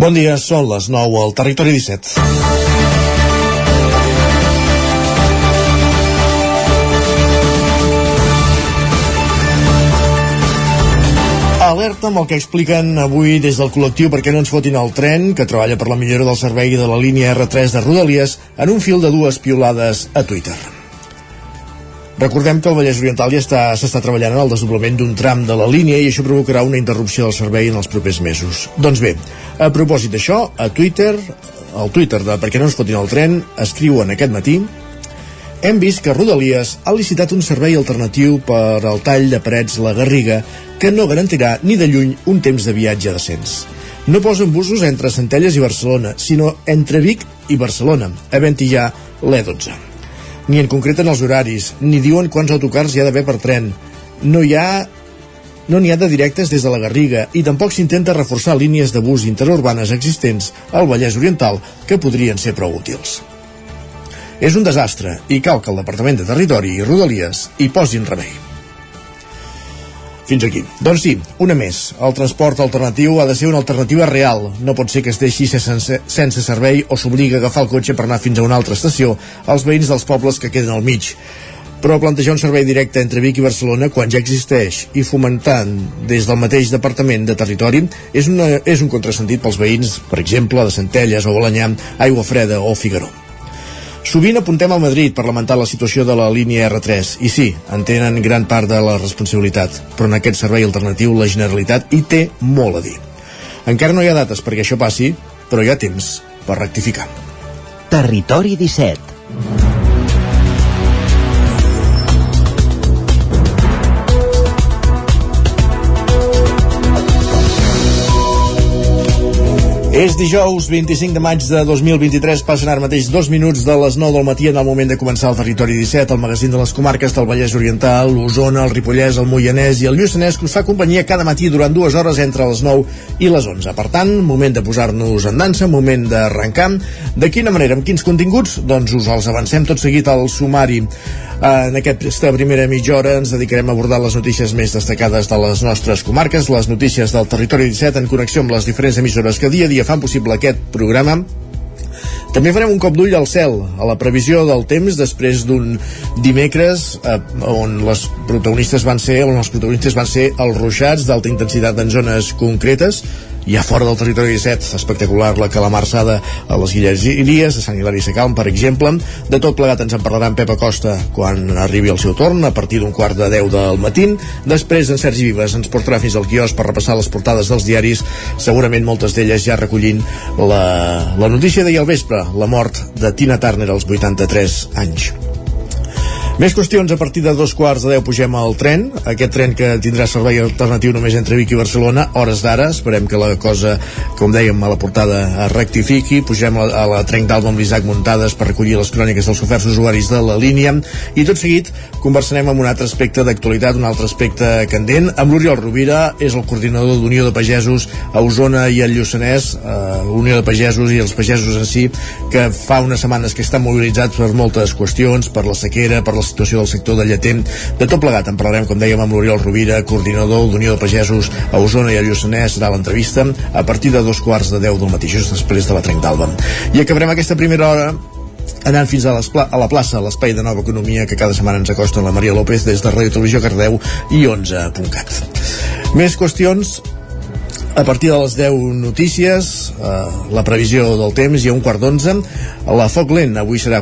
Bon dia, són les 9 al Territori 17. Alerta amb el que expliquen avui des del col·lectiu perquè no ens fotin el tren, que treballa per la millora del servei de la línia R3 de Rodalies, en un fil de dues piolades a Twitter. Recordem que el Vallès Oriental ja està s'està treballant en el desdoblament d'un tram de la línia i això provocarà una interrupció del servei en els propers mesos. Doncs bé, a propòsit d'això, a Twitter, al Twitter de Perquè no ens fotin el tren, escriuen aquest matí hem vist que Rodalies ha licitat un servei alternatiu per al tall de parets La Garriga que no garantirà ni de lluny un temps de viatge decents. No posen busos entre Centelles i Barcelona, sinó entre Vic i Barcelona, havent-hi ja l'E12. Ni en concreten els horaris, ni diuen quants autocars hi ha d'haver per tren. No hi ha no n'hi ha de directes des de la Garriga i tampoc s'intenta reforçar línies de bus interurbanes existents al Vallès Oriental que podrien ser prou útils. És un desastre i cal que el Departament de Territori i Rodalies hi posin remei. Fins aquí. Doncs sí, una més. El transport alternatiu ha de ser una alternativa real. No pot ser que es deixi sense, sense servei o s'obliga a agafar el cotxe per anar fins a una altra estació als veïns dels pobles que queden al mig. Però plantejar un servei directe entre Vic i Barcelona quan ja existeix i fomentant des del mateix Departament de Territori és, una, és un contrasentit pels veïns, per exemple, de Centelles o Balanyà, Aigua Freda o Figaró. Sovint apuntem a Madrid per lamentar la situació de la línia R3 i sí, en tenen gran part de la responsabilitat, però en aquest servei alternatiu la Generalitat hi té molt a dir. Encara no hi ha dates perquè això passi, però hi ha temps per rectificar. Territori 17 És dijous 25 de maig de 2023, passen ara mateix dos minuts de les 9 del matí en el moment de començar el Territori 17, el magazín de les comarques del Vallès Oriental, l'Osona, el Ripollès, el Moianès i el Lluçanès, que us fa companyia cada matí durant dues hores entre les 9 i les 11. Per tant, moment de posar-nos en dansa, moment d'arrencar. De quina manera, amb quins continguts? Doncs us els avancem tot seguit al sumari. En aquesta primera mitja hora ens dedicarem a abordar les notícies més destacades de les nostres comarques, les notícies del Territori 17 en connexió amb les diferents emissores que dia a dia fan possible aquest programa. També farem un cop d'ull al cel, a la previsió del temps després d'un dimecres eh, on les protagonistes van ser on els protagonistes van ser els ruixats d'alta intensitat en zones concretes i a fora del territori 17, espectacular la calamarsada a les Guilleries, a Sant Hilari Sacalm, per exemple. De tot plegat ens en parlarà en Pep Acosta quan arribi el seu torn, a partir d'un quart de 10 del matí. Després, en Sergi Vives ens portarà fins al quiosc per repassar les portades dels diaris, segurament moltes d'elles ja recollint la, la notícia d'ahir al vespre, la mort de Tina Turner als 83 anys. Més qüestions, a partir de dos quarts de deu pugem al tren, aquest tren que tindrà servei alternatiu només entre Vic i Barcelona, hores d'ara, esperem que la cosa, com dèiem a la portada, es rectifiqui, pugem a, a la Trenc d'Alba amb l'Isaac Muntades per recollir les cròniques dels oferts usuaris de la línia, i tot seguit conversarem amb un altre aspecte d'actualitat, un altre aspecte candent, amb l'Oriol Rovira, és el coordinador d'Unió de Pagesos a Osona i al Lluçanès, eh, Unió de Pagesos i els pagesos en si, que fa unes setmanes que estan mobilitzats per moltes qüestions, per la sequera, per la situació del sector de lletent. De tot plegat en parlarem, com dèiem, amb l'Oriol Rovira, coordinador d'Unió de Pagesos a Osona i a Lluçanès, serà l'entrevista a partir de dos quarts de deu del matí, just després de la Trenc d'Alba. I acabarem aquesta primera hora anant fins a, a la plaça, l'espai de nova economia que cada setmana ens acosta la Maria López des de Ràdio Televisió Cardeu i 11.cat. Més qüestions a partir de les 10 notícies, eh, la previsió del temps i a un quart d'onze, la Foc Lent. Avui serà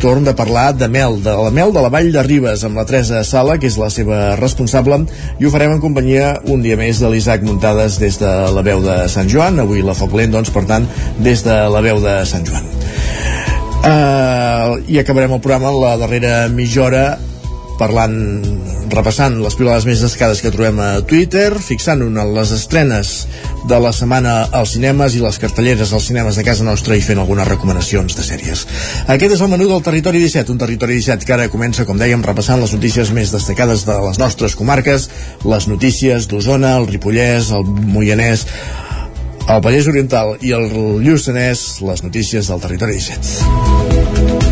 torn de parlar de mel, de la mel de la Vall de Ribes, amb la Teresa Sala, que és la seva responsable, i ho farem en companyia un dia més de l'Isaac Muntades des de la veu de Sant Joan. Avui la Foc Lent, doncs, per tant, des de la veu de Sant Joan. Uh, I acabarem el programa en la darrera mitja hora parlant, repassant les pilades més destacades que trobem a Twitter, fixant una les estrenes de la setmana als cinemes i les cartelleres als cinemes de casa nostra i fent algunes recomanacions de sèries. Aquest és el menú del Territori 17, un Territori 17 que ara comença, com dèiem, repassant les notícies més destacades de les nostres comarques, les notícies d'Osona, el Ripollès, el Moianès, el Vallès Oriental i el Lluçanès, les notícies del Territori 17.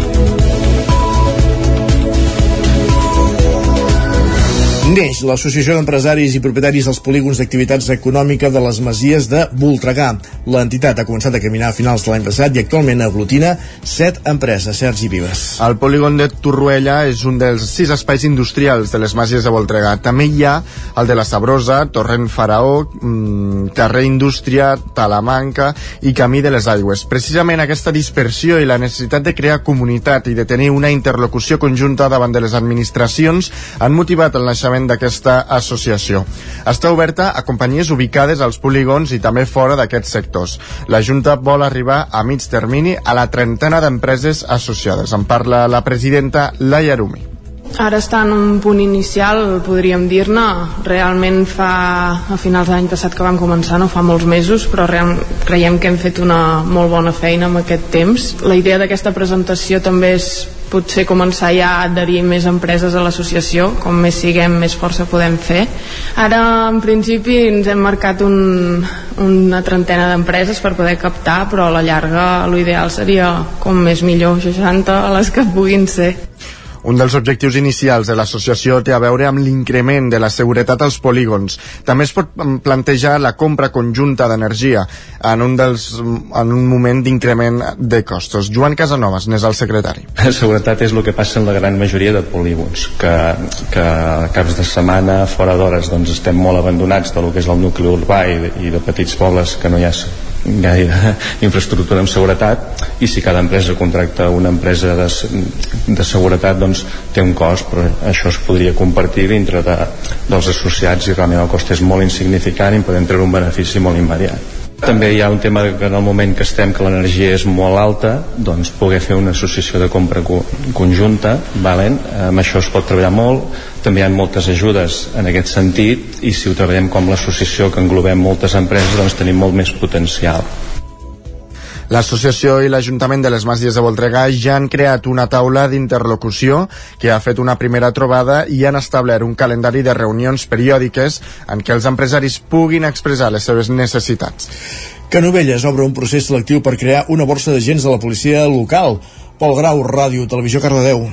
Neix l'Associació d'Empresaris i Propietaris dels Polígons d'Activitats Econòmica de les Masies de Voltregà. L'entitat ha començat a caminar a finals de l'any passat i actualment aglutina set empreses, Sergi Vives. El polígon de Torruella és un dels sis espais industrials de les Masies de Voltregà. També hi ha el de la Sabrosa, Torrent Faraó, mm, Carrer Indústria, Talamanca i Camí de les Aigües. Precisament aquesta dispersió i la necessitat de crear comunitat i de tenir una interlocució conjunta davant de les administracions han motivat el naixement funcionament d'aquesta associació. Està oberta a companyies ubicades als polígons i també fora d'aquests sectors. La Junta vol arribar a mig termini a la trentena d'empreses associades. En parla la presidenta Laia Arumi. Ara està en un punt inicial, podríem dir-ne. Realment fa, a finals de l'any passat que vam començar, no fa molts mesos, però real, creiem que hem fet una molt bona feina en aquest temps. La idea d'aquesta presentació també és potser començar ja a adherir més empreses a l'associació, com més siguem, més força podem fer. Ara, en principi, ens hem marcat un, una trentena d'empreses per poder captar, però a la llarga l'ideal seria com més millor, 60 a les que puguin ser. Un dels objectius inicials de l'associació té a veure amb l'increment de la seguretat als polígons. També es pot plantejar la compra conjunta d'energia en, un dels, en un moment d'increment de costos. Joan Casanovas n'és el secretari. La seguretat és el que passa en la gran majoria de polígons, que, que caps de setmana, fora d'hores, doncs estem molt abandonats de lo que és el nucli urbà i i de petits pobles que no hi ha gaire infraestructura en seguretat i si cada empresa contracta una empresa de, de seguretat doncs té un cost però això es podria compartir dintre de, dels associats i realment el cost és molt insignificant i podem treure un benefici molt immediat també hi ha un tema que en el moment que estem que l'energia és molt alta doncs poder fer una associació de compra co conjunta valen? amb això es pot treballar molt també hi ha moltes ajudes en aquest sentit i si ho treballem com l'associació que englobem moltes empreses doncs tenim molt més potencial L'associació i l'Ajuntament de les Masies de Voltregà ja han creat una taula d'interlocució que ha fet una primera trobada i han establert un calendari de reunions periòdiques en què els empresaris puguin expressar les seves necessitats. Canovelles obre un procés selectiu per crear una borsa d'agents de la policia local. Pol Grau, Ràdio, Televisió Cardedeu.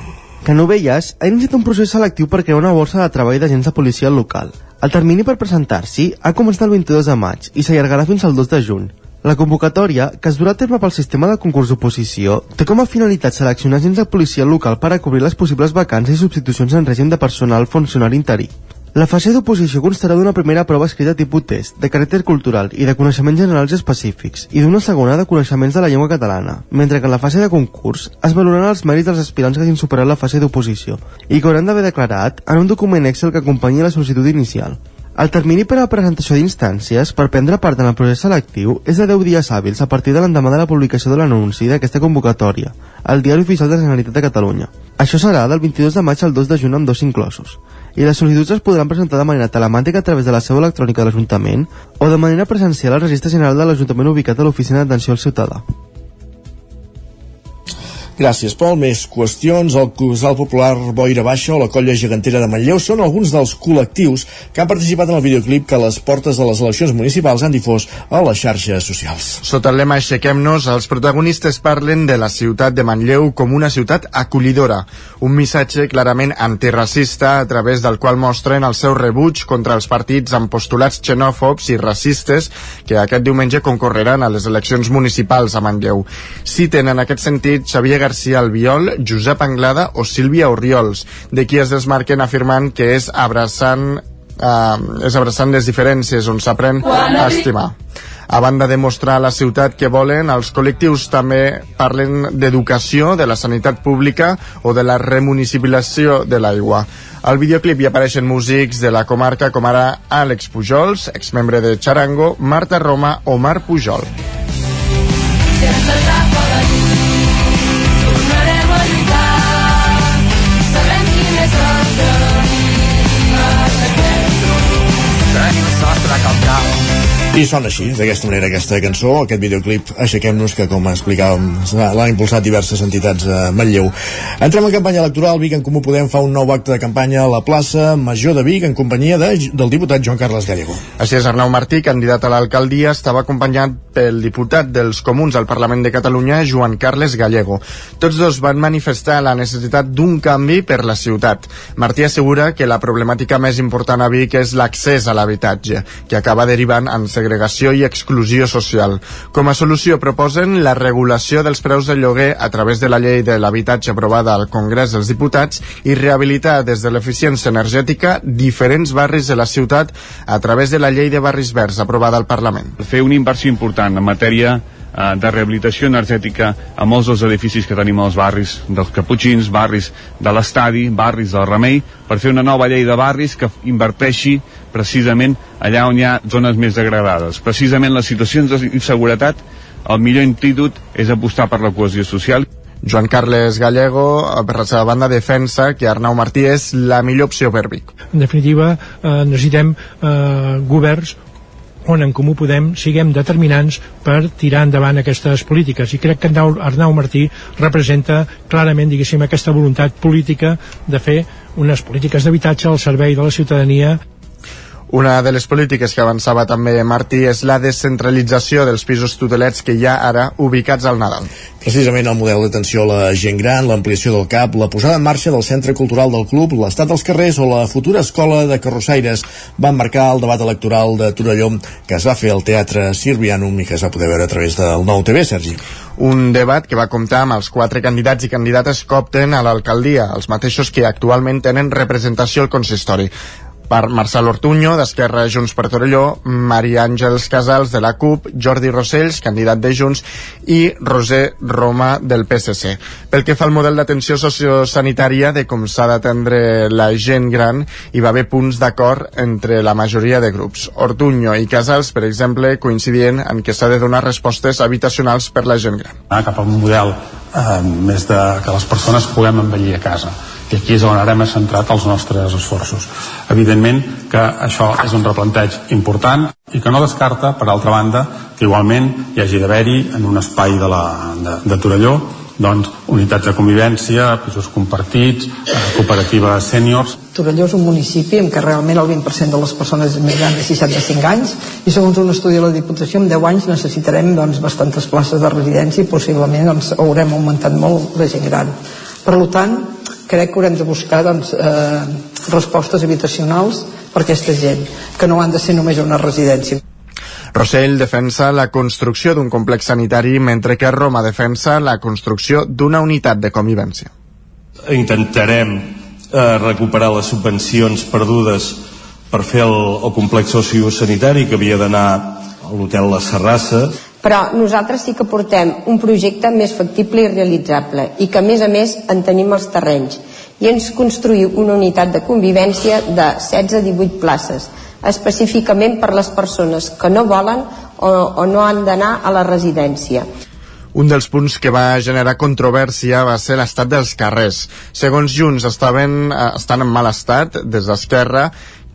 Canovelles ha iniciat un procés selectiu per crear una borsa de treball d'agents de policia local. El termini per presentar-s'hi ha començat el 22 de maig i s'allargarà fins al 2 de juny. La convocatòria, que es durà a terme pel sistema de concurs d'oposició, té com a finalitat seleccionar agents de policia local per a cobrir les possibles vacances i substitucions en règim de personal funcionari interí. La fase d'oposició constarà d'una primera prova escrita tipus test, de caràcter cultural i de coneixements generals específics, i d'una segona de coneixements de la llengua catalana, mentre que en la fase de concurs es valoraran els mèrits dels aspirants que hagin superat la fase d'oposició i que hauran d'haver declarat en un document Excel que acompanyi la sol·licitud inicial. El termini per a la presentació d'instàncies per prendre part en el procés selectiu és de 10 dies hàbils a partir de l'endemà de la publicació de l'anunci d'aquesta convocatòria al Diari Oficial de la Generalitat de Catalunya. Això serà del 22 de maig al 2 de juny amb dos inclosos. I les sol·licituds es podran presentar de manera telemàtica a través de la seu electrònica de l'Ajuntament o de manera presencial al Registre General de l'Ajuntament ubicat a l'Oficina d'Atenció al Ciutadà. Gràcies, Pol. Més qüestions. El Casal Popular Boira Baixa o la Colla Gegantera de Manlleu són alguns dels col·lectius que han participat en el videoclip que les portes de les eleccions municipals han difós a les xarxes socials. Sota el lema Aixequem-nos, els protagonistes parlen de la ciutat de Manlleu com una ciutat acollidora, un missatge clarament antiracista a través del qual mostren el seu rebuig contra els partits amb postulats xenòfobs i racistes que aquest diumenge concorreran a les eleccions municipals a Manlleu. Citen en aquest sentit Xavier García Albiol, Josep Anglada o Sílvia Oriols, de qui es desmarquen afirmant que és abraçant, eh, és abraçant les diferències on s'aprèn a estimar. A banda de mostrar la ciutat que volen, els col·lectius també parlen d'educació, de la sanitat pública o de la remunicipalització de l'aigua. Al videoclip hi apareixen músics de la comarca com ara Àlex Pujols, exmembre de Charango, Marta Roma o Mar Pujol. I sona així, d'aquesta manera, aquesta cançó, aquest videoclip Aixequem-nos, que com explicàvem l'han impulsat diverses entitats a Manlleu. Entrem en campanya electoral, Vic en Comú Podem fa un nou acte de campanya a la plaça Major de Vic en companyia de, del diputat Joan Carles Gallego. Així és, Arnau Martí, candidat a l'alcaldia, estava acompanyat pel diputat dels Comuns al Parlament de Catalunya, Joan Carles Gallego. Tots dos van manifestar la necessitat d'un canvi per la ciutat. Martí assegura que la problemàtica més important a Vic és l'accés a l'habitatge, que acaba derivant en segregació i exclusió social. Com a solució proposen la regulació dels preus del lloguer a través de la llei de l'habitatge aprovada al Congrés dels Diputats i rehabilitar des de l'eficiència energètica diferents barris de la ciutat a través de la llei de barris verds aprovada al Parlament. Fer una inversió important en matèria eh, de rehabilitació energètica a molts dels edificis que tenim als barris dels Caputxins, barris de l'Estadi, barris del Remei, per fer una nova llei de barris que inverteixi precisament allà on hi ha zones més degradades. Precisament les situacions d'inseguretat, el millor antídot és apostar per la cohesió social. Joan Carles Gallego, per la seva banda, defensa que Arnau Martí és la millor opció per Vic. En definitiva, eh, necessitem eh, governs on en Comú Podem siguem determinants per tirar endavant aquestes polítiques i crec que Arnau Martí representa clarament, diguéssim, aquesta voluntat política de fer unes polítiques d'habitatge al servei de la ciutadania una de les polítiques que avançava també Martí és la descentralització dels pisos tutelets que hi ha ara ubicats al Nadal. Precisament el model d'atenció a la gent gran, l'ampliació del CAP, la posada en marxa del centre cultural del club, l'estat dels carrers o la futura escola de carrossaires van marcar el debat electoral de Torelló que es va fer al Teatre Sirvianum i que es va poder veure a través del nou TV, Sergi. Un debat que va comptar amb els quatre candidats i candidates que opten a l'alcaldia, els mateixos que actualment tenen representació al consistori per Marcel Ortuño, d'Esquerra Junts per Torelló, Maria Àngels Casals, de la CUP, Jordi Rossells, candidat de Junts, i Roser Roma, del PSC. Pel que fa al model d'atenció sociosanitària de com s'ha d'atendre la gent gran, hi va haver punts d'acord entre la majoria de grups. Ortuño i Casals, per exemple, coincidien en que s'ha de donar respostes habitacionals per la gent gran. Cap a un model eh, més de que les persones puguem envellir a casa i aquí és on ara hem centrat els nostres esforços. Evidentment que això és un replanteig important i que no descarta, per altra banda, que igualment hi hagi d'haver-hi en un espai de, la, de, de Torelló doncs, unitats de convivència, pisos compartits, eh, cooperatives sèniors. Torelló és un municipi en què realment el 20% de les persones és més gran de 65 anys i segons un estudi de la Diputació en 10 anys necessitarem doncs, bastantes places de residència i possiblement doncs, haurem augmentat molt la gent gran. Per tant, crec que haurem de buscar doncs, eh, respostes habitacionals per a aquesta gent, que no han de ser només una residència. Rossell defensa la construcció d'un complex sanitari, mentre que Roma defensa la construcció d'una unitat de convivència. Intentarem eh, recuperar les subvencions perdudes per fer el, el complex sociosanitari que havia d'anar a l'hotel La Serrassa però nosaltres sí que portem un projecte més factible i realitzable i que a més a més en tenim els terrenys i ens construïu una unitat de convivència de 16-18 places específicament per les persones que no volen o, o no han d'anar a la residència. Un dels punts que va generar controvèrsia va ser l'estat dels carrers. Segons Junts, estaven, eh, estan en mal estat des d'Esquerra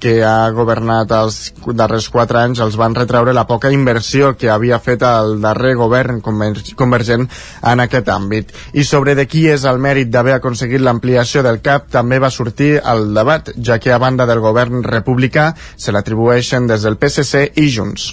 que ha governat els darrers quatre anys els van retreure la poca inversió que havia fet el darrer govern convergent en aquest àmbit. I sobre de qui és el mèrit d'haver aconseguit l'ampliació del CAP també va sortir el debat, ja que a banda del govern republicà se l'atribueixen des del PSC i Junts.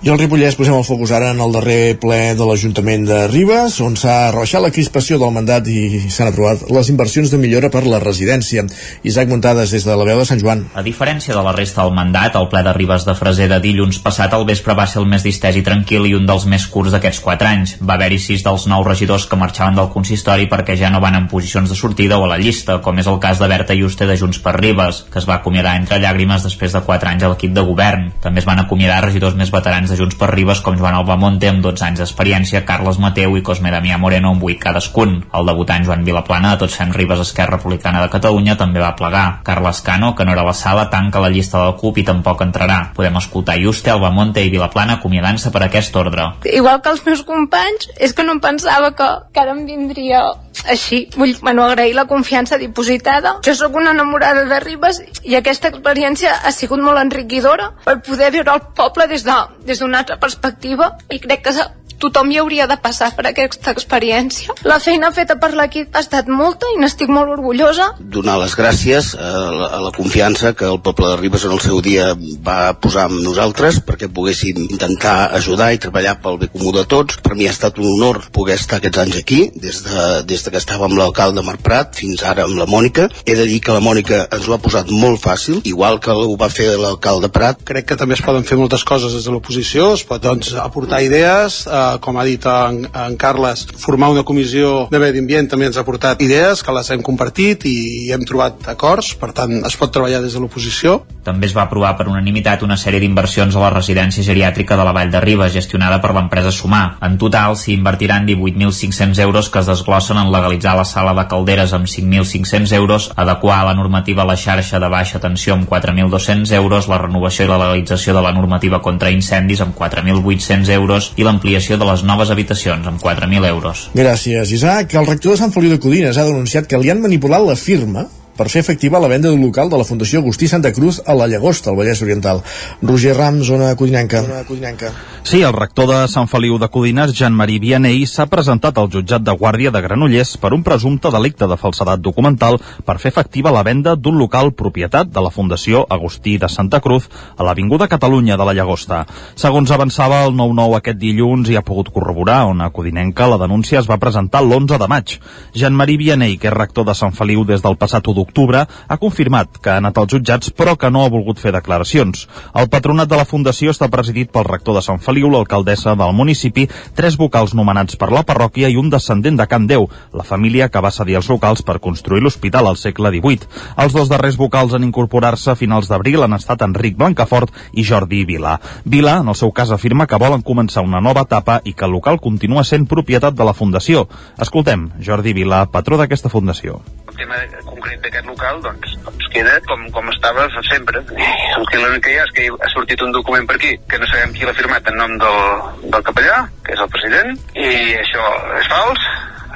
I al Ripollès posem el focus ara en el darrer ple de l'Ajuntament de Ribes, on s'ha rebaixat la crispació del mandat i s'han aprovat les inversions de millora per la residència. Isaac Muntades des de la veu de Sant Joan. A diferència de la resta del mandat, el ple de Ribes de Freser de dilluns passat al vespre va ser el més distès i tranquil i un dels més curts d'aquests quatre anys. Va haver-hi sis dels nou regidors que marxaven del consistori perquè ja no van en posicions de sortida o a la llista, com és el cas de Berta Juste de Junts per Ribes, que es va acomiadar entre llàgrimes després de quatre anys a l'equip de govern. També es van acomiadar regidors més veterans de Junts per Ribes com Joan Albamonte amb 12 anys d'experiència, Carles Mateu i Cosme Damià Moreno amb 8 cadascun. El debutant Joan Vilaplana de Tots Fem Ribes Esquerra Republicana de Catalunya també va plegar. Carles Cano, que no era a la sala, tanca la llista de la CUP i tampoc entrarà. Podem escoltar Juste, Albamonte i Vilaplana acomiadant-se per aquest ordre. Igual que els meus companys, és que no em pensava que, que ara em vindria així, vull bueno, agrair la confiança dipositada. Jo sóc una enamorada de Ribes i aquesta experiència ha sigut molt enriquidora per poder veure el poble des d'una de, altra perspectiva i crec que tothom hi hauria de passar per aquesta experiència. La feina feta per l'equip ha estat molta i n'estic molt orgullosa. Donar les gràcies a la, a la confiança que el poble de Ribes en el seu dia va posar amb nosaltres perquè poguéssim intentar ajudar i treballar pel bé comú de tots. Per mi ha estat un honor poder estar aquests anys aquí, des de, des de que estava amb l'alcalde Marc Prat fins ara amb la Mònica. He de dir que la Mònica ens ho ha posat molt fàcil, igual que ho va fer l'alcalde Prat. Crec que també es poden fer moltes coses des de l'oposició, es pot doncs, aportar idees, eh, com ha dit en, en Carles, formar una comissió de medi ambient també ens ha portat idees que les hem compartit i hem trobat acords, per tant es pot treballar des de l'oposició. També es va aprovar per unanimitat una sèrie d'inversions a la residència geriàtrica de la Vall de Ribes, gestionada per l'empresa Sumar. En total s'hi invertiran 18.500 euros que es desglossen en legalitzar la sala de calderes amb 5.500 euros, adequar la normativa a la xarxa de baixa tensió amb 4.200 euros, la renovació i la legalització de la normativa contra incendis amb 4.800 euros i l'ampliació de les noves habitacions amb 4.000 euros. Gràcies, Isaac. El rector de Sant Feliu de Codines ha denunciat que li han manipulat la firma per fer efectiva la venda d'un local de la Fundació Agustí Santa Cruz a la Llagosta, al Vallès Oriental. Roger Ram, zona codinenca. Zona codinenca. Sí, el rector de Sant Feliu de Codines, Jean-Marie Vianney, s'ha presentat al jutjat de Guàrdia de Granollers per un presumpte delicte de falsedat documental per fer efectiva la venda d'un local propietat de la Fundació Agustí de Santa Cruz a l'Avinguda Catalunya de la Llagosta. Segons avançava el 9-9 aquest dilluns i ha pogut corroborar on a Codinenca la denúncia es va presentar l'11 de maig. Jean-Marie Vianney, que és rector de Sant Feliu des del passat 1 d'octubre, ha confirmat que ha anat als jutjats però que no ha volgut fer declaracions. El patronat de la Fundació està presidit pel rector de Sant Feliu, l'alcaldessa del municipi, tres vocals nomenats per la parròquia i un descendent de Can Déu, la família que va cedir els locals per construir l'hospital al segle XVIII. Els dos darrers vocals en incorporar-se a finals d'abril han estat Enric Blancafort i Jordi Vila. Vila, en el seu cas, afirma que volen començar una nova etapa i que el local continua sent propietat de la Fundació. Escoltem Jordi Vila, patró d'aquesta fundació. Tema concret d'aquest local doncs, doncs queda com, com estava sempre. El que, hi ha és que ha sortit un document per aquí que no sabem qui l'ha firmat en nom del, del capellà, que és el president, i això és fals,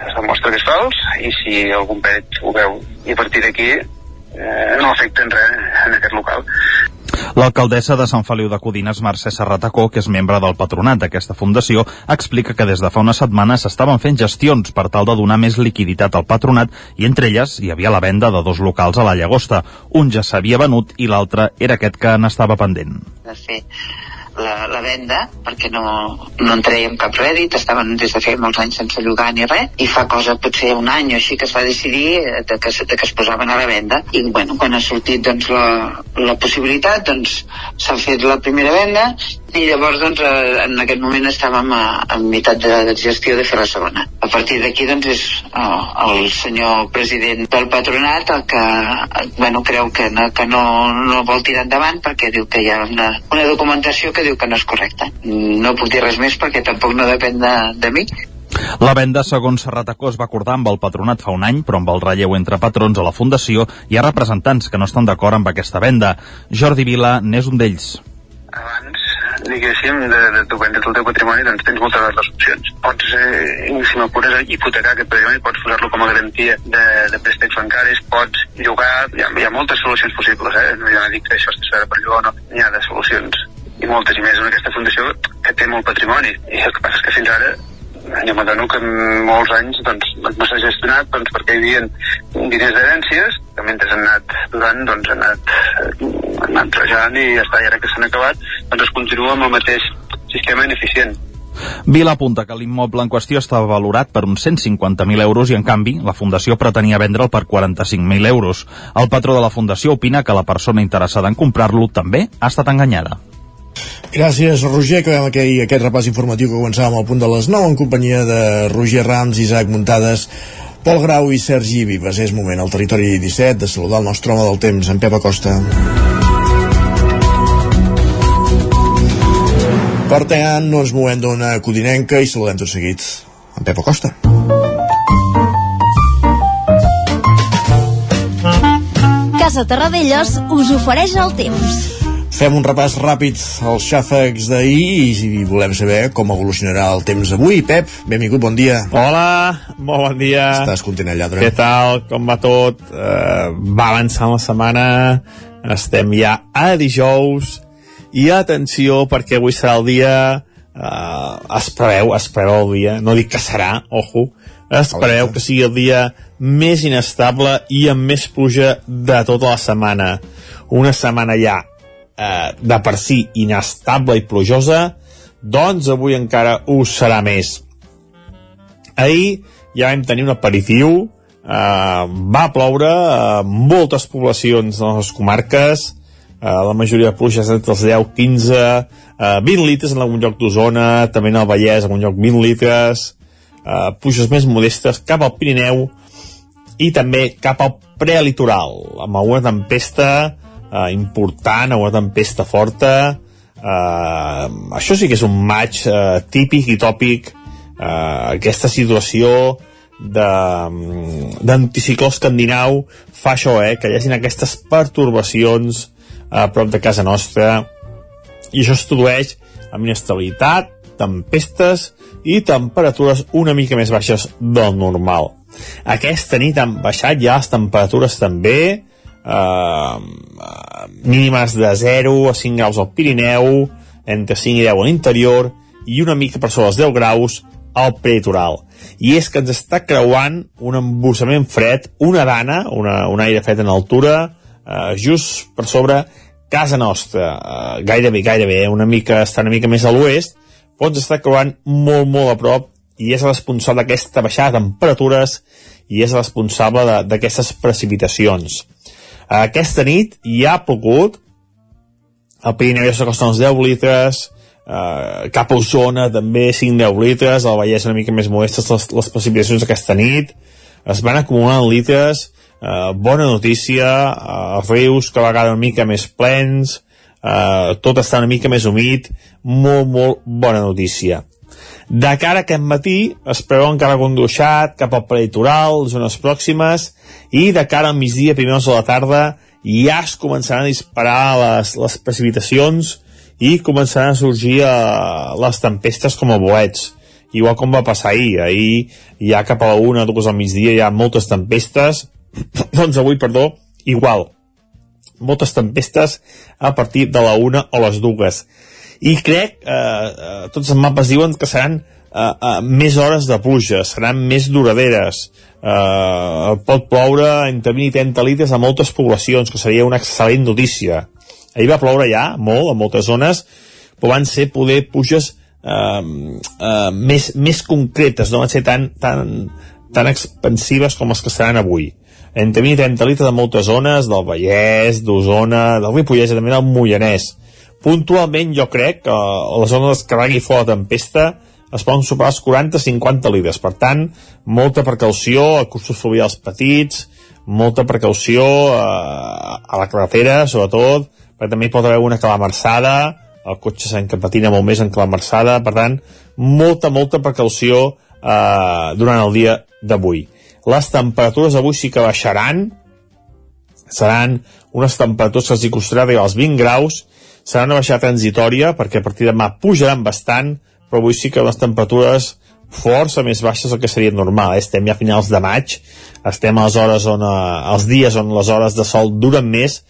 es demostra que és fals, i si algun pet ho veu i a partir d'aquí eh, no afecta en res en aquest local. L'alcaldessa de Sant Feliu de Codines, Mercè Serratacó, que és membre del patronat d'aquesta fundació, explica que des de fa una setmana s'estaven fent gestions per tal de donar més liquiditat al patronat i entre elles hi havia la venda de dos locals a la Llagosta. Un ja s'havia venut i l'altre era aquest que n'estava pendent. De fer la, la venda perquè no, no en traiem cap rèdit estaven des de fer molts anys sense llogar ni res i fa cosa potser un any o així que es va decidir de que, de que es posaven a la venda. I bueno, quan ha sortit doncs, la, la possibilitat doncs s'ha fet la primera venda i llavors doncs en aquest moment estàvem a, a meitat de, de gestió de fer la segona. A partir d'aquí doncs és oh, el senyor president del patronat el que bueno, creu que, no, que no, no vol tirar endavant perquè diu que hi ha una, una documentació que diu que no és correcta no puc dir res més perquè tampoc no depèn de, de mi la venda, segons Serratacó, es va acordar amb el patronat fa un any, però amb el relleu entre patrons a la Fundació hi ha representants que no estan d'acord amb aquesta venda. Jordi Vila n'és un d'ells. Abans, diguéssim, de, de tu vendre's el teu patrimoni, doncs tens moltes altres opcions. Pots, eh, si m'apures, hipotecar aquest patrimoni, pots posar-lo com a garantia de, de préstecs bancaris, pots llogar, hi ha, hi ha moltes solucions possibles, eh? No, jo no dic que això està per llogar o no, n'hi ha de solucions i moltes i més en aquesta fundació que té molt patrimoni i el que passa és que fins ara jo m'adono que en molts anys doncs, no s'ha gestionat doncs, perquè hi havia diners d'herències que mentre han anat durant doncs, han anat, han anat rejant i ja està, i ara que s'han acabat doncs es continua amb el mateix sistema ineficient Vila apunta que l'immoble en qüestió estava valorat per uns 150.000 euros i, en canvi, la Fundació pretenia vendre'l per 45.000 euros. El patró de la Fundació opina que la persona interessada en comprar-lo també ha estat enganyada. Gràcies, Roger. Acabem aquell, aquest repàs informatiu que començàvem al punt de les 9 en companyia de Roger Rams, Isaac Muntades, Pol Grau i Sergi Vives. És moment al territori 17 de saludar el nostre home del temps, en Pep Acosta. Per tant, no ens movem d'una codinenca i saludem tot seguit en Pep Acosta. Casa Terradellos us ofereix el temps. Fem un repàs ràpid als xàfecs d'ahir i volem saber com evolucionarà el temps avui. Pep, benvingut, bon dia. Hola, molt bon dia. Estàs content allà, Què tal? Com va tot? Uh, va avançant la setmana, estem ja a dijous, i atenció perquè avui serà el dia uh, es preveu, es preveu el dia no dic que serà, ojo es preveu que sigui el dia més inestable i amb més pluja de tota la setmana una setmana ja eh, de per si inestable i plujosa doncs avui encara ho serà més. Ahir ja vam tenir un aperitiu eh, va ploure a moltes poblacions de les comarques eh, la majoria de pluges entre els 10, 15 eh, 20 litres en algun lloc d'Osona també en el Vallès, en algun lloc 20 litres eh, pluges més modestes cap al Pirineu i també cap al prelitoral amb alguna tempesta eh, important, alguna tempesta forta. Eh, això sí que és un maig eh, típic i tòpic eh, aquesta situació d'anticicló escandinau. Fa això, eh, que hi hagin aquestes pertorbacions a prop de casa nostra. I això es tradueix amb inestabilitat, tempestes i temperatures una mica més baixes del normal. Aquesta nit han baixat ja les temperatures també, eh, mínimes de 0 a 5 graus al Pirineu, entre 5 i 10 a l'interior, i una mica per sobre els 10 graus al prelitoral. I és que ens està creuant un embussament fred, una dana, una, un aire fred en altura, eh, just per sobre casa nostra, eh, gairebé, gairebé, eh, una mica, està una mica més a l'oest, però ens està creuant molt, molt a prop i és responsable d'aquesta baixada de temperatures i és responsable d'aquestes precipitacions. Aquesta nit hi ha pogut, el Pirineu ja s'acosta als 10 litres, eh, cap a Osona també 5-10 litres, el Vallès una mica més modestes les, les precipitacions aquesta nit, es van acumulant litres, eh, bona notícia, eh, rius cada vegada una mica més plens, eh, tot està una mica més humit, molt, molt bona notícia. De cara a aquest matí es preveu encara conduixat cap al prelitoral, zones pròximes, i de cara al migdia, primers de la tarda, ja es començaran a disparar les, les precipitacions i començaran a sorgir eh, les tempestes com a bolets igual com va passar ahir. Ahir ja cap a la una, dues al migdia hi ha moltes tempestes doncs avui, perdó, igual. Moltes tempestes a partir de la una o les dues i crec, eh, eh, tots els mapes diuen que seran eh, eh, més hores de pluja, seran més duraderes. Eh, pot ploure entre 20 i 30 litres a moltes poblacions, que seria una excel·lent notícia. Ahir va ploure ja, molt, a moltes zones però van ser poder pluges eh, eh, més, més concretes, no van ser tan, tan, tan expansives com les que seran avui. Entre 20 i 30 litres a moltes zones del Vallès, d'Osona, del Ripollès i també del Moianès puntualment jo crec que a les zones que vagi fora la tempesta es poden superar els 40-50 litres. Per tant, molta precaució a cursos fluvials petits, molta precaució a, eh, a la carretera, sobretot, perquè també pot haver una calamarsada, el cotxe s'encapatina molt més en calamarsada, per tant, molta, molta precaució eh, durant el dia d'avui. Les temperatures avui sí que baixaran, seran unes temperatures que els hi costarà arribar als 20 graus, serà una baixada transitòria perquè a partir de demà pujaran bastant però avui sí que les temperatures força més baixes del que seria normal eh? estem ja a finals de maig estem a les hores on, eh, els dies on les hores de sol duren més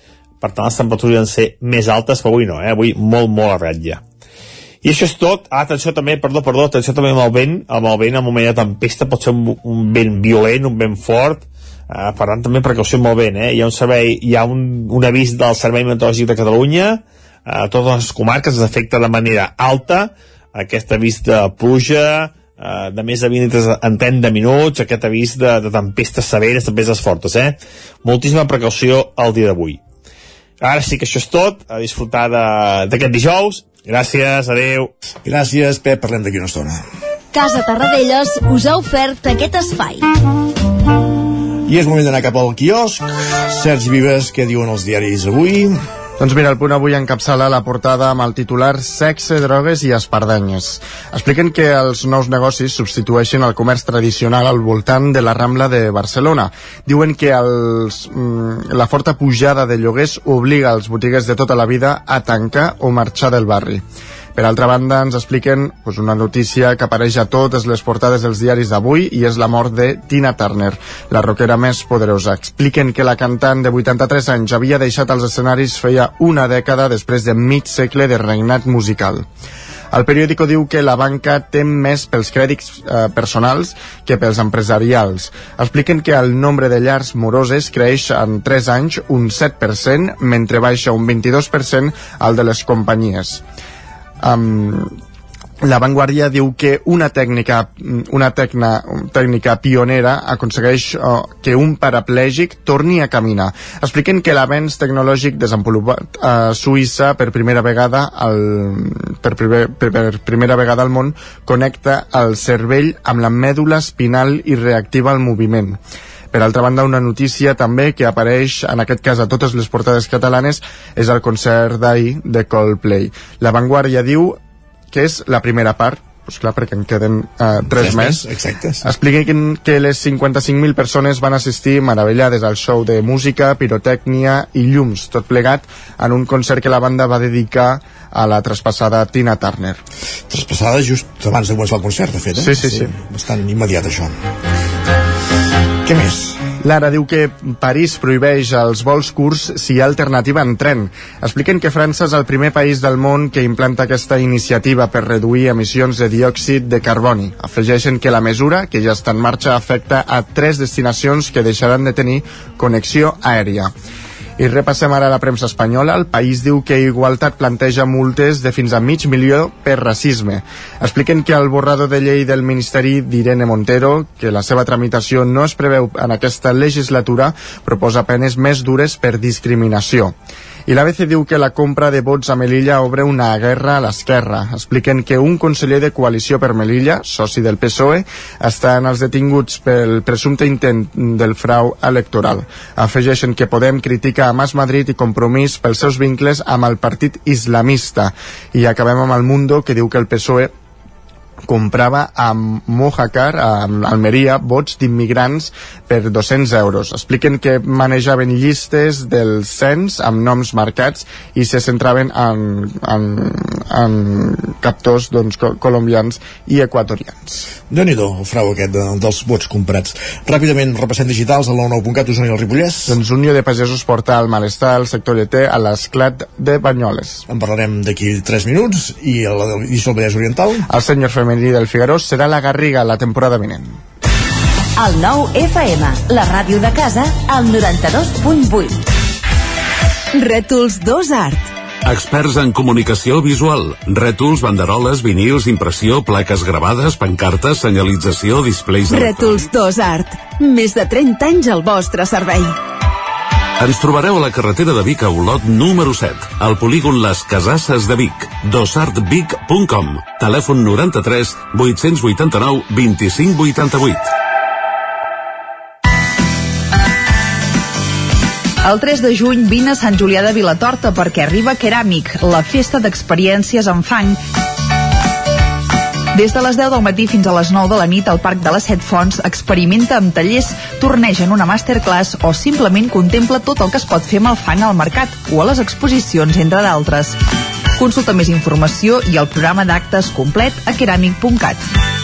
per tant les temperatures han ser més altes però avui no, eh? avui molt molt a ratlla i això és tot, ah, atenció també, perdó, perdó, atenció també amb el vent, amb el vent, en moment de tempesta, pot ser un, un vent violent, un vent fort, eh, per tant també precaució amb el vent, eh? hi ha un servei, hi ha un, un avís del Servei Meteorològic de Catalunya, a totes les comarques es afecta de manera alta aquest avís de pluja eh, de més de 20 litres en 30 minuts, aquest avís de, de tempestes severes, tempestes fortes, eh? Moltíssima precaució al dia d'avui. Ara sí que això és tot, a disfrutar d'aquest dijous. Gràcies, adeu. Gràcies, Pep, parlem d'aquí una estona. Casa Tarradellas us ha ofert aquest espai. I és moment d'anar cap al quiosc. Sergi Vives, què diuen els diaris avui? Doncs mira, el punt avui encapçala la portada amb el titular Sexe, drogues i espardenyes. Expliquen que els nous negocis substitueixen el comerç tradicional al voltant de la Rambla de Barcelona. Diuen que els, mm, la forta pujada de lloguers obliga els botiguers de tota la vida a tancar o marxar del barri. Per altra banda, ens expliquen pues, una notícia que apareix a totes les portades dels diaris d'avui i és la mort de Tina Turner, la rockera més poderosa. Expliquen que la cantant de 83 anys havia deixat els escenaris feia una dècada després de mig segle de regnat musical. El periòdico diu que la banca tem més pels crèdits eh, personals que pels empresarials. Expliquen que el nombre de llars moroses creix en 3 anys un 7%, mentre baixa un 22% al de les companyies. Um, la Vanguardia diu que una tècnica, una tecna, tècnica pionera aconsegueix uh, que un paraplègic torni a caminar. Expliquen que l'avenç tecnològic desenvolupat a Suïssa per primera vegada al, per, primer, per primera vegada al món connecta el cervell amb la mèdula espinal i reactiva el moviment. Per altra banda, una notícia també que apareix, en aquest cas a totes les portades catalanes, és el concert d'ahir de Coldplay. La Vanguardia diu que és la primera part, pues clar, perquè en queden uh, tres, Tres més. Expliquen que les 55.000 persones van assistir meravellades al show de música, pirotècnia i llums, tot plegat en un concert que la banda va dedicar a la traspassada Tina Turner. Traspassada just abans de començar el concert, de fet, eh? Sí, sí, sí. Bastant immediat, això. Què més? Lara diu que París prohibeix els vols curts si hi ha alternativa en tren. Expliquen que França és el primer país del món que implanta aquesta iniciativa per reduir emissions de diòxid de carboni. Afegeixen que la mesura, que ja està en marxa, afecta a tres destinacions que deixaran de tenir connexió aèria. I repassem ara la premsa espanyola. El país diu que Igualtat planteja multes de fins a mig milió per racisme. Expliquen que el borrador de llei del Ministeri d'Irene Montero, que la seva tramitació no es preveu en aquesta legislatura, proposa penes més dures per discriminació. I l'ABC diu que la compra de vots a Melilla obre una guerra a l'esquerra. Expliquen que un conseller de coalició per Melilla, soci del PSOE, està en els detinguts pel presumpte intent del frau electoral. Afegeixen que Podem critica a Mas Madrid i Compromís pels seus vincles amb el partit islamista. I acabem amb el Mundo, que diu que el PSOE comprava a Mojácar, a Almeria, vots d'immigrants per 200 euros. Expliquen que manejaven llistes del cens amb noms marcats i se centraven en, en, en captors doncs, co colombians i equatorians. déu nhi el frau aquest de, dels vots comprats. Ràpidament, repassem digitals al 99.cat, Osona i el Ripollès. Doncs Unió de Pagesos porta el malestar al sector lleter a l'esclat de Banyoles. En parlarem d'aquí 3 minuts i a la del Vallès Oriental. El senyor femení del Figaró serà la Garriga la temporada vinent. El nou FM, la ràdio de casa, al 92.8. Rètols 2 Art. Experts en comunicació visual, rètols, banderoles, vinils, impressió, plaques gravades, pancartes, senyalització, displays... Rètols 2 Art. Més de 30 anys al vostre servei. Ens trobareu a la carretera de Vic a Olot número 7, al polígon Les Casasses de Vic, dosartvic.com, telèfon 93 889 25 88. El 3 de juny vine a Sant Julià de Vilatorta perquè arriba Keràmic, la festa d'experiències en fang. Des de les 10 del matí fins a les 9 de la nit al Parc de les Set Fonts experimenta amb tallers, torneja en una masterclass o simplement contempla tot el que es pot fer amb el fang al mercat o a les exposicions, entre d'altres. Consulta més informació i el programa d'actes complet a keramic.cat.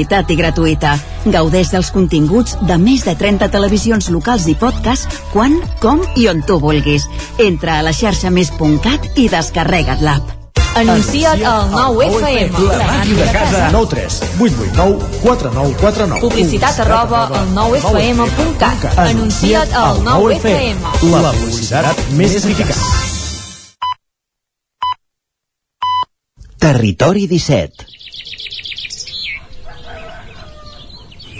i gratuïta. Gaudeix dels continguts de més de 30 televisions locals i podcast quan, com i on tu vulguis. Entra a la xarxa més.cat i descarrega't l'app. Anuncia't al 9FM. La màquina de casa. 9 3 8 8 9 4 9 4 9. Publicitat arroba al 9FM.cat. Anuncia't al 9FM. La publicitat més eficaç. Territori 17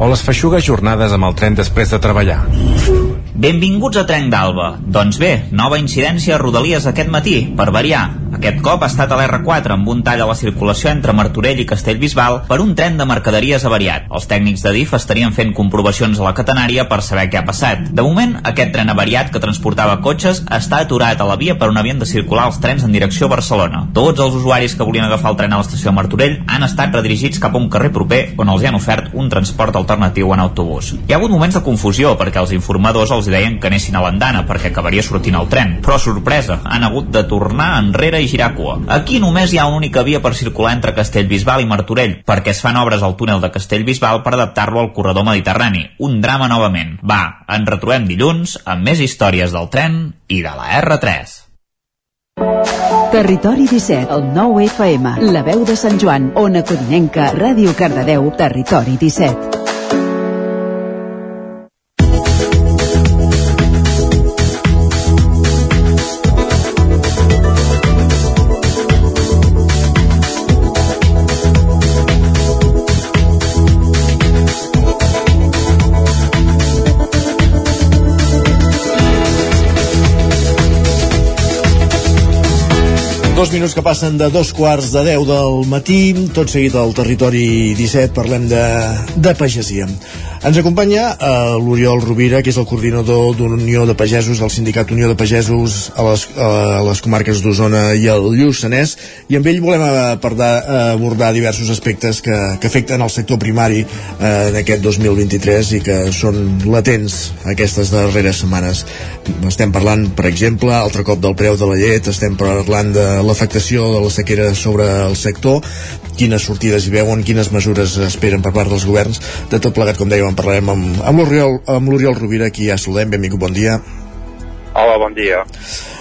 o les feixugues jornades amb el tren després de treballar. Benvinguts a Trenc d'Alba. Doncs bé, nova incidència a Rodalies aquest matí, per variar. Aquest cop ha estat a l'R4 amb un tall a la circulació entre Martorell i Castellbisbal per un tren de mercaderies avariat. Els tècnics de DIF estarien fent comprovacions a la catenària per saber què ha passat. De moment, aquest tren avariat que transportava cotxes està aturat a la via per on havien de circular els trens en direcció a Barcelona. Tots els usuaris que volien agafar el tren a l'estació Martorell han estat redirigits cap a un carrer proper on els han ofert un transport alternatiu en autobús. Hi ha hagut moments de confusió perquè els informadors els deien que anessin a l'andana perquè acabaria sortint el tren. Però, sorpresa, han hagut de tornar enrere i girar cua. Aquí només hi ha una única via per circular entre Castellbisbal i Martorell, perquè es fan obres al túnel de Castellbisbal per adaptar-lo al corredor mediterrani. Un drama novament. Va, ens retrobem dilluns amb més històries del tren i de la R3. Territori 17, el 9 FM, la veu de Sant Joan, Ona Codinenca, Ràdio Cardedeu, Territori 17. Dos minuts que passen de dos quarts de deu del matí, tot seguit al territori 17, parlem de, de pagesia. Ens acompanya uh, l'Oriol Rovira, que és el coordinador d'Unió de Pagesos, del Sindicat Unió de Pagesos a les, a les comarques d'Osona i el Lluçanès, i amb ell volem abordar, abordar diversos aspectes que, que afecten el sector primari uh, en aquest 2023 i que són latents aquestes darreres setmanes. Estem parlant, per exemple, altre cop del preu de la llet, estem parlant de l'afectació de la sequera sobre el sector, quines sortides hi veuen, quines mesures esperen per part dels governs, de tot plegat, com dèiem, en parlarem amb, amb l'Oriol Rovira, qui ja saludem, benvingut, bon dia. Hola, bon dia.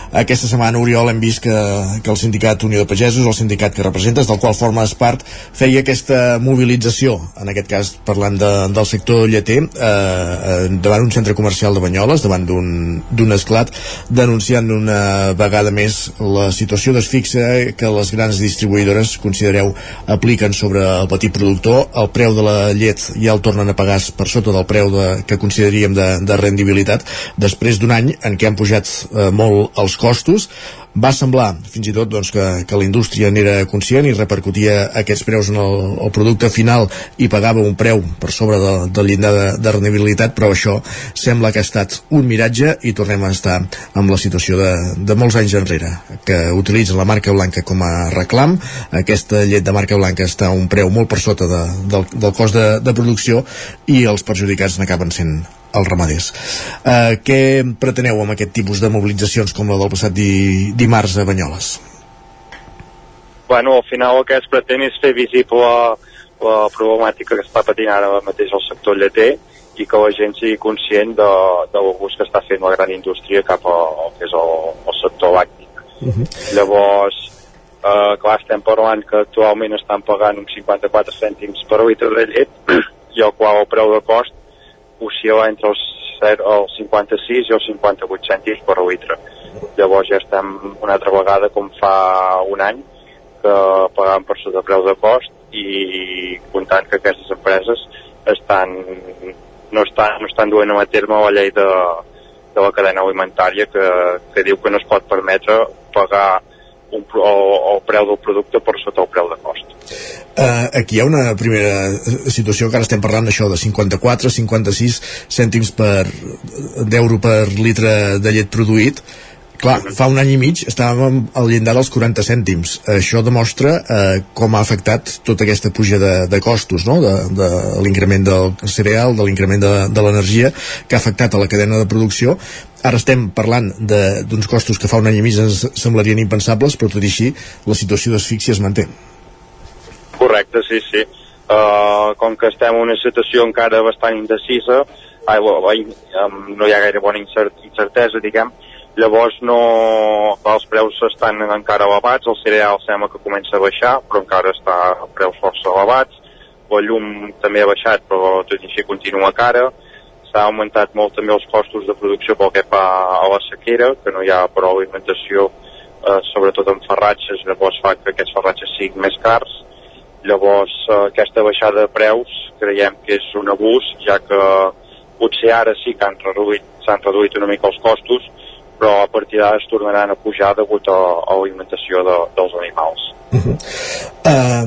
Aquesta setmana, Oriol, hem vist que, que el sindicat Unió de Pagesos, el sindicat que representes, del qual formes part, feia aquesta mobilització, en aquest cas parlant de, del sector lleter, eh, davant un centre comercial de Banyoles, davant d'un esclat, denunciant una vegada més la situació desfixa que les grans distribuïdores, considereu, apliquen sobre el petit productor. El preu de la llet ja el tornen a pagar per sota del preu de, que consideraríem de, de rendibilitat, després d'un any en què han pujat eh, molt els costos. Va semblar fins i tot doncs, que, que la indústria n'era conscient i repercutia aquests preus en el, el producte final i pagava un preu per sobre de, del llindar de, de rendibilitat però això sembla que ha estat un miratge i tornem a estar amb la situació de, de molts anys enrere que utilitza la marca blanca com a reclam. Aquesta llet de marca blanca està a un preu molt per sota de, del, del cost de, de producció i els perjudicats n'acaben sent els ramaders. Eh, què preteneu amb aquest tipus de mobilitzacions com la del passat di, dimarts a Banyoles? Bueno, al final el que es pretén és fer visible la, la problemàtica que està patint ara mateix el sector lleter i que la gent sigui conscient de, de l'abús que està fent la gran indústria cap al que és el, el sector làctic. Uh -huh. Llavors, eh, clar, estem parlant que actualment estan pagant uns 54 cèntims per litre de llet i el qual el preu de cost oscil·la entre els, 0, els 56 i els 58 cèntims per litre. Llavors ja estem una altra vegada com fa un any que pagàvem per sota preu de cost i comptant que aquestes empreses estan, no, estan, no estan duent a terme la llei de, de la cadena alimentària que, que diu que no es pot permetre pagar un, o, el preu del producte per sota el preu de cost. Uh, aquí hi ha una primera situació que ara estem parlant d'això de 54, 56 cèntims per d'euro per litre de llet produït Clar, fa un any i mig estàvem al llindar dels 40 cèntims. Això demostra eh, com ha afectat tota aquesta puja de, de costos, no? de, de l'increment del cereal, de l'increment de, de l'energia, que ha afectat a la cadena de producció. Ara estem parlant d'uns costos que fa un any i mig ens semblarien impensables, però tot i així la situació d'asfíxia es manté. Correcte, sí, sí. Uh, com que estem en una situació encara bastant indecisa, ai, no hi ha gaire bona incertesa, diguem, llavors no, els preus estan encara elevats, el cereal sembla que comença a baixar, però encara està a preus força elevats, el llum també ha baixat, però tot i així continua cara, s'ha augmentat molt també els costos de producció pel que fa a la sequera, que no hi ha prou alimentació, eh, sobretot en ferratges, llavors fa que aquests ferratges siguin més cars, Llavors, eh, aquesta baixada de preus creiem que és un abús, ja que potser ara sí que han reduït, s'han reduït una mica els costos, però a partir d'ara es tornaran a pujar degut a, a l'alimentació de, dels animals. Uh -huh. uh,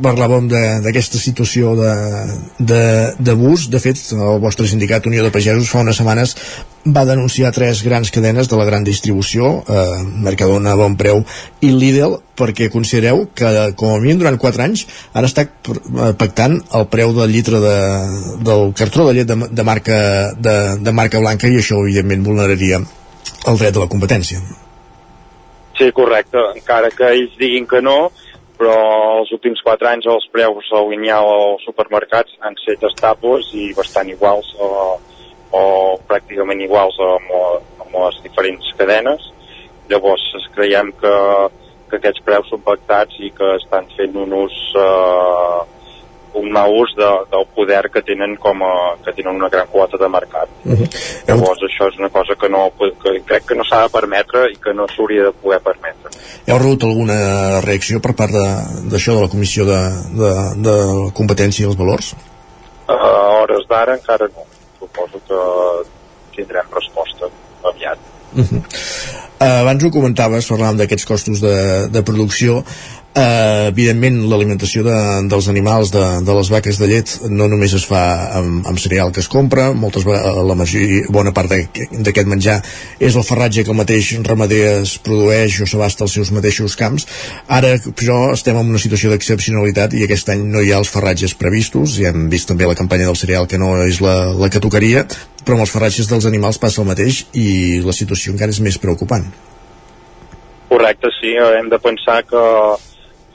parlàvem d'aquesta situació d'abús de, de, de fet el vostre sindicat Unió de Pagesos fa unes setmanes va denunciar tres grans cadenes de la gran distribució eh, Mercadona, Bon Preu i Lidl perquè considereu que com a mínim durant 4 anys han estat pactant el preu del litre de, del cartró de llet de, de, marca, de, de marca blanca i això evidentment vulneraria el dret de la competència. Sí, correcte. Encara que ells diguin que no, però els últims 4 anys els preus al lineal als supermercats han estat estables i bastant iguals o, o pràcticament iguals amb, amb les diferents cadenes. Llavors creiem que, que aquests preus són pactats i que estan fent un ús eh, un mal ús de, del poder que tenen com a, que tenen una gran quota de mercat. Uh -huh. Llavors això és una cosa que, no, que crec que no s'ha de permetre i que no s'hauria de poder permetre. Heu rebut alguna reacció per part d'això de, de la Comissió de, de, de Competència i els Valors? A hores d'ara encara no. Suposo que tindrem resposta aviat. Uh -huh. uh, abans ho comentaves, parlàvem d'aquests costos de, de producció eh, evidentment l'alimentació de, dels animals de, de les vaques de llet no només es fa amb, amb cereal que es compra moltes vegades, la majoria, bona part d'aquest menjar és el ferratge que el mateix ramader es produeix o s'abasta als seus mateixos camps. Ara però estem en una situació d'excepcionalitat i aquest any no hi ha els ferratges previstos. I hem vist també la campanya del cereal que no és la, la que tocaria però amb els ferratges dels animals passa el mateix i la situació encara és més preocupant. Correcte, sí, hem de pensar que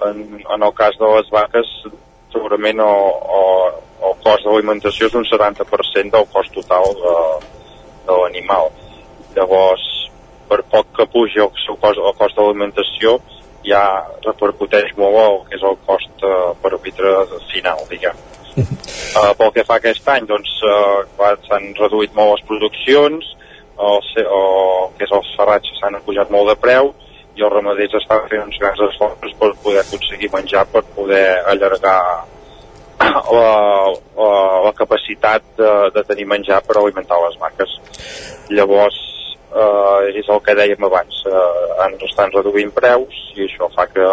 en, en el cas de les vaques segurament o, o, el cost de l'alimentació és un 70% del cost total de, de l'animal. Llavors, per poc que pugi el seu cost, el cost de l'alimentació, ja repercuteix molt el que és el cost uh, per litre final, diguem. Uh, pel que fa aquest any, doncs, uh, s'han reduït molt les produccions, el, el, que és els ferratges s'han pujat molt de preu, i els ramaders estan fent uns grans esforços per poder aconseguir menjar, per poder allargar la, la, la capacitat de, de tenir menjar per alimentar les vaques. Llavors, eh, és el que dèiem abans, eh, ens estan reduint preus i això fa que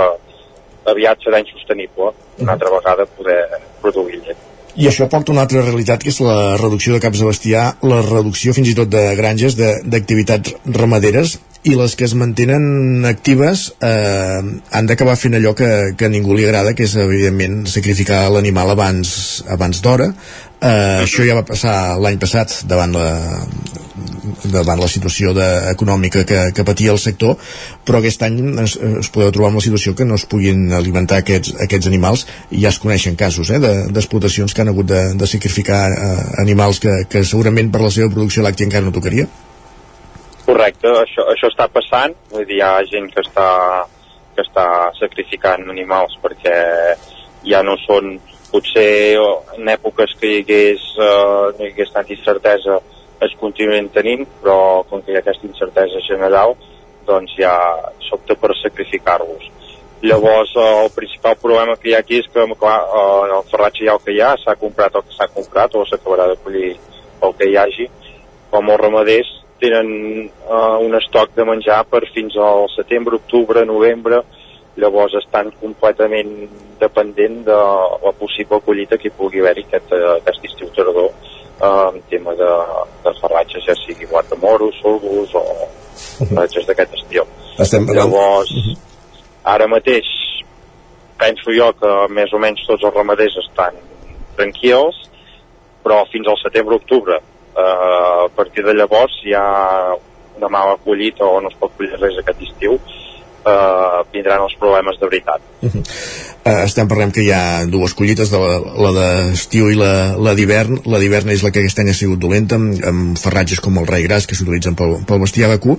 aviat serà insostenible una altra vegada poder produir llet. I això porta una altra realitat, que és la reducció de caps de bestiar, la reducció fins i tot de granges, d'activitats ramaderes, i les que es mantenen actives eh, han d'acabar fent allò que, que a ningú li agrada, que és evidentment sacrificar l'animal abans, abans d'hora. Eh, això ja va passar l'any passat davant la, davant la situació de, econòmica que, que patia el sector, però aquest any es, es podeu trobar amb la situació que no es puguin alimentar aquests, aquests animals i ja es coneixen casos eh, d'explotacions de, que han hagut de, de sacrificar eh, animals que, que segurament per la seva producció làctia encara no tocaria. Correcte, això, això està passant, vull dir, hi ha gent que està, que està sacrificant animals perquè ja no són potser en èpoques que hi hagués, uh, no hi hagués tanta incertesa es continuen tenint, però com que hi ha aquesta incertesa general, doncs ja s'opta per sacrificar-los. Llavors, eh, el principal problema que hi ha aquí és que clar, eh, el ferratge ja el que hi ha, s'ha comprat el que s'ha comprat o s'acabarà de collir el que hi hagi. Com els ramaders tenen eh, un estoc de menjar per fins al setembre, octubre, novembre, llavors estan completament dependent de la possible collita que hi pugui haver-hi aquest, eh, aquest estiu tardor eh, en tema de, de ferratges, ja sigui guat de moros, sorgos o ferratges d'aquest estil. Estem Llavors, ara mateix penso jo que més o menys tots els ramaders estan tranquils, però fins al setembre-octubre. Eh, a partir de llavors hi ha una mala collita o no es pot collir res aquest estiu, eh, vindran els problemes de veritat. Uh, estem parlant que hi ha dues collites, de la, la d'estiu i la, la d'hivern. La d'hivern és la que aquest any ha sigut dolenta, amb, amb ferratges com el rai gras, que s'utilitzen pel, pel bestiar vacú.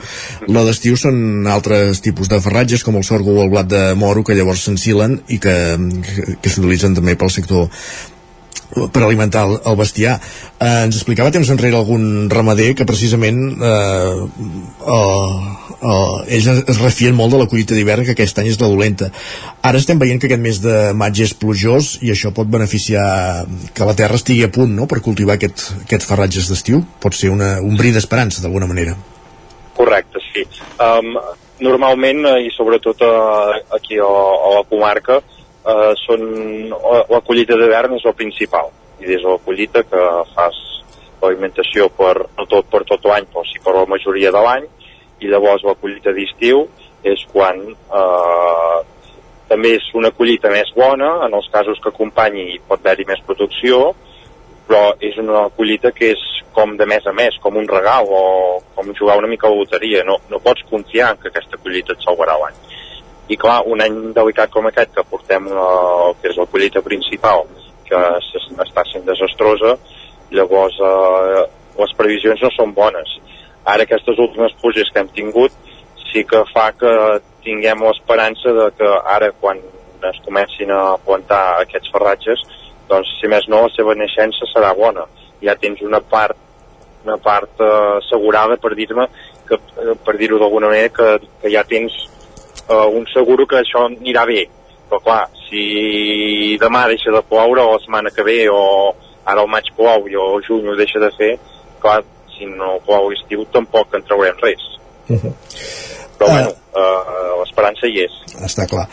La d'estiu són altres tipus de ferratges, com el sorgo o el blat de moro, que llavors s'ensilen i que, que, que s'utilitzen també pel sector per alimentar el, el bestiar. Eh, ens explicava temps enrere algun ramader que precisament eh, eh, eh, ells es, refien molt de la collita d'hivern que aquest any és la dolenta. Ara estem veient que aquest mes de maig és plujós i això pot beneficiar que la terra estigui a punt no? per cultivar aquest, aquest farratges d'estiu. Pot ser una, un bri d'esperança d'alguna manera. Correcte, sí. Um, normalment, eh, i sobretot uh, aquí a, a la comarca, uh, són, la collita d'hivern és el principal. I de la collita que fas l'alimentació per, no tot per tot l'any, però sí per la majoria de l'any, i llavors la collita d'estiu és quan eh, també és una collita més bona, en els casos que acompanyi pot haver-hi més producció, però és una collita que és com de mes a mes, com un regal o com jugar una mica a la loteria. No, no pots confiar que aquesta collita et salvarà l'any. I clar, un any delicat com aquest, que portem la, que és la collita principal, que està sent desastrosa, llavors eh, les previsions no són bones. Ara aquestes últimes pluges que hem tingut sí que fa que tinguem l'esperança de que ara quan es comencin a plantar aquests ferratges doncs si més no la seva naixença serà bona ja tens una part una part eh, assegurada per dir-me que, eh, per dir-ho d'alguna manera que, que ja tens eh, un seguro que això anirà bé. Però clar, si demà deixa de ploure o la setmana que ve o ara el maig plou i el juny ho deixa de fer clar, si no plou a l'estiu tampoc en traurem res. Però bueno, eh, l'esperança hi és. Està clar.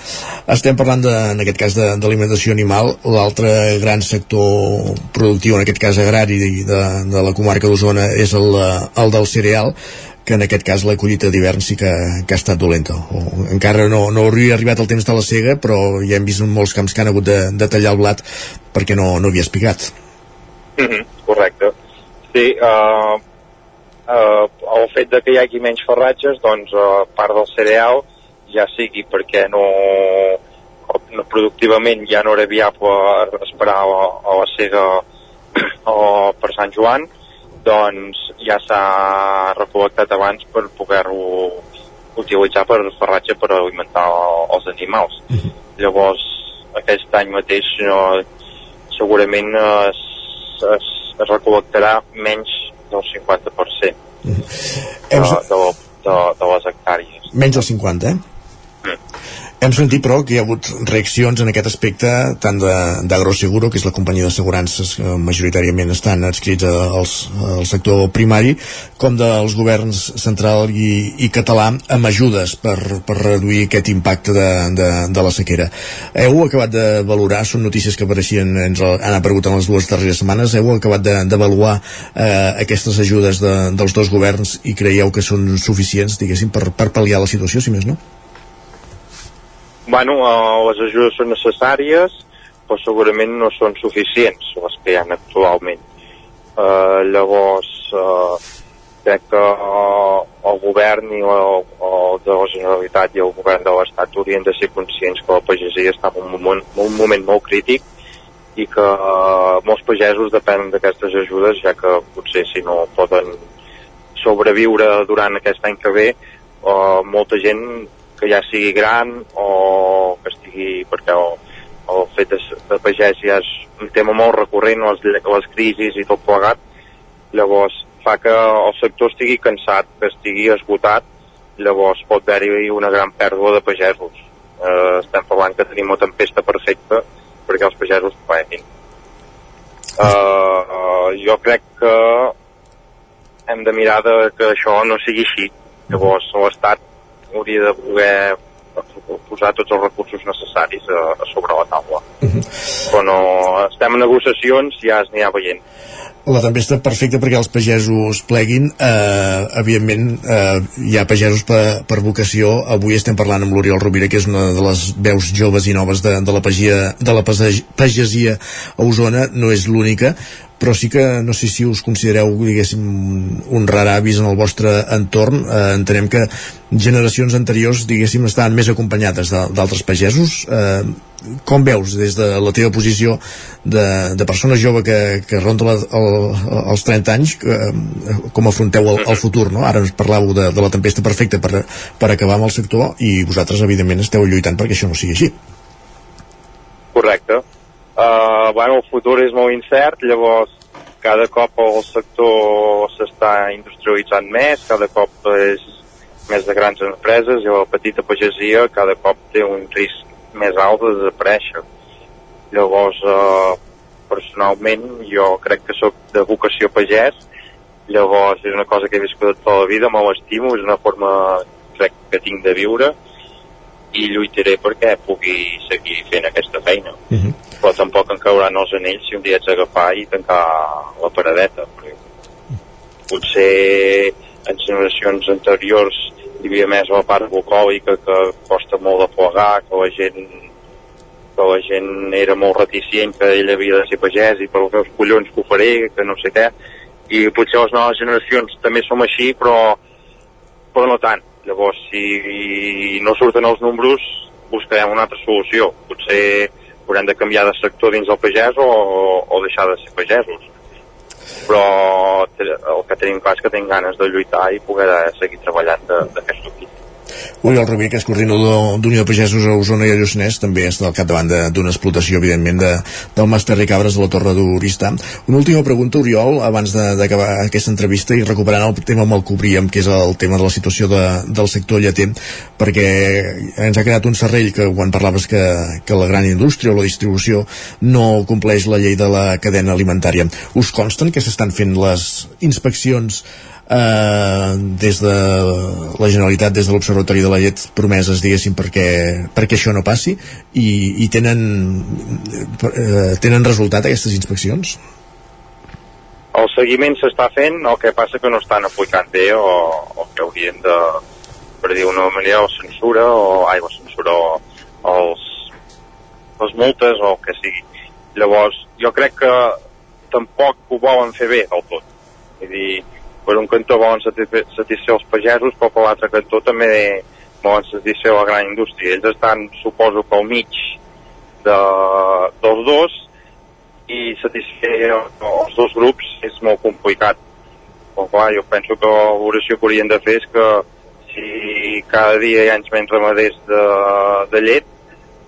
Estem parlant, de, en aquest cas, d'alimentació animal. L'altre gran sector productiu, en aquest cas agrari, de, de la comarca d'Osona, és el, eh, el del cereal, que en aquest cas la collita d'hivern sí que, que ha estat dolenta. O, encara no, no hauria arribat el temps de la cega, però ja hem vist molts camps que han hagut de, de tallar el blat perquè no, no havia espigat. Mhm, correcte. Sí, uh, uh, el fet de que hi hagi menys ferratges, doncs uh, part del cereal, ja sigui perquè no, no productivament ja no era viable esperar a, a la cega o per Sant Joan, doncs ja s'ha recol·lectat abans per poder-ho utilitzar per ferratge per alimentar els animals. Llavors, aquest any mateix no, segurament es, es, es recol·lectarà menys del 50% de, de, de, de les hectàrees. Menys del 50, eh? Hem sentit, però, que hi ha hagut reaccions en aquest aspecte tant d'Agroseguro, que és la companyia d'assegurances que majoritàriament estan adscrits als, al sector primari, com dels governs central i, i català amb ajudes per, per reduir aquest impacte de, de, de la sequera. Heu acabat de valorar, són notícies que apareixien, ens han aparegut en les dues darreres setmanes, heu acabat d'avaluar eh, aquestes ajudes de, dels dos governs i creieu que són suficients, diguéssim, per, per pal·liar la situació, si més no? Bueno, eh, les ajudes són necessàries, però segurament no són suficients les que hi ha actualment. Eh, llavors, eh, crec que eh, el govern i el, el de la Generalitat i el govern de l'Estat haurien de ser conscients que la pagesia està en un moment, un moment molt crític i que eh, molts pagesos depenen d'aquestes ajudes, ja que potser si no poden sobreviure durant aquest any que ve, eh, molta gent que ja sigui gran o que estigui perquè el, el fet de, de pagès ja és un tema molt recurrent, les, les crisis i tot plegat, llavors fa que el sector estigui cansat, que estigui esgotat, llavors pot haver-hi una gran pèrdua de pagesos. Eh, estem parlant que tenim una tempesta perfecta perquè els pagesos pleguin. Eh, uh, jo crec que hem de mirar de que això no sigui així. Llavors l'Estat hauria de poder posar tots els recursos necessaris a, a sobre la taula. Però no, estem en negociacions, ja es n'hi ha veient. La tempesta perfecta perquè els pagesos pleguin. Eh, evidentment eh, hi ha pagesos per, per vocació. Avui estem parlant amb l'Oriol Rovira que és una de les veus joves i noves de, de la, pagia, de la pagesia a Osona. No és l'única però sí que no sé si us considereu diguéssim un rar avis en el vostre entorn. Eh, entenem que generacions anteriors diguéssim estaven més acompanyades d'altres pagesos. Eh, com veus des de la teva posició de, de persona jove que, que ronda la, el, els 30 anys que, eh, com afronteu el, el futur no? ara ens parlàveu de, de la tempesta perfecta per, per acabar amb el sector i vosaltres evidentment esteu lluitant perquè això no sigui així. Correcte Uh, bueno, el futur és molt incert, llavors cada cop el sector s'està industrialitzant més, cada cop és més de grans empreses i la petita pagesia cada cop té un risc més alt de desaparèixer. Llavors, uh, personalment, jo crec que sóc de vocació pagès, llavors és una cosa que he viscut tota la vida, me l'estimo, és una forma crec que tinc de viure i lluitaré perquè pugui seguir fent aquesta feina. Uh mhm. -huh però tampoc em cauran els anells si un dia ets agafar i tancar la paradeta perquè potser en generacions anteriors hi havia més la part bucòlica que costa molt de plegar que la gent que la gent era molt reticient que ell havia de ser pagès i per els collons que ho faré, que no sé què i potser les noves generacions també som així però, però no tant llavors si no surten els números buscarem una altra solució. Potser haurem de canviar de sector dins del pagès o, o deixar de ser pagesos. Però el que tenim clar és que tenim ganes de lluitar i poder seguir treballant d'aquest objectiu Oriol Rubí, que és coordinador d'Unió de Pagesos a Osona i a Lluçanès, també està al capdavant d'una explotació, evidentment, de, del Mas Terri Cabres de la Torre d'Orista. Una última pregunta, Oriol, abans d'acabar aquesta entrevista i recuperant el tema amb el que obríem, que és el tema de la situació de, del sector lleter, perquè ens ha quedat un serrell que quan parlaves que, que la gran indústria o la distribució no compleix la llei de la cadena alimentària. Us consten que s'estan fent les inspeccions eh, des de la Generalitat, des de l'Observatori de la Llet promeses, diguéssim, perquè, perquè això no passi i, i tenen, eh, tenen resultat aquestes inspeccions? El seguiment s'està fent, el que passa que no estan aplicant bé o, o que haurien de, per dir una manera, o censura o, ai, la censura o, els, les multes o el que sigui. Llavors, jo crec que tampoc ho volen fer bé del tot. Vull dir, per un cantó volen satisfer els pagesos, però per l'altre cantó també volen satisfer la gran indústria. Ells estan, suposo, pel mig de, dels dos i satisfer els dos grups és molt complicat. Però clar, jo penso que l'oració que haurien de fer és que si cada dia hi ha menys ramaders de, de llet,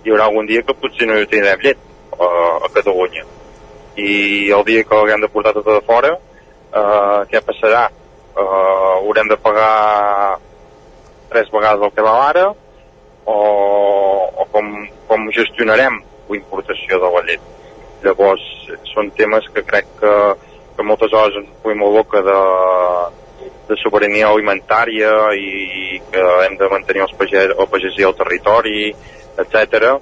hi haurà algun dia que potser no hi tindrem llet a, a Catalunya. I el dia que l'haguem de portar tota de fora, eh, què passarà? Eh, haurem de pagar tres vegades el que va ara o, o com, com gestionarem la importació de la llet. Llavors, són temes que crec que, que moltes hores ens puguem a boca de, de sobirania alimentària i que hem de mantenir els pages, el pagesia al territori, etc.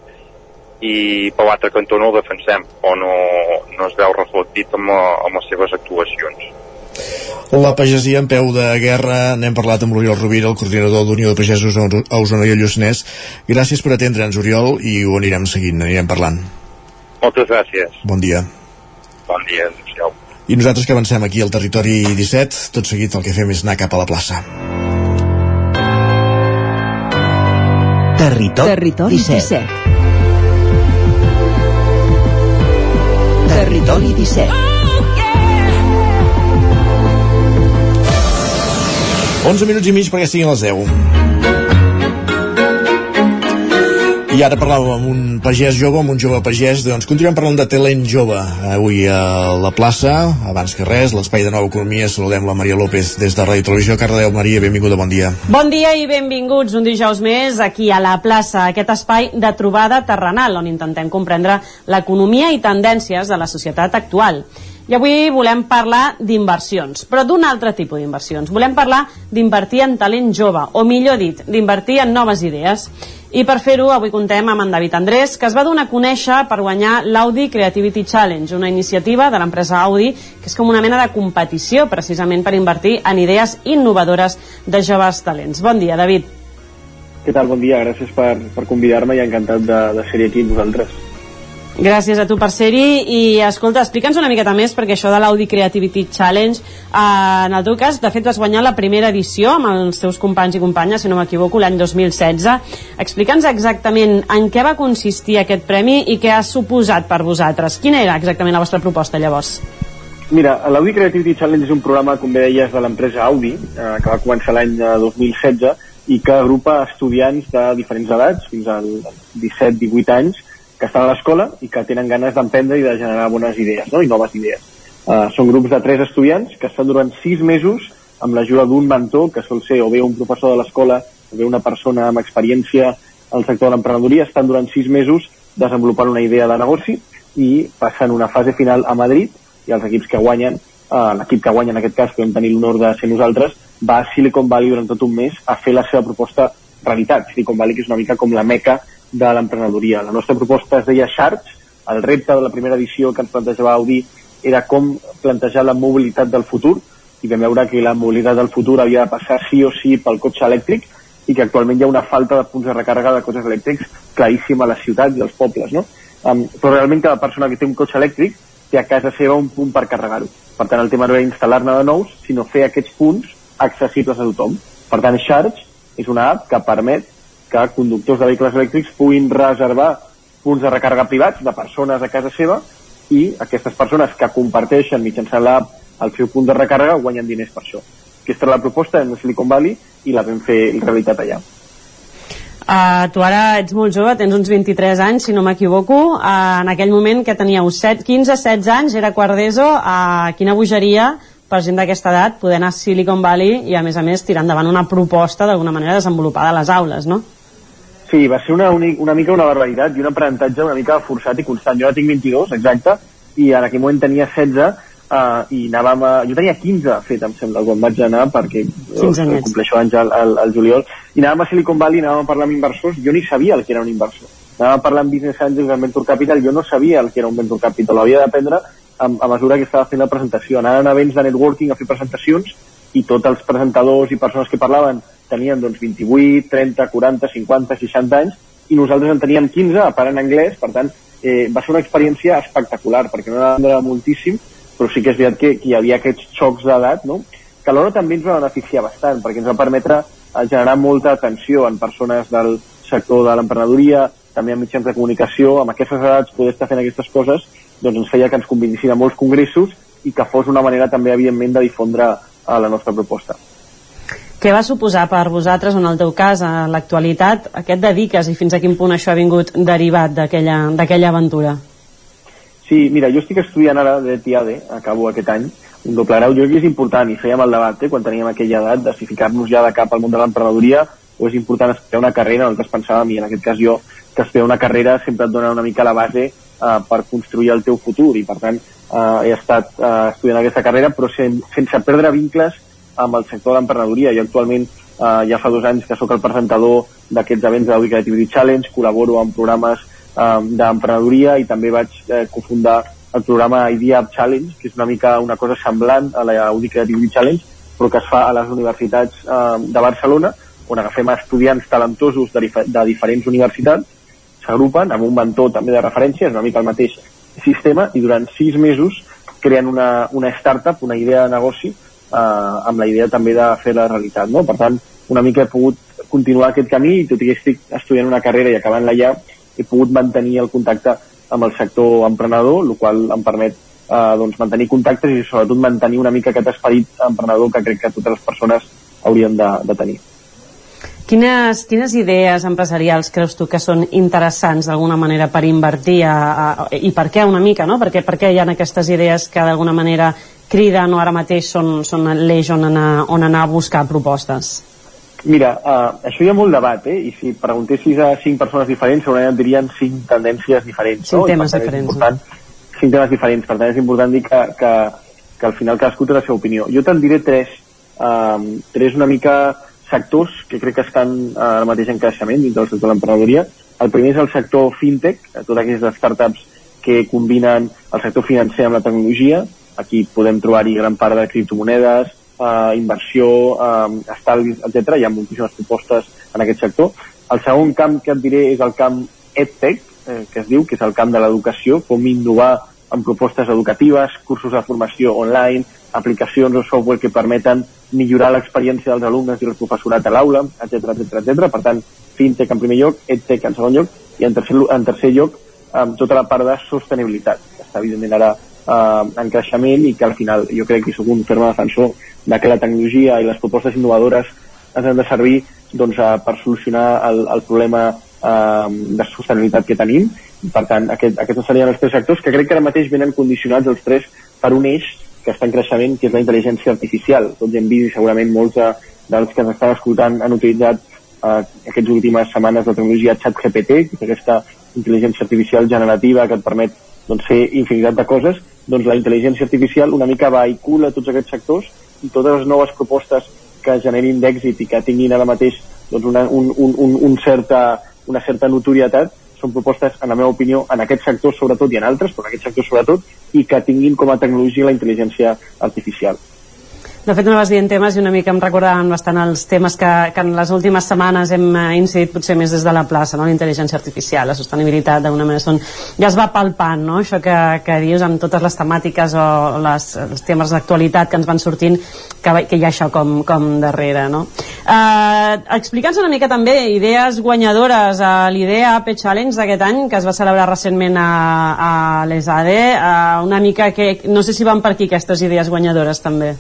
I per l'altre cantó no ho defensem o no, no es veu reflectit amb, amb les seves actuacions. La pagesia en peu de guerra, n'hem parlat amb l'Oriol Rovira, el coordinador d'Unió de Pagesos a Osona i a Lluçanès. Gràcies per atendre'ns, Oriol, i ho anirem seguint, anirem parlant. Moltes gràcies. Bon dia. Bon dia, adéu I nosaltres que avancem aquí al territori 17, tot seguit el que fem és anar cap a la plaça. Territori, territori 17. 17. Territori 17. 11 minuts i mig perquè siguin les 10. I ara parlàvem amb un pagès jove, amb un jove pagès, doncs continuem parlant de talent jove. Avui a la plaça, abans que res, l'espai de nova economia, saludem la Maria López des de Ràdio Televisió. Cardedeu, Maria, benvinguda, bon dia. Bon dia i benvinguts un dijous més aquí a la plaça, aquest espai de trobada terrenal, on intentem comprendre l'economia i tendències de la societat actual. I avui volem parlar d'inversions, però d'un altre tipus d'inversions. Volem parlar d'invertir en talent jove, o millor dit, d'invertir en noves idees. I per fer-ho, avui contem amb en David Andrés, que es va donar a conèixer per guanyar l'Audi Creativity Challenge, una iniciativa de l'empresa Audi, que és com una mena de competició, precisament per invertir en idees innovadores de joves talents. Bon dia, David. Què tal? Bon dia, gràcies per, per convidar-me i encantat de, de ser aquí amb vosaltres. Gràcies a tu per ser-hi. I escolta, explica'ns una miqueta més perquè això de l'Audi Creativity Challenge eh, en el teu cas, de fet vas guanyar la primera edició amb els teus companys i companyes si no m'equivoco, l'any 2016 explica'ns exactament en què va consistir aquest premi i què ha suposat per vosaltres. Quina era exactament la vostra proposta llavors? Mira, l'Audi Creativity Challenge és un programa, com bé deies, de l'empresa Audi, eh, que va començar l'any 2016 i que agrupa estudiants de diferents edats, fins als 17-18 anys, que estan a l'escola i que tenen ganes d'emprendre i de generar bones idees no? i noves idees. Uh, són grups de tres estudiants que estan durant sis mesos amb l'ajuda d'un mentor, que sol ser o bé un professor de l'escola o bé una persona amb experiència al sector de l'emprenedoria, estan durant sis mesos desenvolupant una idea de negoci i passen una fase final a Madrid i els equips que guanyen, uh, l'equip que guanya en aquest cas, que vam tenir l'honor de ser nosaltres, va a Silicon Valley durant tot un mes a fer la seva proposta realitat. Silicon Valley que és una mica com la meca de l'emprenedoria. La nostra proposta es deia Sharks, el repte de la primera edició que ens plantejava Audi era com plantejar la mobilitat del futur i vam veure que la mobilitat del futur havia de passar sí o sí pel cotxe elèctric i que actualment hi ha una falta de punts de recàrrega de cotxes elèctrics claríssima a les ciutats i als pobles, no? Um, però realment cada persona que té un cotxe elèctric té a casa seva un punt per carregar-ho. Per tant, el tema no era instal·lar-ne de nous, sinó fer aquests punts accessibles a tothom. Per tant, Charge és una app que permet que conductors de vehicles elèctrics puguin reservar punts de recàrrega privats de persones a casa seva i aquestes persones que comparteixen mitjançant l'app el seu punt de recàrrega guanyen diners per això. Aquesta era la proposta en Silicon Valley i la vam fer realitat allà. Uh, tu ara ets molt jove, tens uns 23 anys, si no m'equivoco. Uh, en aquell moment que teníeu 7, 15, 16 anys, era quart d'ESO. Uh, quina bogeria per gent d'aquesta edat poder anar a Silicon Valley i a més a més tirar endavant una proposta d'alguna manera desenvolupada a les aules, no? Sí, va ser una, una mica una barbaritat i un aprenentatge una mica forçat i constant. Jo ara tinc 22, exacte, i en aquell moment tenia 16 uh, i anàvem a... Jo tenia 15, fet, em sembla, quan vaig anar, perquè jo, compleixo anys al, al, al juliol, i anàvem a Silicon Valley, anàvem a parlar amb inversors, jo ni sabia el que era un inversor. Anàvem a parlar amb Business Angels, amb Venture Capital, jo no sabia el que era un Venture Capital, ho havia d'aprendre a, a mesura que estava fent la presentació. Anaven a events de networking a fer presentacions i tots els presentadors i persones que parlaven tenien doncs 28, 30, 40, 50, 60 anys i nosaltres en teníem 15 a part en anglès, per tant eh, va ser una experiència espectacular perquè no era moltíssim, però sí que és veritat que, que hi havia aquests xocs d'edat, no? que alhora també ens va beneficiar bastant perquè ens va permetre eh, generar molta atenció en persones del sector de l'emprenedoria, també en mitjans de comunicació, amb aquestes edats poder estar fent aquestes coses, doncs ens feia que ens convincin a molts congressos i que fos una manera també, evidentment, de difondre a la nostra proposta. Què va suposar per vosaltres, en el teu cas, a l'actualitat, aquest dediques i fins a quin punt això ha vingut derivat d'aquella aventura? Sí, mira, jo estic estudiant ara de TIAD, acabo aquest any, un doble grau. Jo crec que és important, i fèiem el debat eh, quan teníem aquella edat, de si ficar-nos ja de cap al món de l'emprenedoria o és important estudiar una carrera, nosaltres pensàvem, i en aquest cas jo, que estudiar una carrera sempre et dona una mica la base eh, per construir el teu futur, i per tant eh, he estat eh, estudiant aquesta carrera, però sen, sense perdre vincles amb el sector de l'emprenedoria. Jo actualment eh, ja fa dos anys que sóc el presentador d'aquests events de l'Audi Creativity Challenge, col·laboro en programes eh, d'emprenedoria i també vaig eh, cofundar el programa Idea Up Challenge, que és una mica una cosa semblant a l'Audi Creativity Challenge, però que es fa a les universitats eh, de Barcelona, on agafem estudiants talentosos de, de diferents universitats, s'agrupen amb un mentor també de referència, és una mica el mateix sistema, i durant sis mesos creen una, una startup, una idea de negoci, eh, amb la idea també de fer la realitat. No? Per tant, una mica he pogut continuar aquest camí i tot i que estic estudiant una carrera i acabant-la ja, he pogut mantenir el contacte amb el sector emprenedor, el qual em permet eh, doncs, mantenir contactes i sobretot mantenir una mica aquest esperit emprenedor que crec que totes les persones haurien de, de tenir. Quines, quines idees empresarials creus tu que són interessants d'alguna manera per invertir a, a, i per què una mica, no? Perquè, per què hi ha aquestes idees que d'alguna manera criden o ara mateix són, són l'eix on, anar, on anar a buscar propostes? Mira, uh, això hi ha molt debat, eh? I si preguntessis a cinc persones diferents, segurament et dirien cinc tendències diferents. Cinc no? Temes diferents, Important, cinc temes diferents, per tant és important dir que, que, que al final cadascú té la seva opinió. Jo te'n diré tres, um, tres una mica sectors que crec que estan uh, ara mateix en creixement dins del sector de l'emprenedoria. El primer és el sector fintech, eh, totes aquestes startups que combinen el sector financer amb la tecnologia. Aquí podem trobar-hi gran part de criptomonedes, eh, inversió, eh, estalvis, etc. Hi ha moltíssimes propostes en aquest sector. El segon camp que et diré és el camp EdTech, eh, que es diu, que és el camp de l'educació, com innovar en propostes educatives, cursos de formació online, aplicacions o software que permeten millorar l'experiència dels alumnes i el professorat a l'aula, etc etc etc. Per tant, fintech en primer lloc, edtech en segon lloc i en tercer, en tercer lloc amb tota la part de sostenibilitat, que està evidentment ara eh, en creixement i que al final jo crec que soc un ferme defensor de que la tecnologia i les propostes innovadores ens han de servir doncs, eh, per solucionar el, el problema eh, de sostenibilitat que tenim. Per tant, aquest, aquests serien els tres sectors que crec que ara mateix venen condicionats els tres per un eix que està en creixement, que és la intel·ligència artificial. Tots hem vist i segurament molts de, dels que ens estan escoltant han utilitzat eh, aquestes últimes setmanes la tecnologia ChatGPT, que és aquesta intel·ligència artificial generativa que et permet doncs, fer infinitat de coses, doncs la intel·ligència artificial una mica vehicula tots aquests sectors i totes les noves propostes que generin d'èxit i que tinguin ara mateix doncs una, un, un, un, un certa, una certa notorietat són propostes, en la meva opinió, en aquest sector sobretot i en altres, però en aquest sector sobretot, i que tinguin com a tecnologia la intel·ligència artificial. De fet, anaves dient temes i una mica em recordaven bastant els temes que, que en les últimes setmanes hem eh, incidit potser més des de la plaça, no? la intel·ligència artificial, la sostenibilitat, d'una manera són... ja es va palpant, no? això que, que dius amb totes les temàtiques o les, els temes d'actualitat que ens van sortint, que, que hi ha això com, com darrere. No? Eh, Explica'ns una mica també idees guanyadores a l'idea AP Challenge d'aquest any, que es va celebrar recentment a, a l'ESADE, eh, una mica que... no sé si van per aquí aquestes idees guanyadores també.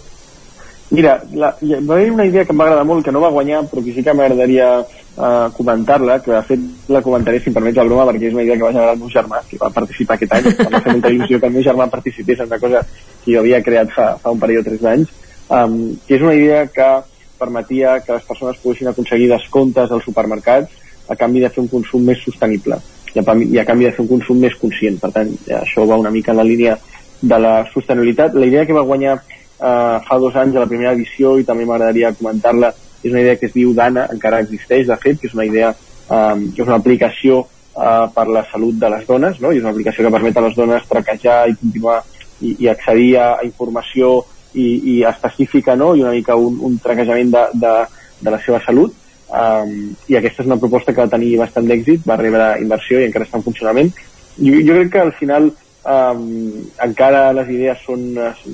Mira, la, hi va haver una idea que em va agradar molt, que no va guanyar, però que sí que m'agradaria uh, comentar-la, que de fet la comentaré si em permets la broma, perquè és una idea que va generar el meu germà, que va participar aquest any. Em va fer molta il·lusió que el meu germà participés en una cosa que jo havia creat fa, fa un parell o tres d'anys, um, que és una idea que permetia que les persones poguessin aconseguir descomptes als supermercats a canvi de fer un consum més sostenible i a, i a canvi de fer un consum més conscient. Per tant, això va una mica en la línia de la sostenibilitat. La idea que va guanyar eh, fa dos anys a la primera edició i també m'agradaria comentar-la és una idea que es diu Dana, encara existeix de fet, que és una idea eh, que és una aplicació eh, per la salut de les dones no? i és una aplicació que permet a les dones traquejar i continuar i, i accedir a, informació i, i específica no? i una mica un, un traquejament de, de, de la seva salut um, i aquesta és una proposta que va tenir bastant d'èxit, va rebre inversió i encara està en funcionament. Jo, jo crec que al final um, encara les idees són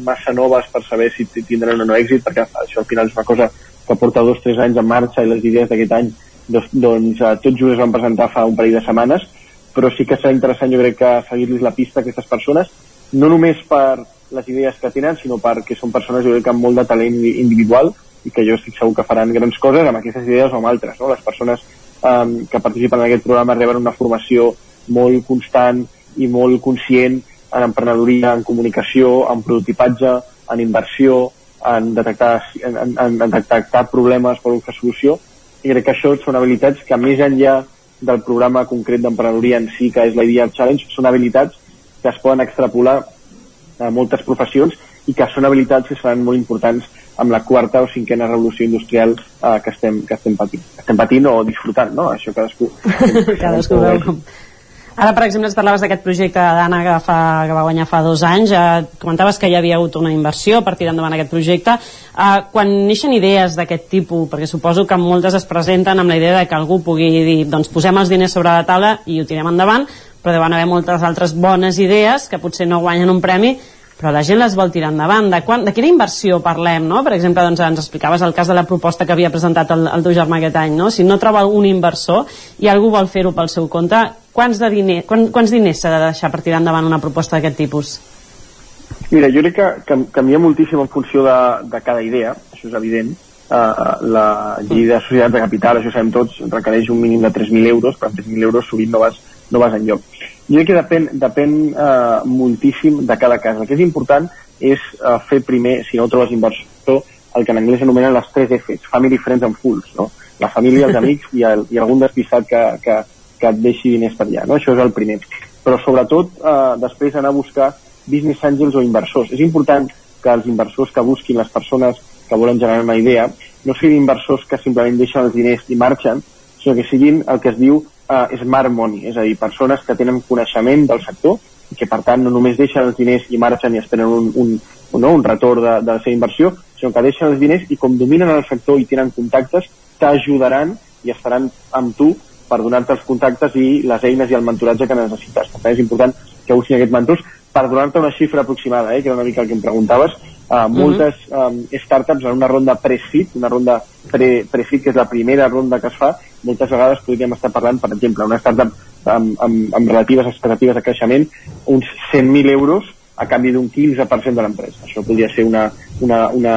massa noves per saber si tindran o no èxit, perquè això al final és una cosa que porta dos o tres anys en marxa i les idees d'aquest any doncs, doncs tots just es van presentar fa un parell de setmanes, però sí que serà interessant jo crec que seguir-los la pista a aquestes persones, no només per les idees que tenen, sinó perquè són persones jo crec que amb molt de talent individual i que jo estic segur que faran grans coses amb aquestes idees o amb altres. No? Les persones um, que participen en aquest programa reben una formació molt constant i molt conscient en emprenedoria, en comunicació, en prototipatge, en inversió, en detectar, en, en, en detectar problemes per buscar solució i crec que això són habilitats que més enllà del programa concret d'emprenedoria en si, que és la Idea Challenge, són habilitats que es poden extrapolar a moltes professions i que són habilitats que seran molt importants amb la quarta o cinquena revolució industrial eh, que, estem, que estem patint. Estem patint o disfrutant, no? Això cadascú... cadascú veu com, Ara, per exemple, ens parlaves d'aquest projecte d'Anna que, fa, que va guanyar fa dos anys. Eh, comentaves que hi havia hagut una inversió per tirar endavant aquest projecte. Eh, quan neixen idees d'aquest tipus, perquè suposo que moltes es presenten amb la idea de que algú pugui dir doncs posem els diners sobre la taula i ho tirem endavant, però deuen haver moltes altres bones idees que potser no guanyen un premi però la gent les vol tirar endavant. De, quan, de quina inversió parlem, no? Per exemple, doncs, ens explicaves el cas de la proposta que havia presentat el, el teu germà aquest any, no? Si no troba un inversor i algú vol fer-ho pel seu compte, quants, de diner, quants, quants diners s'ha de deixar per tirar endavant una proposta d'aquest tipus? Mira, jo crec que, que canvia moltíssim en funció de, de cada idea, això és evident, eh, la llei de societat de capital, això sabem tots, requereix un mínim de 3.000 euros, però amb 3.000 euros sovint no vas, no vas enlloc. Jo crec que depèn, depèn eh, moltíssim de cada cas. El que és important és eh, fer primer, si no trobes inversor, el que en anglès anomenen les 3 Fs, Family, Friends and Fools, no? La família, els amics i, el, i algun despistat que, que, que et deixi diners per allà, no? Això és el primer. Però sobretot eh, després anar a buscar business angels o inversors. És important que els inversors que busquin les persones que volen generar una idea no siguin inversors que simplement deixen els diners i marxen, sinó que siguin el que es diu uh, smart money, és a dir, persones que tenen coneixement del sector i que per tant no només deixen els diners i marxen i esperen un, un, un, no, un retorn de, de la seva inversió, sinó que deixen els diners i com dominen el sector i tenen contactes, t'ajudaran i estaran amb tu per donar-te els contactes i les eines i el mentoratge que necessites. Per tant, és important que busquin aquests mentors per donar-te una xifra aproximada, eh, que era una mica el que em preguntaves, uh, moltes um, startups en una ronda pre-seed, una ronda pre-seed, que és la primera ronda que es fa, moltes vegades podríem estar parlant, per exemple, una startup amb, amb, amb relatives expectatives de creixement, uns 100.000 euros a canvi d'un 15% de l'empresa. Això podria ser una, una, una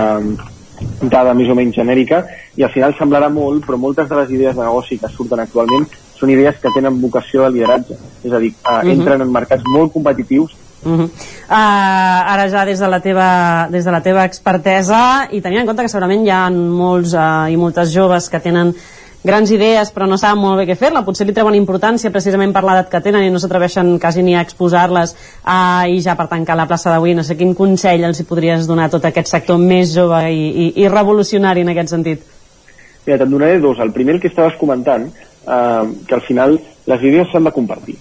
dada més o menys genèrica i al final semblarà molt, però moltes de les idees de negoci que surten actualment són idees que tenen vocació de lideratge. És a dir, uh, uh -huh. entren en mercats molt competitius Uh -huh. uh, ara ja des de, la teva, des de la teva expertesa i tenint en compte que segurament hi ha molts uh, i moltes joves que tenen grans idees però no saben molt bé què fer-la, potser li treuen importància precisament per l'edat que tenen i no s'atreveixen quasi ni a exposar-les uh, i ja per tancar la plaça d'avui, no sé quin consell els hi podries donar a tot aquest sector més jove i, i, i revolucionari en aquest sentit Mira, te'n donaré dos. El primer, el que estaves comentant, eh, que al final les idees s'han de compartir.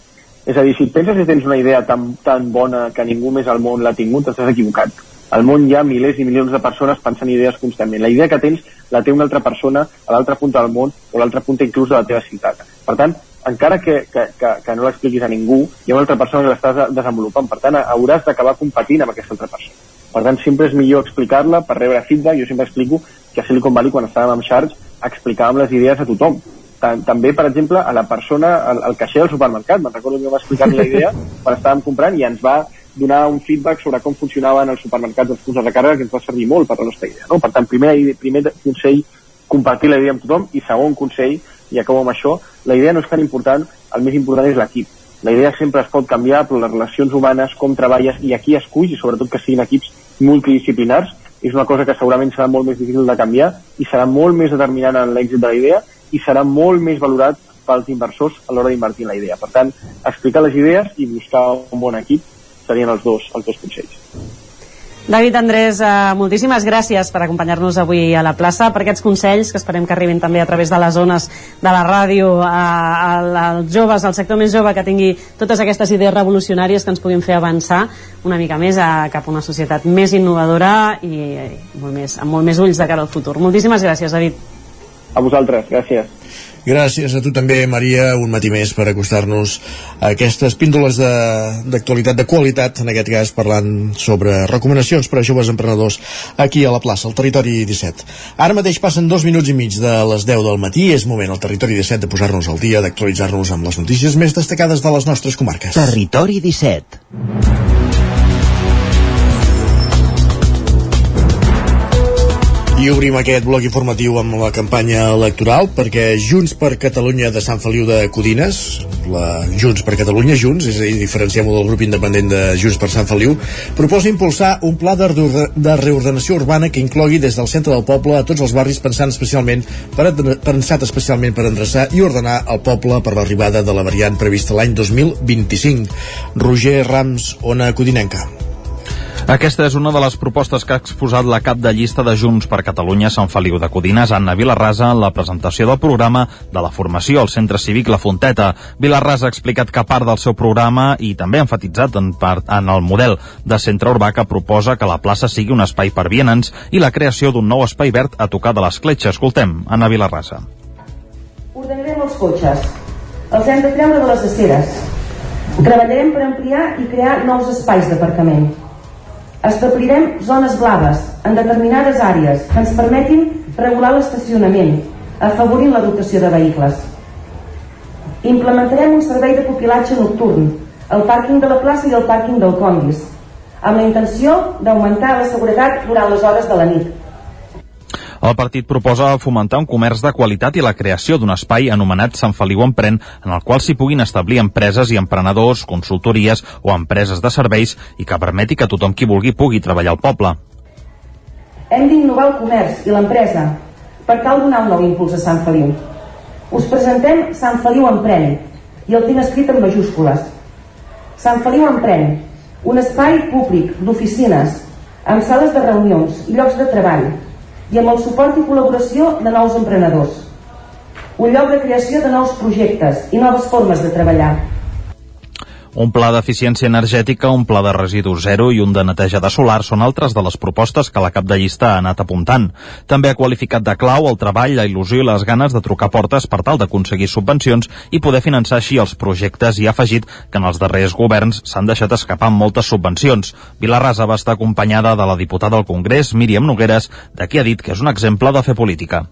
És a dir, si penses que tens una idea tan, tan bona que ningú més al món l'ha tingut, estàs equivocat. Al món hi ha milers i milions de persones pensant idees constantment. La idea que tens la té una altra persona a l'altra punta del món o a l'altra punta inclús de la teva ciutat. Per tant, encara que, que, que, que no l'expliquis a ningú, hi ha una altra persona que l'estàs desenvolupant. Per tant, hauràs d'acabar competint amb aquesta altra persona. Per tant, sempre és millor explicar-la per rebre feedback. Jo sempre explico que a Silicon Valley, quan estàvem amb Sharks, explicàvem les idees a tothom també, per exemple, a la persona, al, al caixer del supermercat. Me'n recordo que va explicar la idea quan estàvem comprant i ens va donar un feedback sobre com funcionaven els supermercats els punts de recàrrega que ens va servir molt per la nostra idea. No? Per tant, primer, primer consell, compartir la idea amb tothom i segon consell, i acabo amb això, la idea no és tan important, el més important és l'equip. La idea sempre es pot canviar, però les relacions humanes, com treballes i aquí esculls, i sobretot que siguin equips multidisciplinars, és una cosa que segurament serà molt més difícil de canviar i serà molt més determinant en l'èxit de la idea i serà molt més valorat pels inversors a l'hora d'invertir en la idea. Per tant, explicar les idees i buscar un bon equip serien els dos, els dos consells. David Andrés, eh, moltíssimes gràcies per acompanyar-nos avui a la plaça, per aquests consells que esperem que arribin també a través de les zones de la ràdio a, als joves, al sector més jove que tingui totes aquestes idees revolucionàries que ens puguin fer avançar una mica més a, cap a una societat més innovadora i, i molt més, amb molt més ulls de cara al futur. Moltíssimes gràcies, David. A vosaltres, gràcies. Gràcies a tu també, Maria, un matí més per acostar-nos a aquestes píndoles d'actualitat, de, de qualitat, en aquest cas parlant sobre recomanacions per a joves emprenedors aquí a la plaça, al Territori 17. Ara mateix passen dos minuts i mig de les 10 del matí, és moment al Territori 17 de posar-nos al dia, d'actualitzar-nos amb les notícies més destacades de les nostres comarques. Territori 17. I obrim aquest bloc informatiu amb la campanya electoral perquè Junts per Catalunya de Sant Feliu de Codines, la Junts per Catalunya, Junts, és a dir, diferenciem-ho del grup independent de Junts per Sant Feliu, proposa impulsar un pla de, de reordenació urbana que inclogui des del centre del poble a tots els barris pensant especialment per, pensat especialment per endreçar i ordenar el poble per l'arribada de la variant prevista l'any 2025. Roger Rams, Ona Codinenca. Aquesta és una de les propostes que ha exposat la cap de llista de Junts per Catalunya Sant Feliu de Codines, Anna Vilarrasa, en la presentació del programa de la formació al Centre Cívic La Fonteta. Vilarrasa ha explicat que part del seu programa i també ha enfatitzat en, part, en el model de centre urbà que proposa que la plaça sigui un espai per vianants i la creació d'un nou espai verd a tocar de l'escletxa. Escoltem, Anna Vilarrasa. Ordenarem els cotxes. Els hem de treure de les aceres. Treballarem per ampliar i crear nous espais d'aparcament Establirem zones blaves en determinades àrees que ens permetin regular l'estacionament, afavorint la dotació de vehicles. Implementarem un servei de pupilatge nocturn al pàrquing de la plaça i al pàrquing del Condis, amb la intenció d'augmentar la seguretat durant les hores de la nit. El partit proposa fomentar un comerç de qualitat i la creació d'un espai anomenat Sant Feliu Empren, en el qual s'hi puguin establir empreses i emprenedors, consultories o empreses de serveis i que permeti que tothom qui vulgui pugui treballar al poble. Hem d'innovar el comerç i l'empresa per tal donar un nou impuls a Sant Feliu. Us presentem Sant Feliu Empren i el tinc escrit en majúscules. Sant Feliu Empren, un espai públic d'oficines, amb sales de reunions i llocs de treball, i amb el suport i col·laboració de nous emprenedors. Un lloc de creació de nous projectes i noves formes de treballar. Un pla d'eficiència energètica, un pla de residus zero i un de neteja de solar són altres de les propostes que la cap de llista ha anat apuntant. També ha qualificat de clau el treball, la il·lusió i les ganes de trucar portes per tal d'aconseguir subvencions i poder finançar així els projectes i ha afegit que en els darrers governs s'han deixat escapar moltes subvencions. Vilarrasa va estar acompanyada de la diputada al Congrés, Míriam Nogueres, de qui ha dit que és un exemple de fer política.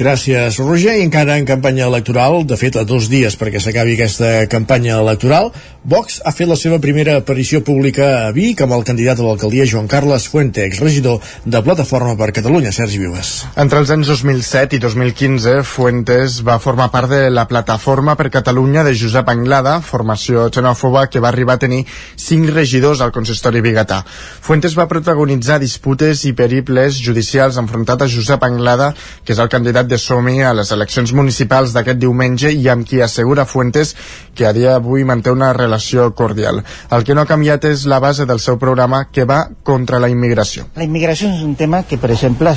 Gràcies, Roger. I encara en campanya electoral, de fet, a dos dies perquè s'acabi aquesta campanya electoral, Vox ha fet la seva primera aparició pública a Vic amb el candidat a l'alcaldia Joan Carles Fuente, exregidor de Plataforma per Catalunya, Sergi Vives. Entre els anys 2007 i 2015, Fuentes va formar part de la Plataforma per Catalunya de Josep Anglada, formació xenòfoba que va arribar a tenir cinc regidors al consistori bigatà. Fuentes va protagonitzar disputes i periples judicials enfrontat a Josep Anglada, que és el candidat de Somi a les eleccions municipals d'aquest diumenge i amb qui assegura Fuentes que a dia d'avui manté una relació cordial. El que no ha canviat és la base del seu programa que va contra la immigració. La immigració és un tema que, per exemple,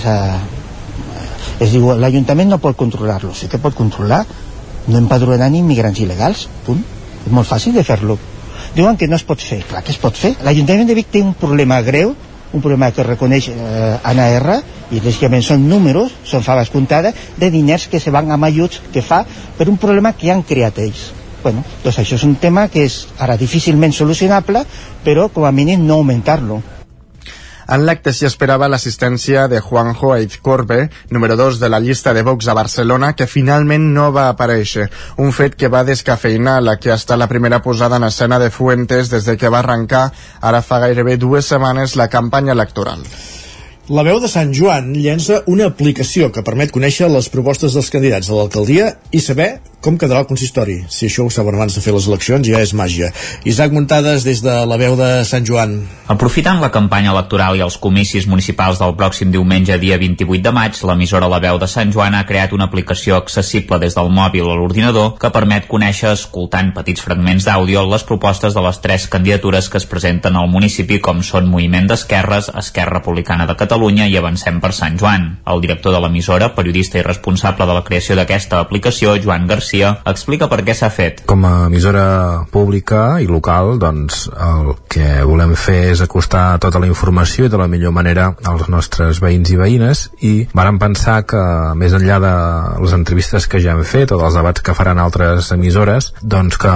es diu l'Ajuntament no pot controlar-lo. Sí que pot controlar no empadronant immigrants il·legals, punt. És molt fàcil de fer-lo. Diuen que no es pot fer. Clar que es pot fer. L'Ajuntament de Vic té un problema greu un problema que reconeix eh, ANAR i lògicament són números, són faves comptades de diners que se van amb ajuts que fa per un problema que han creat ells. Bueno, doncs això és un tema que és ara difícilment solucionable però com a mínim no augmentar-lo en l'acte s'hi esperava l'assistència de Juanjo Aizcorbe, número 2 de la llista de Vox a Barcelona, que finalment no va aparèixer. Un fet que va descafeinar la que ha estat la primera posada en escena de Fuentes des de que va arrencar, ara fa gairebé dues setmanes, la campanya electoral. La veu de Sant Joan llença una aplicació que permet conèixer les propostes dels candidats a l'alcaldia i saber com quedarà el consistori. Si això ho saben abans de fer les eleccions ja és màgia. Isaac Muntades des de la veu de Sant Joan. Aprofitant la campanya electoral i els comicis municipals del pròxim diumenge dia 28 de maig, l'emissora La Veu de Sant Joan ha creat una aplicació accessible des del mòbil a l'ordinador que permet conèixer, escoltant petits fragments d'àudio, les propostes de les tres candidatures que es presenten al municipi com són Moviment d'Esquerres, Esquerra Republicana de Catalunya i Avancem per Sant Joan. El director de l'emissora, periodista i responsable de la creació d'aquesta aplicació, Joan Garcia, Garcia explica per què s'ha fet. Com a emissora pública i local, doncs el que volem fer és acostar tota la informació de la millor manera als nostres veïns i veïnes i vàrem pensar que més enllà de les entrevistes que ja hem fet o dels debats que faran altres emissores, doncs que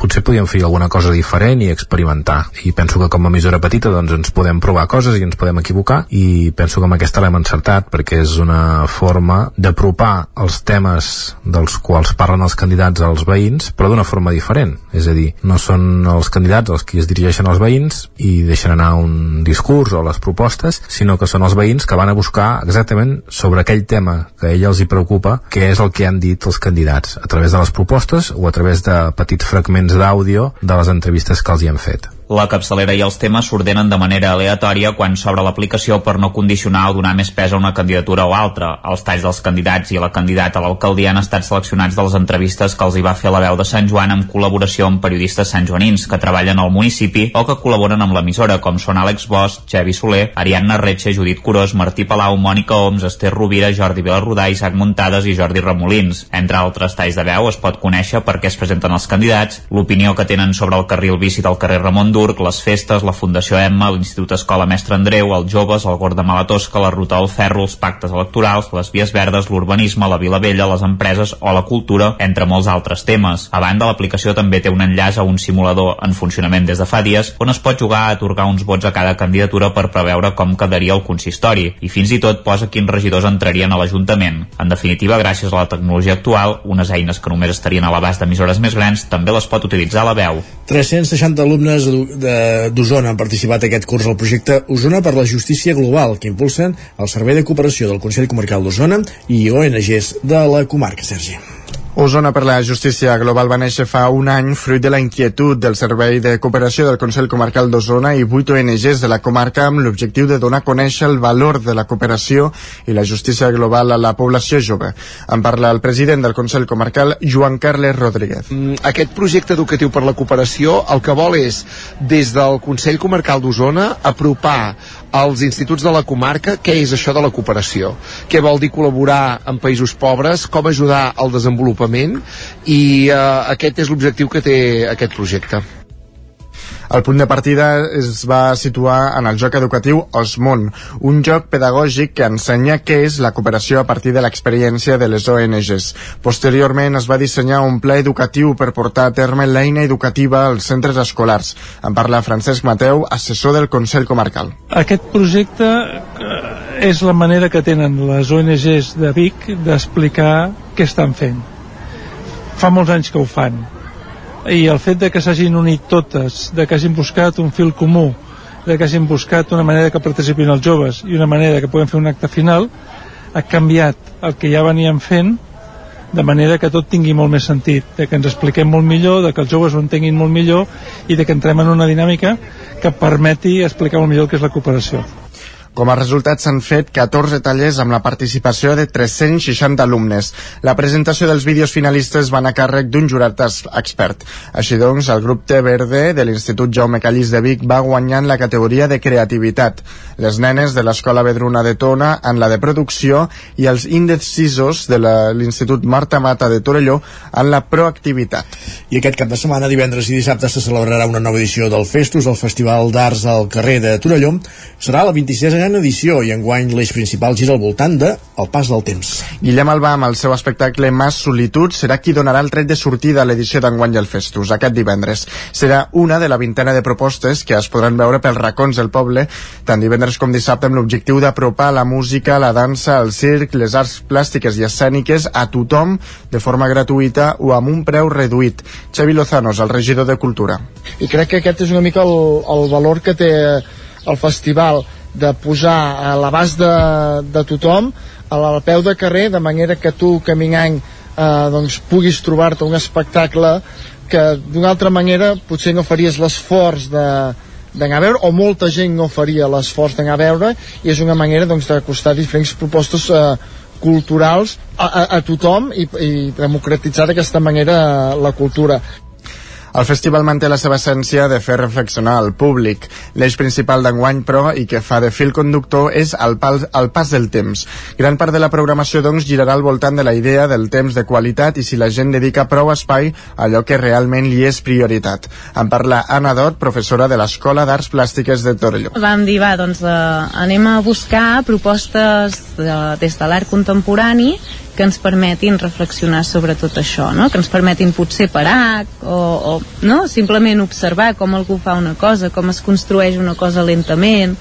potser podíem fer alguna cosa diferent i experimentar. I penso que com a emissora petita doncs ens podem provar coses i ens podem equivocar i penso que amb aquesta l'hem encertat perquè és una forma d'apropar els temes dels quals parlen els candidats als veïns, però d'una forma diferent. És a dir, no són els candidats els qui es dirigeixen als veïns i deixen anar un discurs o les propostes, sinó que són els veïns que van a buscar exactament sobre aquell tema que a ell els hi preocupa, que és el que han dit els candidats, a través de les propostes o a través de petits fragments d'àudio de les entrevistes que els hi han fet. La capçalera i els temes s'ordenen de manera aleatòria quan s'obre l'aplicació per no condicionar o donar més pes a una candidatura o altra. Els talls dels candidats i la candidata a l'alcaldia han estat seleccionats de les entrevistes que els hi va fer la veu de Sant Joan en col·laboració amb periodistes santjoanins que treballen al municipi o que col·laboren amb l'emissora, com són Àlex Bosch, Xevi Soler, Ariadna Retxe, Judit Curós, Martí Palau, Mònica Oms, Esther Rovira, Jordi Vilarrodà, Isaac Muntades i Jordi Remolins. Entre altres talls de veu es pot conèixer per què es presenten els candidats, l'opinió que tenen sobre el carril bici del carrer Ramon Durc, les festes, la Fundació Emma, l'Institut Escola Mestre Andreu, els joves, el Gord de Malatosca, la Ruta del Ferro, els pactes electorals, les vies verdes, l'urbanisme, la Vila Vella, les empreses o la cultura, entre molts altres temes. A banda, l'aplicació també té un enllaç a un simulador en funcionament des de fa dies on es pot jugar a atorgar uns vots a cada candidatura per preveure com quedaria el consistori i fins i tot posa quins regidors entrarien a l'Ajuntament. En definitiva, gràcies a la tecnologia actual, unes eines que només estarien a l'abast d'emissores més grans també les pot utilitzar la veu. 360 alumnes d'Osona han participat aquest curs al projecte Osona per la Justícia Global, que impulsen el Servei de Cooperació del Consell Comarcal d'Osona i ONGs de la comarca, Sergi. Osona per la Justícia Global va néixer fa un any fruit de la inquietud del Servei de Cooperació del Consell Comarcal d'Osona i vuit ONGs de la comarca amb l'objectiu de donar a conèixer el valor de la cooperació i la justícia global a la població jove. En parla el president del Consell Comarcal, Joan Carles Rodríguez. Mm, Aquest projecte educatiu per la cooperació el que vol és, des del Consell Comarcal d'Osona, apropar als instituts de la comarca què és això de la cooperació, què vol dir col·laborar en països pobres, com ajudar al desenvolupament? I eh, aquest és l'objectiu que té aquest projecte. El punt de partida es va situar en el joc educatiu Osmon, un joc pedagògic que ensenya què és la cooperació a partir de l'experiència de les ONGs. Posteriorment es va dissenyar un pla educatiu per portar a terme l'eina educativa als centres escolars. En parla Francesc Mateu, assessor del Consell Comarcal. Aquest projecte eh, és la manera que tenen les ONGs de Vic d'explicar què estan fent. Fa molts anys que ho fan. I el fet de que s'hagin unit totes, de que hagin buscat un fil comú, de que hagin buscat una manera que participin els joves i una manera que puguem fer un acte final, ha canviat el que ja veníem fent de manera que tot tingui molt més sentit, de que ens expliquem molt millor, de que els joves ho entenguin molt millor i de que entrem en una dinàmica que permeti explicar molt millor el que és la cooperació. Com a resultat s'han fet 14 tallers amb la participació de 360 alumnes. La presentació dels vídeos finalistes van a càrrec d'un jurat expert. Així doncs, el grup Té Verde de l'Institut Jaume Callís de Vic va guanyar la categoria de creativitat. Les nenes de l'Escola Vedruna de Tona en la de producció i els indecisos de l'Institut Marta Mata de Torelló en la proactivitat. I aquest cap de setmana, divendres i dissabte, se celebrarà una nova edició del Festus, el Festival d'Arts al carrer de Torelló. Serà la 26a edició i enguany l'eix principal gira al voltant de El pas del temps. Guillem Albà, amb el seu espectacle Mas Solitud, serà qui donarà el tret de sortida a l'edició d'enguany del Festus, aquest divendres. Serà una de la vintena de propostes que es podran veure pels racons del poble, tant divendres com dissabte, amb l'objectiu d'apropar la música, la dansa, el circ, les arts plàstiques i escèniques a tothom de forma gratuïta o amb un preu reduït. Xavi Lozanos, el regidor de Cultura. i crec que aquest és una mica el, el valor que té el festival de posar a l'abast de, de tothom a la- peu de carrer de manera que tu caminant eh, doncs puguis trobar-te un espectacle que d'una altra manera potser no faries l'esforç de d'anar a veure o molta gent no faria l'esforç d'anar a veure i és una manera doncs, diferents propostes eh, culturals a, a, a tothom i, i democratitzar d'aquesta manera eh, la cultura El festival manté la seva essència de fer reflexionar al públic. L'eix principal d'enguany, però, i que fa de fil conductor, és el, pal, el pas del temps. Gran part de la programació, doncs, girarà al voltant de la idea del temps de qualitat i si la gent dedica prou espai a allò que realment li és prioritat. En parla Anna Dot, professora de l'Escola d'Arts Plàstiques de Torelló. Vam dir, va, doncs eh, anem a buscar propostes de, des de l'art contemporani que ens permetin reflexionar sobre tot això, no? que ens permetin potser parar o, o no? simplement observar com algú fa una cosa, com es construeix una cosa lentament.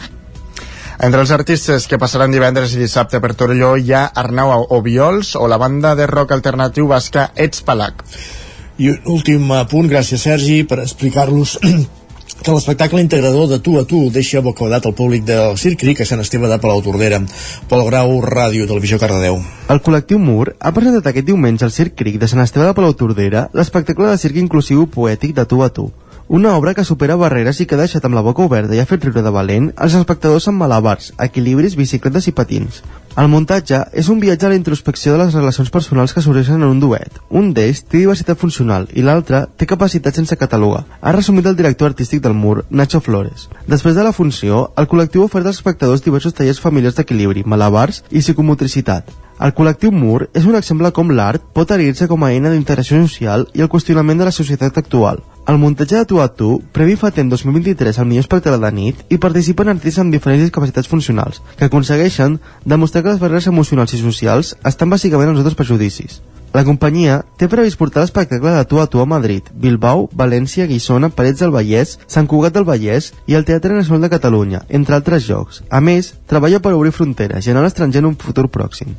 Entre els artistes que passaran divendres i dissabte per Torelló hi ha Arnau Obiols o la banda de rock alternatiu basca Ets Palac. I un últim apunt, gràcies Sergi, per explicar-los que l'espectacle integrador de Tu a Tu deixa bocabadat al públic del Circ Cric a Sant Esteve de Palau Tordera. Pol Grau, Ràdio, Televisió Cardedeu. El col·lectiu Mur ha presentat aquest diumenge al Circ Cric de Sant Esteve de Palau Tordera l'espectacle de circ inclusiu poètic de Tu a Tu. Una obra que supera barreres i que ha deixat amb la boca oberta i ha fet riure de valent els espectadors amb malabars, equilibris, bicicletes i patins. El muntatge és un viatge a la introspecció de les relacions personals que sorgeixen en un duet. Un d'ells té diversitat funcional i l'altre té capacitat sense catalogar. Ha resumit el director artístic del mur, Nacho Flores. Després de la funció, el col·lectiu ha ofert als espectadors diversos tallers familiars d'equilibri, malabars i psicomotricitat. El col·lectiu Mur és un exemple com l'art pot adherir-se com a eina d'integració social i el qüestionament de la societat actual. El muntatge de Tu a Tu, Premi Fatem 2023 al millor espectacle de nit, hi participen artistes amb diferents discapacitats funcionals, que aconsegueixen demostrar que les barreres emocionals i socials estan bàsicament en els nostres prejudicis. La companyia té previst portar l'espectacle de Tu a Tu a Madrid, Bilbao, València, Guissona, Parets del Vallès, Sant Cugat del Vallès i el Teatre Nacional de Catalunya, entre altres jocs. A més, treballa per obrir fronteres i anar a l'estranger en un futur pròxim.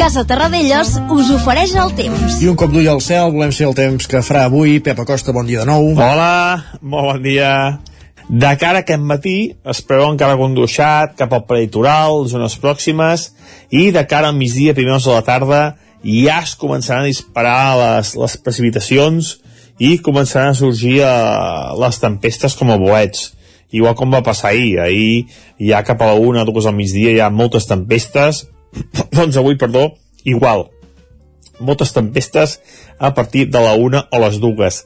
Casa Terradellos us ofereix el temps. I un cop d'ull al cel, volem ser el temps que farà avui. Pep Acosta, bon dia de nou. Hola, molt bon dia. De cara a aquest matí es preveu encara algun duixat cap al prelitoral, zones pròximes, i de cara al migdia, primers de la tarda, ja es començaran a disparar les, les precipitacions i començaran a sorgir uh, les tempestes com a boets igual com va passar ahir ahir ja cap a la una, dues al migdia hi ha moltes tempestes doncs avui, perdó, igual. Moltes tempestes a partir de la una o les dues.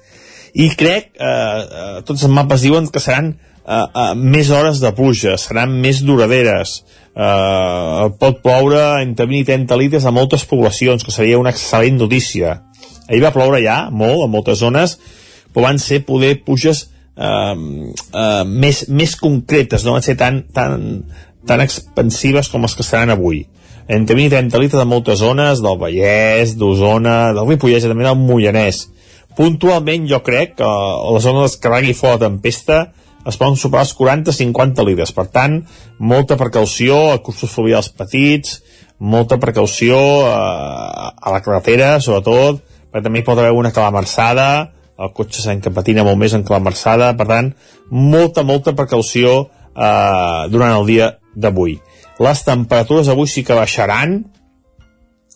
I crec, eh, eh, tots els mapes diuen que seran eh, eh, més hores de pluja, seran més duraderes. Eh, pot ploure entre 20 i 30 litres a moltes poblacions, que seria una excel·lent notícia. Ahir va ploure ja, molt, a moltes zones, però van ser poder puges eh, eh, més, més concretes, no van ser tan, tan, tan expansives com les que seran avui. Entre 20 i 30 litres de moltes zones, del Vallès, d'Osona, del Ripollès i també del Mollanès. Puntualment jo crec que a la zona de descarrega i fora de tempesta es poden superar els 40-50 litres. Per tant, molta precaució a cursos fluvials petits, molta precaució a, eh, a la carretera, sobretot, perquè també hi pot haver una calamarsada, el cotxe sabem que patina molt més en calamarsada, per tant, molta, molta precaució eh, durant el dia d'avui. Les temperatures avui sí que baixaran,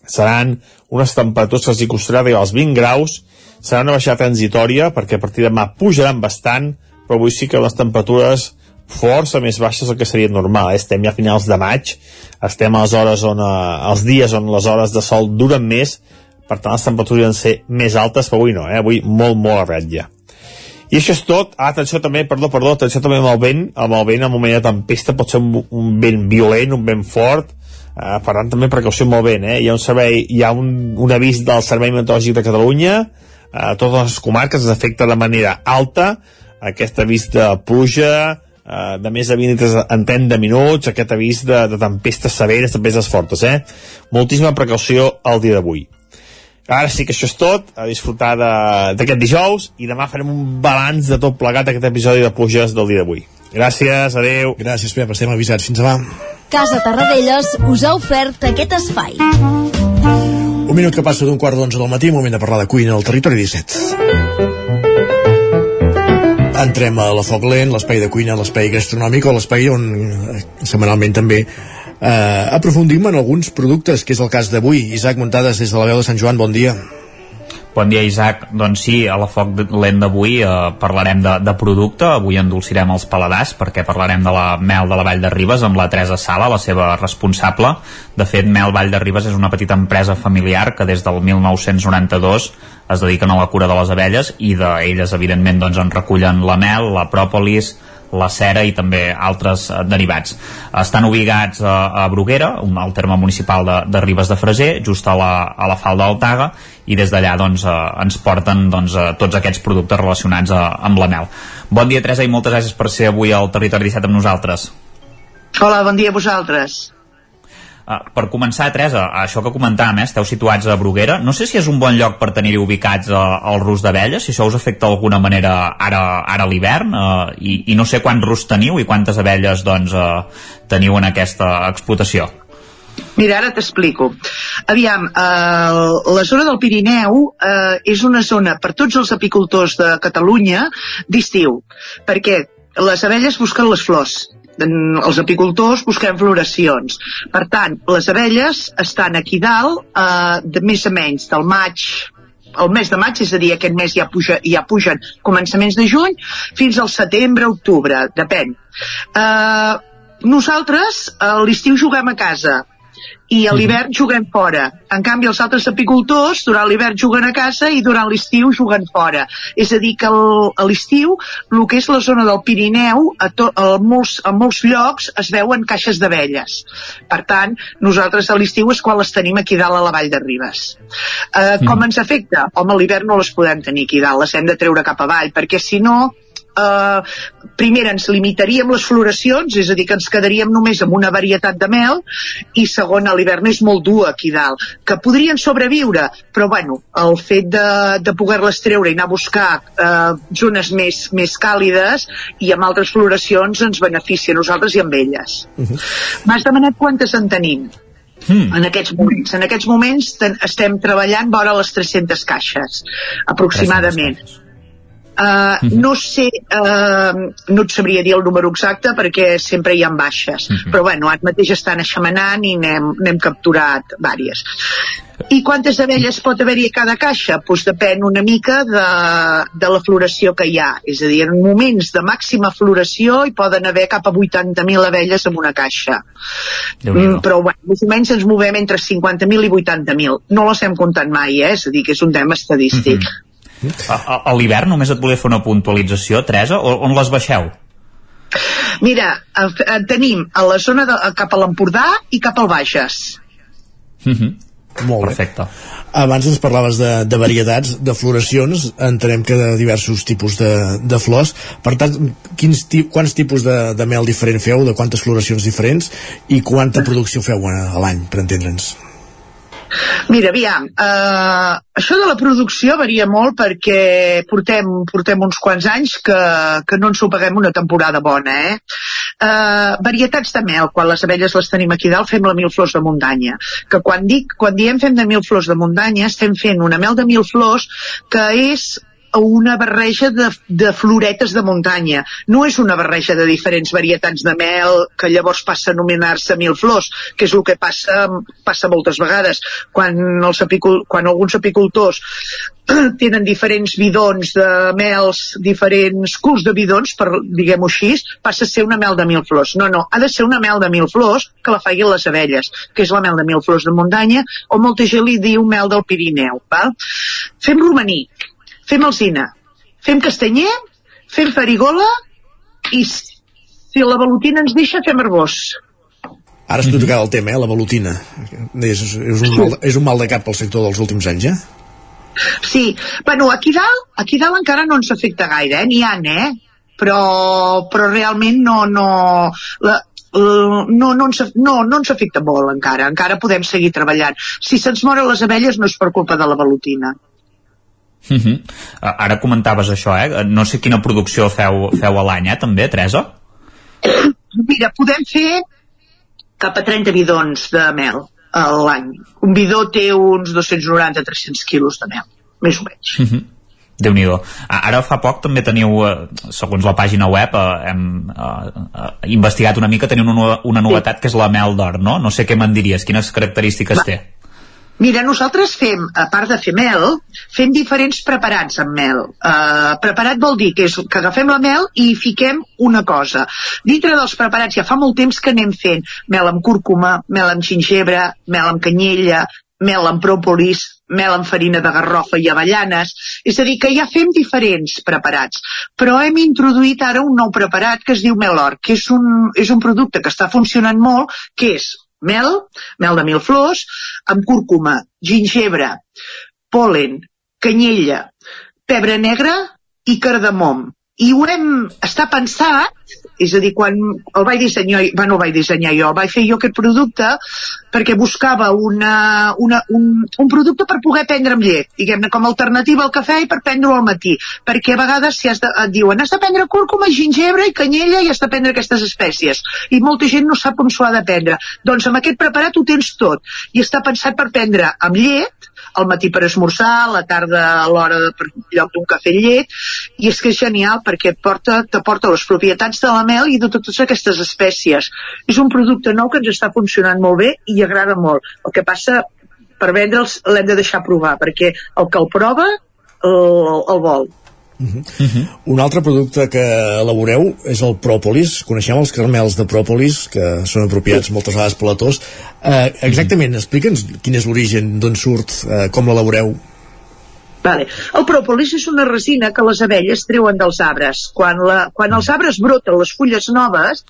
seran unes temperatures que els hi costarà arribar als 20 graus, serà una baixada transitòria, perquè a partir de demà pujaran bastant, però avui sí que les temperatures força més baixes del que seria normal. Eh? Estem ja a finals de maig, estem a les hores on, eh, els dies on les hores de sol duren més, per tant les temperatures han ser més altes, però avui no, eh? avui molt, molt a ratlla. I això és tot. Ah, atenció també, perdó, perdó, atenció també amb el vent, amb el vent, en moment de tempesta pot ser un, un vent violent, un vent fort, eh, per tant també precaució amb el vent, eh? Hi ha un servei, hi ha un, un avís del Servei Meteorològic de Catalunya, eh, a totes les comarques es afecta de manera alta, aquest avís de pluja, eh, de més de 20 litres en 30 minuts, aquest avís de, de tempestes severes, tempestes fortes, eh? Moltíssima precaució al dia d'avui. Ara sí que això és tot, a disfrutar d'aquest dijous i demà farem un balanç de tot plegat aquest episodi de pluges del dia d'avui. Gràcies, adeu. Gràcies, Pep, estem avisats. Fins demà. Casa Tarradellas us ha ofert aquest espai. Un minut que passa d'un quart d'onze del matí, moment de parlar de cuina al territori 17. Entrem a la Foc Lent, l'espai de cuina, l'espai gastronòmic o l'espai on eh, setmanalment també eh, aprofundim en alguns productes, que és el cas d'avui. Isaac Montades, des de la veu de Sant Joan, bon dia. Bon dia, Isaac. Doncs sí, a la Foc Lent d'avui eh, parlarem de, de producte. Avui endolcirem els paladars perquè parlarem de la Mel de la Vall de Ribes amb la Teresa Sala, la seva responsable. De fet, Mel Vall de Ribes és una petita empresa familiar que des del 1992 es dediquen a la cura de les abelles i d'elles, evidentment, doncs, en recullen la mel, la pròpolis, la cera i també altres eh, derivats. Estan ubicats a, a Bruguera, un, al terme municipal de, de Ribes de Freser, just a la, a la falda del Taga, i des d'allà doncs, eh, ens porten doncs, eh, tots aquests productes relacionats eh, amb la mel. Bon dia, Teresa, i moltes gràcies per ser avui al Territori 17 amb nosaltres. Hola, bon dia a vosaltres. Uh, per començar, Teresa, això que comentàvem, eh, esteu situats a Bruguera. No sé si és un bon lloc per tenir-hi ubicats uh, el rus d'abelles, si això us afecta d'alguna manera ara, ara a l'hivern, uh, i, i no sé quants rus teniu i quantes abelles doncs, uh, teniu en aquesta explotació. Mira, ara t'explico. Aviam, eh, la zona del Pirineu eh, és una zona per tots els apicultors de Catalunya d'estiu, perquè les abelles busquen les flors els apicultors busquem floracions. Per tant, les abelles estan aquí dalt eh, de més a menys, del maig el mes de maig, és a dir, aquest mes ja, puja, ja pugen començaments de juny, fins al setembre, octubre, depèn. Eh, nosaltres a l'estiu juguem a casa, i a l'hivern juguen fora. En canvi, els altres apicultors durant l'hivern juguen a casa i durant l'estiu juguen fora. És a dir, que el, a l'estiu, el que és la zona del Pirineu, a, to, a, molts, a molts llocs es veuen caixes d'abelles. Per tant, nosaltres a l'estiu és quan les tenim aquí dalt a la Vall de Ribes. Eh, com ens afecta? Home, a l'hivern no les podem tenir aquí dalt, les hem de treure cap avall, perquè si no, eh, primera ens limitaríem les floracions, és a dir, que ens quedaríem només amb una varietat de mel, i segona, l'hivern és molt dur aquí dalt, que podrien sobreviure, però bueno, el fet de, de poder-les treure i anar a buscar eh, zones més, més càlides i amb altres floracions ens beneficia a nosaltres i amb elles. Uh -huh. M'has demanat quantes en tenim? Mm. En aquests moments. En aquests moments ten, estem treballant vora les 300 caixes, aproximadament. 300 Uh, uh -huh. No sé, uh, no et sabria dir el número exacte perquè sempre hi ha baixes, uh -huh. però bueno, ara mateix estan aixamanant i n'hem capturat vàries. I quantes abelles pot haver-hi a cada caixa? Doncs pues depèn una mica de, de la floració que hi ha. És a dir, en moments de màxima floració hi poden haver cap a 80.000 abelles en una caixa. Mm, però, bueno, més o menys ens movem entre 50.000 i 80.000. No les hem comptat mai, eh? És a dir, que és un tema estadístic. Uh -huh. A, a l'hivern només et volia fer una puntualització, Teresa, o on les baixeu? Mira, tenim a la zona de, cap a l'Empordà i cap al Baixes. Mm -hmm. Molt Perfecte. Bé. Abans ens parlaves de, de varietats, de floracions, entenem que de diversos tipus de, de flors. Per tant, quins, quants tipus de, de mel diferent feu, de quantes floracions diferents i quanta producció feu a, a l'any, per entendre'ns? Mira, aviam, eh, això de la producció varia molt perquè portem, portem uns quants anys que, que no ens ho paguem una temporada bona, eh? eh varietats de mel, quan les abelles les tenim aquí dalt fem la mil flors de muntanya que quan, dic, quan diem fem de mil flors de muntanya estem fent una mel de mil flors que és una barreja de, de floretes de muntanya. No és una barreja de diferents varietats de mel que llavors passa a anomenar-se mil flors, que és el que passa, passa moltes vegades. Quan, els apicul, quan alguns apicultors tenen diferents bidons de mels, diferents culs de bidons, per diguem-ho així, passa a ser una mel de mil flors. No, no, ha de ser una mel de mil flors que la faiguin les abelles, que és la mel de mil flors de muntanya, o molta gent li diu mel del Pirineu. Val? Fem romaní, fem alzina, fem castanyer, fem farigola i si la velutina ens deixa fem arbós. Ara has tocat el tema, eh, la velutina. És, és, un mal, és un mal de cap pel sector dels últims anys, eh? Sí, bueno, aquí dalt, aquí dalt encara no ens afecta gaire, eh? N'hi ha, eh? Però, però realment no, no, la, no, no, ens, no, no ens afecta molt encara, encara podem seguir treballant. Si se'ns moren les abelles no és per culpa de la velutina. Uh -huh. Ara comentaves això, eh? No sé quina producció feu, feu a l'any, eh, també, Teresa? Mira, podem fer cap a 30 bidons de mel a l'any. Un bidó té uns 290-300 quilos de mel, més o menys. Uh -huh. déu nhi Ara fa poc també teniu, eh, segons la pàgina web, eh, hem eh, investigat una mica, teniu una, una novetat sí. que és la mel d'or, no? No sé què me'n diries, quines característiques Va. té? Mira, nosaltres fem, a part de fer mel, fem diferents preparats amb mel. Uh, preparat vol dir que, és, que agafem la mel i hi fiquem una cosa. Dintre dels preparats ja fa molt temps que anem fent mel amb cúrcuma, mel amb gingebre, mel amb canyella, mel amb pròpolis, mel amb farina de garrofa i avellanes, és a dir, que ja fem diferents preparats, però hem introduït ara un nou preparat que es diu Melor, que és un, és un producte que està funcionant molt, que és mel, mel de mil flors, amb cúrcuma, gingebre, polen, canyella, pebre negre i cardamom. I ho hem, està pensat és a dir, quan el vaig dissenyar, bueno, el vaig dissenyar jo, vaig fer jo aquest producte perquè buscava una, una, un, un producte per poder prendre amb llet, diguem-ne, com a alternativa al cafè i per prendre-ho al matí, perquè a vegades si has de, et diuen has de prendre cúrcuma, gingebre i canyella i has de prendre aquestes espècies, i molta gent no sap on s'ho ha de prendre. Doncs amb aquest preparat ho tens tot, i està pensat per prendre amb llet, al matí per esmorzar, a la tarda a l'hora per lloc d'un cafè llet, i és que és genial perquè porta, t'aporta les propietats de la mel i de totes aquestes espècies. És un producte nou que ens està funcionant molt bé i agrada molt. El que passa, per vendre'ls l'hem de deixar provar, perquè el que el prova el, el vol. Uh -huh. Uh -huh. Un altre producte que elaboreu és el pròpolis. Coneixem els carmels de pròpolis, que són apropiats moltes vegades per la tos. Uh, exactament, explica'ns quin és l'origen, d'on surt, uh, com l'elaboreu. Vale. El pròpolis és una resina que les abelles treuen dels arbres. Quan, la, quan els arbres broten les fulles noves,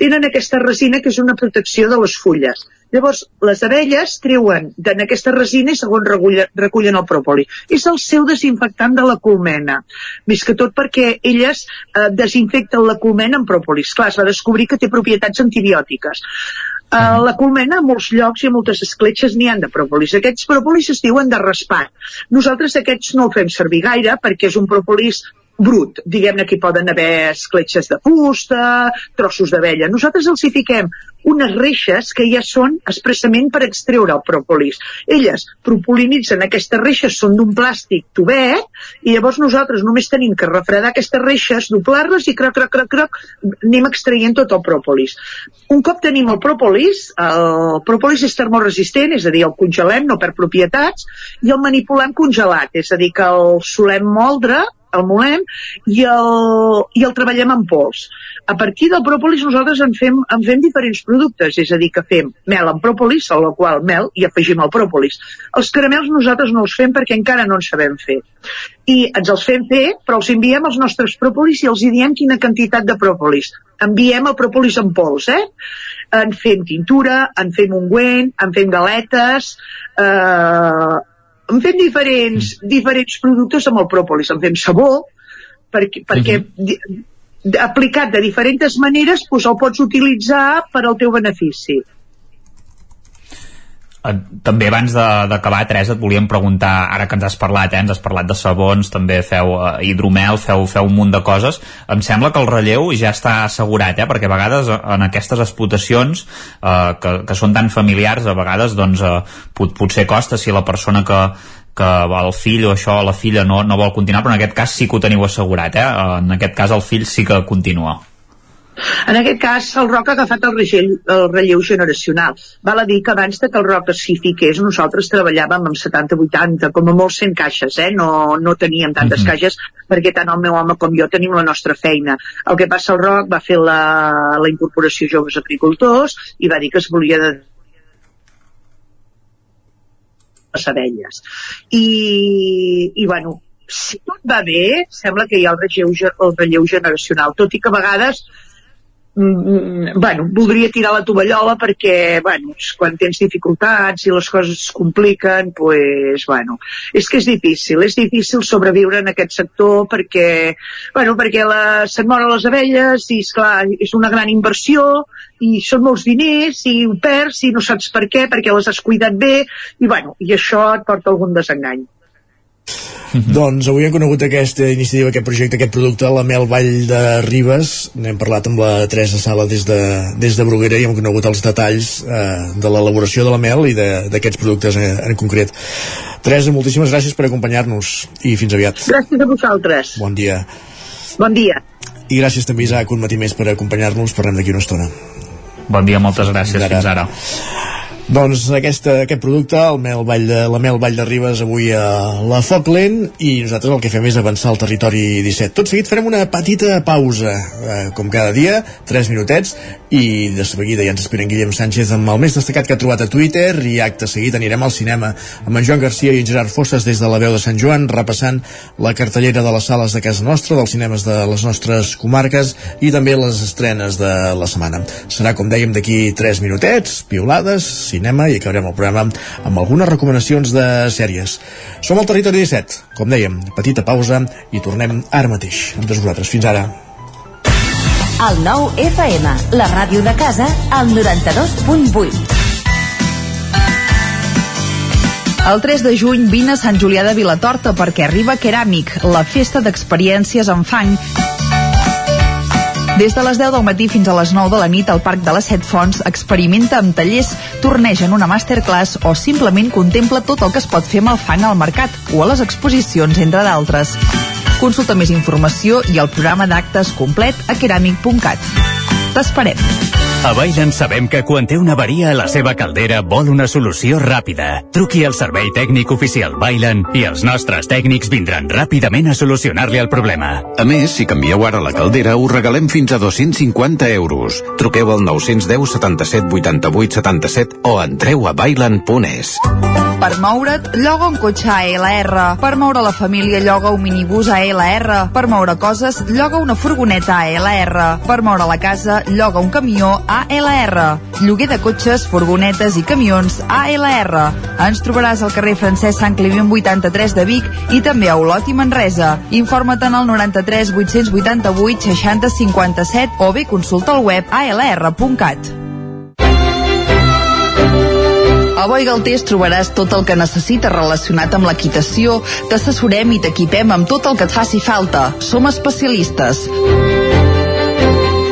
tenen aquesta resina que és una protecció de les fulles. Llavors, les abelles treuen d'en aquesta resina i segons recullen, recullen el propoli. És el seu desinfectant de la colmena. Més que tot perquè elles eh, desinfecten la colmena amb propolis. Clar, es va descobrir que té propietats antibiòtiques. Uh, la colmena, a molts llocs i a moltes escletxes n'hi han de propolis. Aquests propolis es diuen de raspat. Nosaltres aquests no el fem servir gaire perquè és un propolis brut. Diguem-ne que hi poden haver escletxes de fusta, trossos d'abella. Nosaltres els hi fiquem unes reixes que ja són expressament per extreure el propòlis. Elles propolinitzen aquestes reixes, són d'un plàstic tubet, i llavors nosaltres només tenim que refredar aquestes reixes, doblar-les i croc, croc, croc, croc, anem extraient tot el propòlis. Un cop tenim el propòlis, el propòlis és termoresistent, és a dir, el congelem, no per propietats, i el manipulem congelat, és a dir, que el solem moldre el molem i el, i el treballem en pols. A partir del pròpolis nosaltres en fem, en fem diferents productes, és a dir, que fem mel amb pròpolis, a la qual mel i afegim el pròpolis. Els caramels nosaltres no els fem perquè encara no en sabem fer. I ens els fem fer, però els enviem als nostres pròpolis i els hi diem quina quantitat de pròpolis. Enviem el pròpolis en pols, eh? En fem tintura, en fem ungüent, en fem galetes, eh, en fem diferents, diferents productes amb el pròpolis, en fem sabó, perquè, perquè uh -huh. aplicat de diferents maneres doncs el pots utilitzar per al teu benefici. També abans d'acabar, Teresa, et volíem preguntar, ara que ens has parlat, eh, ens has parlat de sabons, també feu eh, hidromel, feu, feu un munt de coses, em sembla que el relleu ja està assegurat, eh, perquè a vegades eh, en aquestes explotacions eh, que, que són tan familiars, a vegades doncs, eh, pot, potser costa si la persona que, que el fill o això, la filla no, no vol continuar, però en aquest cas sí que ho teniu assegurat, eh? en aquest cas el fill sí que continua. En aquest cas, el Roc ha agafat el relleu, el relleu generacional. Val a dir que abans de que el Roc s'hi fiqués, nosaltres treballàvem amb 70-80, com a molt 100 caixes, eh? no, no teníem tantes uh mhm. -huh. caixes, perquè tant el meu home com jo tenim la nostra feina. El que passa, el Roc va fer la, la incorporació joves agricultors i va dir que es volia de les abelles. I, i bueno, si tot va bé, sembla que hi ha el relleu, el relleu generacional, tot i que a vegades mm, bueno, voldria tirar la tovallola perquè, bueno, quan tens dificultats i les coses es compliquen, pues, bueno, és que és difícil, és difícil sobreviure en aquest sector perquè, bueno, perquè la, se'n moren les abelles i, esclar, és una gran inversió i són molts diners i ho perds i no saps per què, perquè les has cuidat bé i, bueno, i això et porta algun desengany. -hmm. Doncs avui hem conegut aquesta iniciativa, aquest projecte, aquest producte, la Mel Vall de Ribes. N'hem parlat amb la Teresa Sala des de, des de Bruguera i hem conegut els detalls eh, de l'elaboració de la mel i d'aquests productes en, en concret. Teresa, moltíssimes gràcies per acompanyar-nos i fins aviat. Gràcies a vosaltres. Bon dia. Bon dia. I gràcies també, Isaac, un matí més per acompanyar-nos. Parlem d'aquí una estona. Bon dia, moltes gràcies. Fins ara. Doncs aquesta, aquest producte, el mel Vall de, la Mel Vall de Ribes, avui a la Foc Lent, i nosaltres el que fem és avançar al territori 17. Tot seguit farem una petita pausa, eh, com cada dia, 3 minutets, i de seguida ja ens espera en Guillem Sánchez amb el més destacat que ha trobat a Twitter, i acte seguit anirem al cinema amb en Joan Garcia i en Gerard Fosses des de la veu de Sant Joan, repassant la cartellera de les sales de casa nostra, dels cinemes de les nostres comarques, i també les estrenes de la setmana. Serà, com dèiem, d'aquí 3 minutets, piolades, cinema i acabarem el programa amb algunes recomanacions de sèries. Som al Territori 17, com dèiem, petita pausa i tornem ara mateix amb tots vosaltres. Fins ara. El nou FM, la ràdio de casa, al 92.8. El 3 de juny vine a Sant Julià de Vilatorta perquè arriba Keràmic, la festa d'experiències en fang des de les 10 del matí fins a les 9 de la nit al Parc de les Set Fonts experimenta amb tallers, torneja en una masterclass o simplement contempla tot el que es pot fer amb el fang al mercat o a les exposicions, entre d'altres. Consulta més informació i el programa d'actes complet a keramic.cat. T'esperem. A Bailen sabem que quan té una avaria a la seva caldera vol una solució ràpida. Truqui al servei tècnic oficial Bailen i els nostres tècnics vindran ràpidament a solucionar-li el problema. A més, si canvieu ara la caldera, us regalem fins a 250 euros. Truqueu al 910 77 88 77 o entreu a bailen.es. Per moure't, lloga un cotxe ALR. Per moure la família, lloga un minibús ALR. Per moure coses, lloga una furgoneta ALR. Per moure la casa, lloga un camió ALR. Lloguer de cotxes, furgonetes i camions ALR. Ens trobaràs al carrer Francesc Sant Climent 83 de Vic i també a Olot i Manresa. Informa't en el 93 888 60 57 o bé consulta el web alr.cat. A Boi Galtés trobaràs tot el que necessites relacionat amb l'equitació. T'assessorem i t'equipem amb tot el que et faci falta. Som especialistes.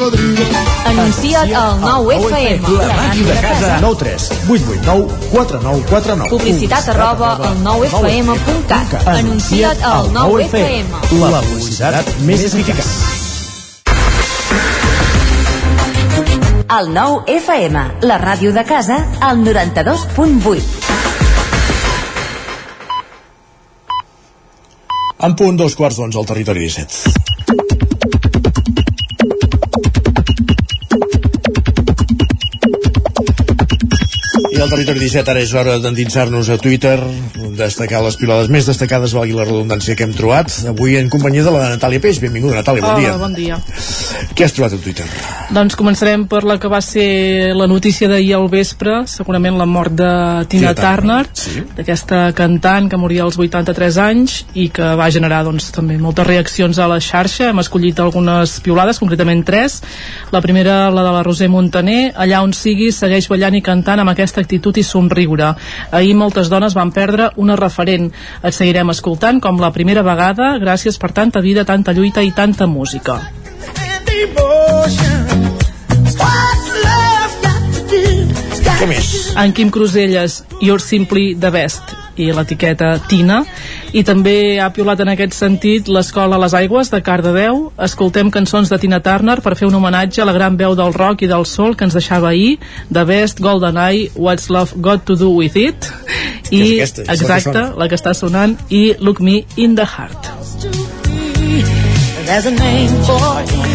Anuncia't al 9FM. La màquina de casa. 9 3 8 8 9 4 9 4 9. Publicitat arroba al 9FM.cat. Anuncia't al 9FM. La publicitat més eficaç. El 9 FM, la ràdio de casa, al 92.8. En punt dos quarts d'onze al territori 17. I al territori 17 ara és hora d'endinsar-nos a Twitter, destacar les pilades més destacades, valgui la redundància que hem trobat. Avui en companyia de la Natàlia Peix. Benvinguda, Natàlia, bon dia. Hola, bon dia. Què has trobat a Twitter? Doncs començarem per la que va ser la notícia d'ahir al vespre, segurament la mort de Tina, Tina Turner, Turner, sí. d'aquesta cantant que moria als 83 anys i que va generar doncs, també moltes reaccions a la xarxa. Hem escollit algunes piulades, concretament tres. La primera, la de la Roser Montaner, allà on sigui, segueix ballant i cantant amb aquesta actitud i somriure. Ahir moltes dones van perdre una referent. Et seguirem escoltant com la primera vegada, gràcies per tanta vida, tanta lluita i tanta música. Què més? En Quim Cruselles, You're Simply the Best i l'etiqueta Tina. I també ha piulat en aquest sentit l'Escola Les Aigües de Cardedeu. Escoltem cançons de Tina Turner per fer un homenatge a la gran veu del rock i del sol que ens deixava ahir The Best, Golden Eye What's Love Got to Do With It? I és aquesta, és la que exacte, la que està sonant i Look Me in the Heart.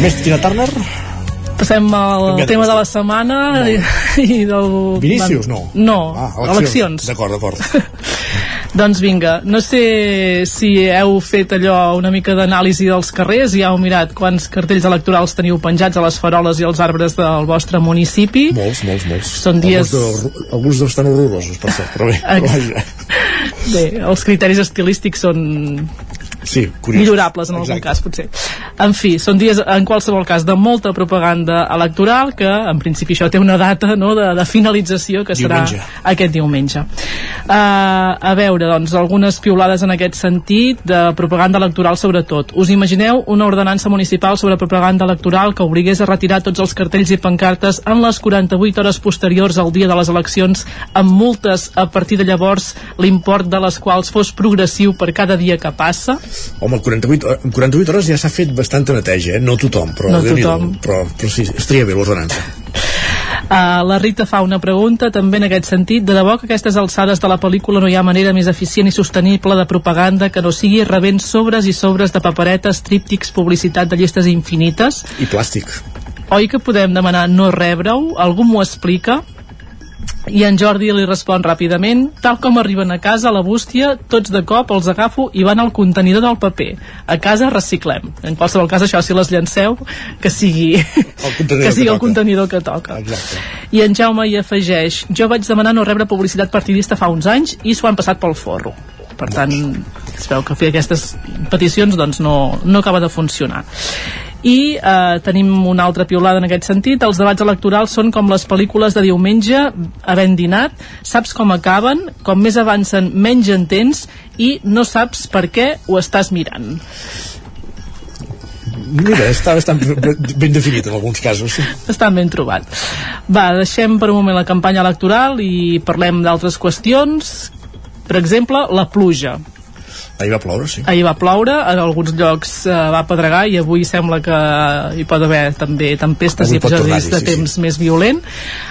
Més Tina Turner? Passem al tema de la setmana i, i del... Vinícius, no? No, Ah, eleccions. D'acord, d'acord. Doncs vinga, no sé si heu fet allò una mica d'anàlisi dels carrers i heu mirat quants cartells electorals teniu penjats a les faroles i als arbres del vostre municipi. Molts, molts, molts. Són dies- Alguns, de, alguns estan horrorosos, per cert, però bé. Bé, els criteris estilístics són Sí, curiós. millorables en algun Exacte. cas, potser. En fi, són dies, en qualsevol cas, de molta propaganda electoral, que en principi això té una data no, de, de finalització, que serà Diumenge. aquest diumenge. Uh, a veure, doncs, algunes piulades en aquest sentit, de propaganda electoral sobretot. Us imagineu una ordenança municipal sobre propaganda electoral que obligués a retirar tots els cartells i pancartes en les 48 hores posteriors al dia de les eleccions, amb multes a partir de llavors l'import de les quals fos progressiu per cada dia que passa? Home, 48, en 48 hores ja s'ha fet bastanta neteja, eh? No tothom, però, No tothom. però, però sí, estaria bé l'ordenança. Uh, la Rita fa una pregunta també en aquest sentit. De debò que aquestes alçades de la pel·lícula no hi ha manera més eficient i sostenible de propaganda que no sigui rebent sobres i sobres de paperetes, tríptics, publicitat de llistes infinites? I plàstic. Oi que podem demanar no rebre-ho? Algú m'ho explica? I en Jordi li respon ràpidament tal com arriben a casa a la bústia tots de cop els agafo i van al contenidor del paper. A casa reciclem. En qualsevol cas això si les llanceu que sigui, contenidor que que sigui el toca. contenidor que toca. Exacte. i en Jaume hi afegeix jo vaig demanar no rebre publicitat partidista fa uns anys i s'ho han passat pel forro. Per tant es veu que fer aquestes peticions doncs no, no acaba de funcionar i eh, tenim una altra piolada en aquest sentit els debats electorals són com les pel·lícules de diumenge havent dinat saps com acaben, com més avancen menys entens i no saps per què ho estàs mirant Mira, està bastant ben definit en alguns casos. Està ben trobat. Va, deixem per un moment la campanya electoral i parlem d'altres qüestions. Per exemple, la pluja. Ahir va ploure, sí. Ahir va ploure, en alguns llocs eh, va pedregar i avui sembla que hi pot haver també tempestes Avui i episodis de sí, temps més violent.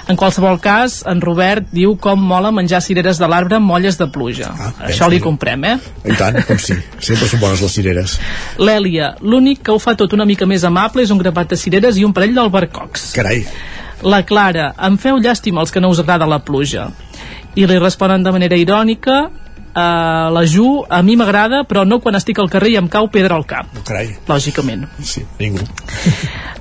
En qualsevol cas, en Robert diu com mola menjar cireres de l'arbre amb molles de pluja. Ah, Això li comprem, eh? I tant, com sí. Sempre són bones les cireres. L'Èlia, l'únic que ho fa tot una mica més amable és un grapat de cireres i un parell d'albercocs. Carai. La Clara, em feu llàstima els que no us agrada la pluja. I li responen de manera irònica, Uh, la Ju, a mi m'agrada, però no quan estic al carrer i em cau pedra al cap. Carai. Lògicament. Sí, ningú.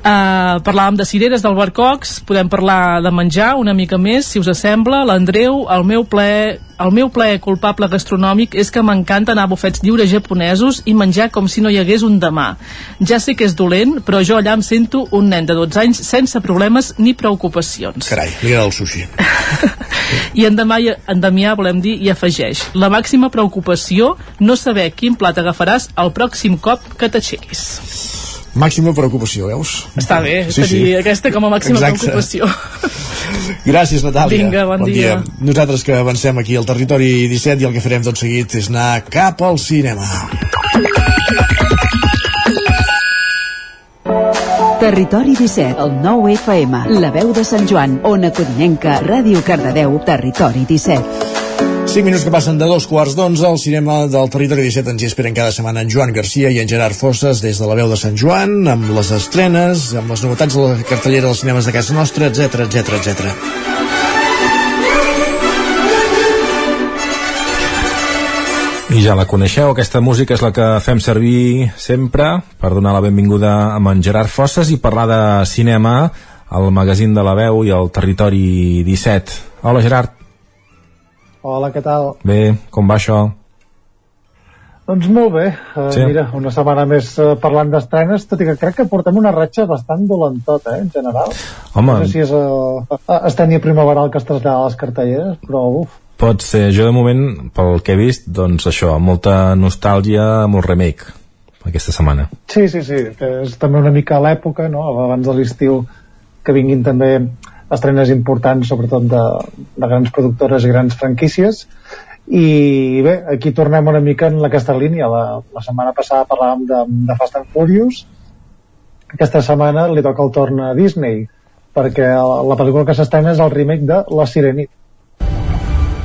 Uh, parlàvem de cireres, d'albercocs, podem parlar de menjar una mica més, si us sembla. L'Andreu, el meu ple el meu plaer culpable gastronòmic és que m'encanta anar a bufets lliures japonesos i menjar com si no hi hagués un demà. Ja sé que és dolent, però jo allà em sento un nen de 12 anys sense problemes ni preocupacions. Carai, li agrada el sushi. I en, Demà, en Damià, volem dir, hi afegeix la màxima preocupació no saber quin plat agafaràs el pròxim cop que t'aixequis. Màxima preocupació, veus? Està bé, sí, tenir sí. aquesta com a màxima Exacte. preocupació. Gràcies, Natàlia. Vinga, bon dia. Nosaltres que avancem aquí al territori 17 i el que farem tot seguit és anar cap al cinema. Territori 17, el 9 FM, la veu de Sant Joan, Ona Codinenca, Ràdio Cardedeu, Territori 17. 5 minuts que passen de dos quarts d'onze al cinema del Territori 17 ens hi esperen cada setmana en Joan Garcia i en Gerard Fosses des de la veu de Sant Joan amb les estrenes, amb les novetats de la cartellera dels cinemes de casa nostra, etc etc etc. I ja la coneixeu, aquesta música és la que fem servir sempre per donar la benvinguda a en Gerard Fosses i parlar de cinema al magazín de la veu i al Territori 17. Hola Gerard. Hola, què tal? Bé, com va això? Doncs molt bé, uh, Sí. mira, una setmana més uh, parlant d'estrenes, tot i que crec que portem una ratxa bastant dolentota, eh, en general. Home. No sé si és uh, estènia primaveral que es trasllada a les cartelleres, però uf, Pot ser, jo de moment, pel que he vist, doncs això, molta nostàlgia el remake aquesta setmana. sí, sí, sí, que és també una mica l'època, no?, abans de l'estiu, que vinguin també estrenes importants, sobretot de, de grans productores i grans franquícies, i bé, aquí tornem una mica en aquesta línia. La, la setmana passada parlàvem de, de Fast and Furious, aquesta setmana li toca el torn a Disney, perquè la, la pel·lícula que s'estrena és el remake de La Sirenita.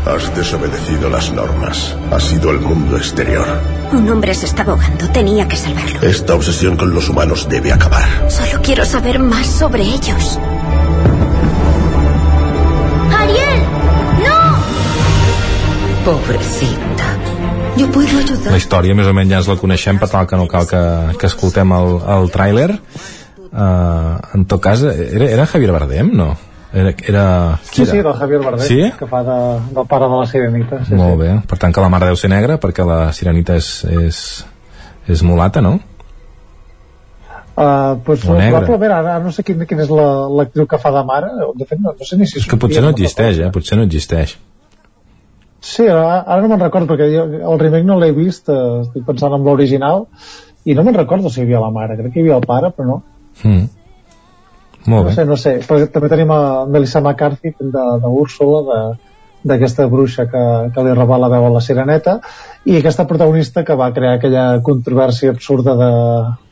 Has desobedecido las normas. Ha sido el mundo exterior. Un hombre se estaba ahogando, tenía que salvarlo. Esta obsesión con los humanos debe acabar. Solo quiero saber más sobre ellos. Pobrecita. Yo puedo ayudar. La història més o menys ja ens la coneixem, per tal que no cal que, que escoltem el, el tràiler. Uh, en tot cas, era, era Javier Bardem, no? Era, era, qui Sí, era? sí, del Javier Bardem, Sí? que fa de, del pare de la Sirenita. Sí, Molt bé, per tant que la mare deu ser negra perquè la sirenita és, és, és mulata, no? Uh, pues, O negra. probablement, ara, ara no sé quin, quina és la- l'actriu que fa de mare, de fet no, no sé ni si És que potser no existeix, eh? Potser no existeix. Sí, ara, ara no me'n recordo, perquè jo el remake no l'he vist, eh, estic pensant en l'original, i no me'n recordo si hi havia la mare, crec que hi havia el pare, però no. Mm. Molt No bé. sé, no sé. Però també tenim a Melissa McCarthy, de, de Úrsula, de, d'aquesta bruixa que, que li roba la veu a la sireneta i aquesta protagonista que va crear aquella controvèrsia absurda de,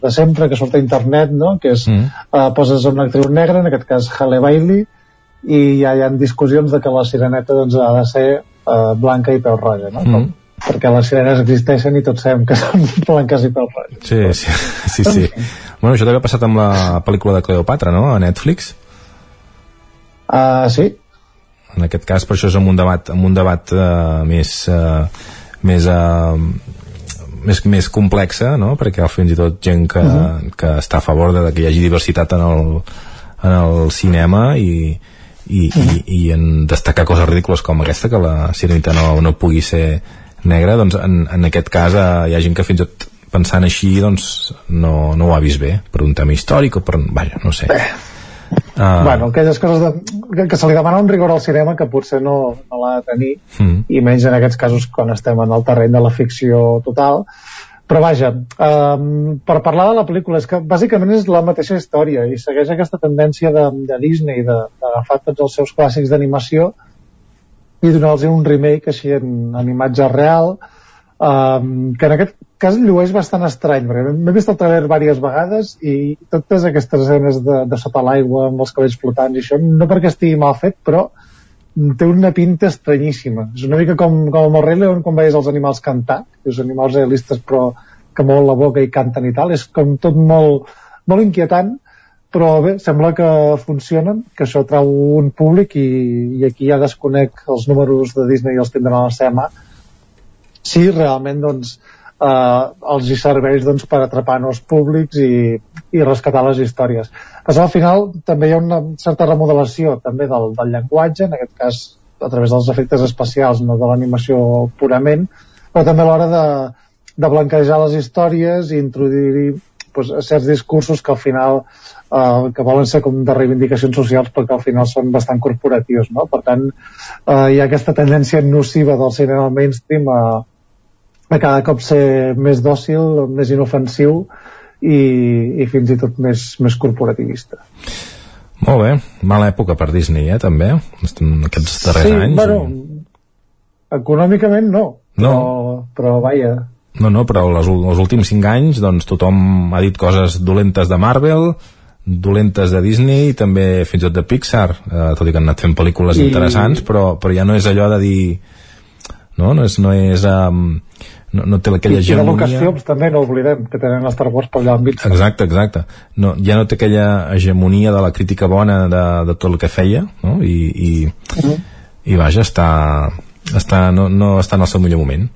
de sempre que surt a internet, no? que és Mm. eh, poses una actriu negra, en aquest cas Halle Bailey i ja hi ha discussions de que la sireneta doncs, ha de ser eh, blanca i pèl roja no? Mm. perquè les sirenes existeixen i tots sabem que són blanques i pèl roja Sí, sí, sí, sí. Bueno, això també ha passat amb la pel·lícula de Cleopatra, no?, a Netflix. uh, sí, En aquest cas, per això és amb un debat, amb un debat uh, més, uh, més, uh, més, més complexa, no?, perquè fins i tot gent que, uh -huh. que està a favor de que hi hagi diversitat en el, en el cinema i, i, uh -huh. i, i en destacar coses ridícules com aquesta, que la sirenita no, no pugui ser negra, doncs en, en aquest cas uh, hi ha gent que fins i tot pensant així doncs no, no ho ha vist bé per un tema històric o per... vaja, no sé Uh, bueno, aquelles coses de, que, que se li demana un rigor al cinema que potser no, no l'ha de tenir mm. i menys en aquests casos quan estem en el terreny de la ficció total però vaja, um, per parlar de la pel·lícula, és que bàsicament és la mateixa història i segueix aquesta tendència de, de Disney d'agafar tots els seus clàssics d'animació i donar-los un remake així en, en imatge real um, que en aquest cas llueix bastant estrany perquè m'he vist el trailer diverses vegades i totes aquestes escenes de, de sota l'aigua amb els cabells flotants i això, no perquè estigui mal fet però té una pinta estranyíssima. És una mica com, com el León quan veies els animals cantar els animals realistes però que molt la boca i canten i tal. És com tot molt, molt inquietant però bé, sembla que funcionen que això trau un públic i, i aquí ja desconec els números de Disney i els tindran a la seva mà. Si realment doncs, els hi serveix doncs, per atrapar nous públics i, i rescatar les històries. Però al final també hi ha una certa remodelació també del, del llenguatge, en aquest cas a través dels efectes especials, no de l'animació purament, però també a l'hora de, de blanquejar les històries i introduir pues, certs discursos que al final eh, que volen ser com de reivindicacions socials perquè al final són bastant corporatius no? per tant eh, hi ha aquesta tendència nociva del cinema mainstream a, a cada cop ser més dòcil, més inofensiu i, i fins i tot més, més corporativista. Molt bé, mala època per Disney, eh, també, aquests darrers sí, anys. Bueno, econòmicament no, no. Però, però vaja. No, no, però els, els últims cinc anys doncs tothom ha dit coses dolentes de Marvel, dolentes de Disney i també fins i tot de Pixar, eh, tot i que han anat fent pel·lícules I... interessants, però, però ja no és allò de dir... No, no és, no és um, no, no té aquella I, hegemonia... I de Lucasfilms també no oblidem, que tenen Star Wars per allà enmig. Exacte, exacte. No, ja no té aquella hegemonia de la crítica bona de, de tot el que feia, no? I, i, uh -huh. i vaja, està, està, no, no està en el seu millor moment.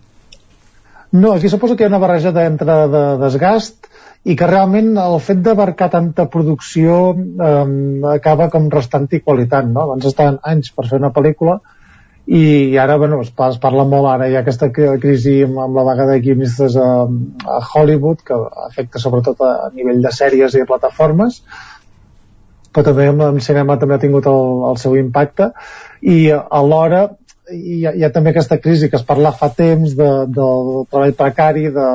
No, aquí suposo que hi ha una barreja entre de desgast i que realment el fet d'abarcar tanta producció eh, acaba com restant-hi qualitat, no? Abans estaven anys per fer una pel·lícula i ara bueno, es, es parla molt ara hi ha aquesta crisi amb, amb la vaga de guionistes a, a Hollywood que afecta sobretot a, a nivell de sèries i de plataformes però també en, en cinema també ha tingut el, el seu impacte. I alhora hi ha, hi ha també aquesta crisi que es parla fa temps de, del treball precari de,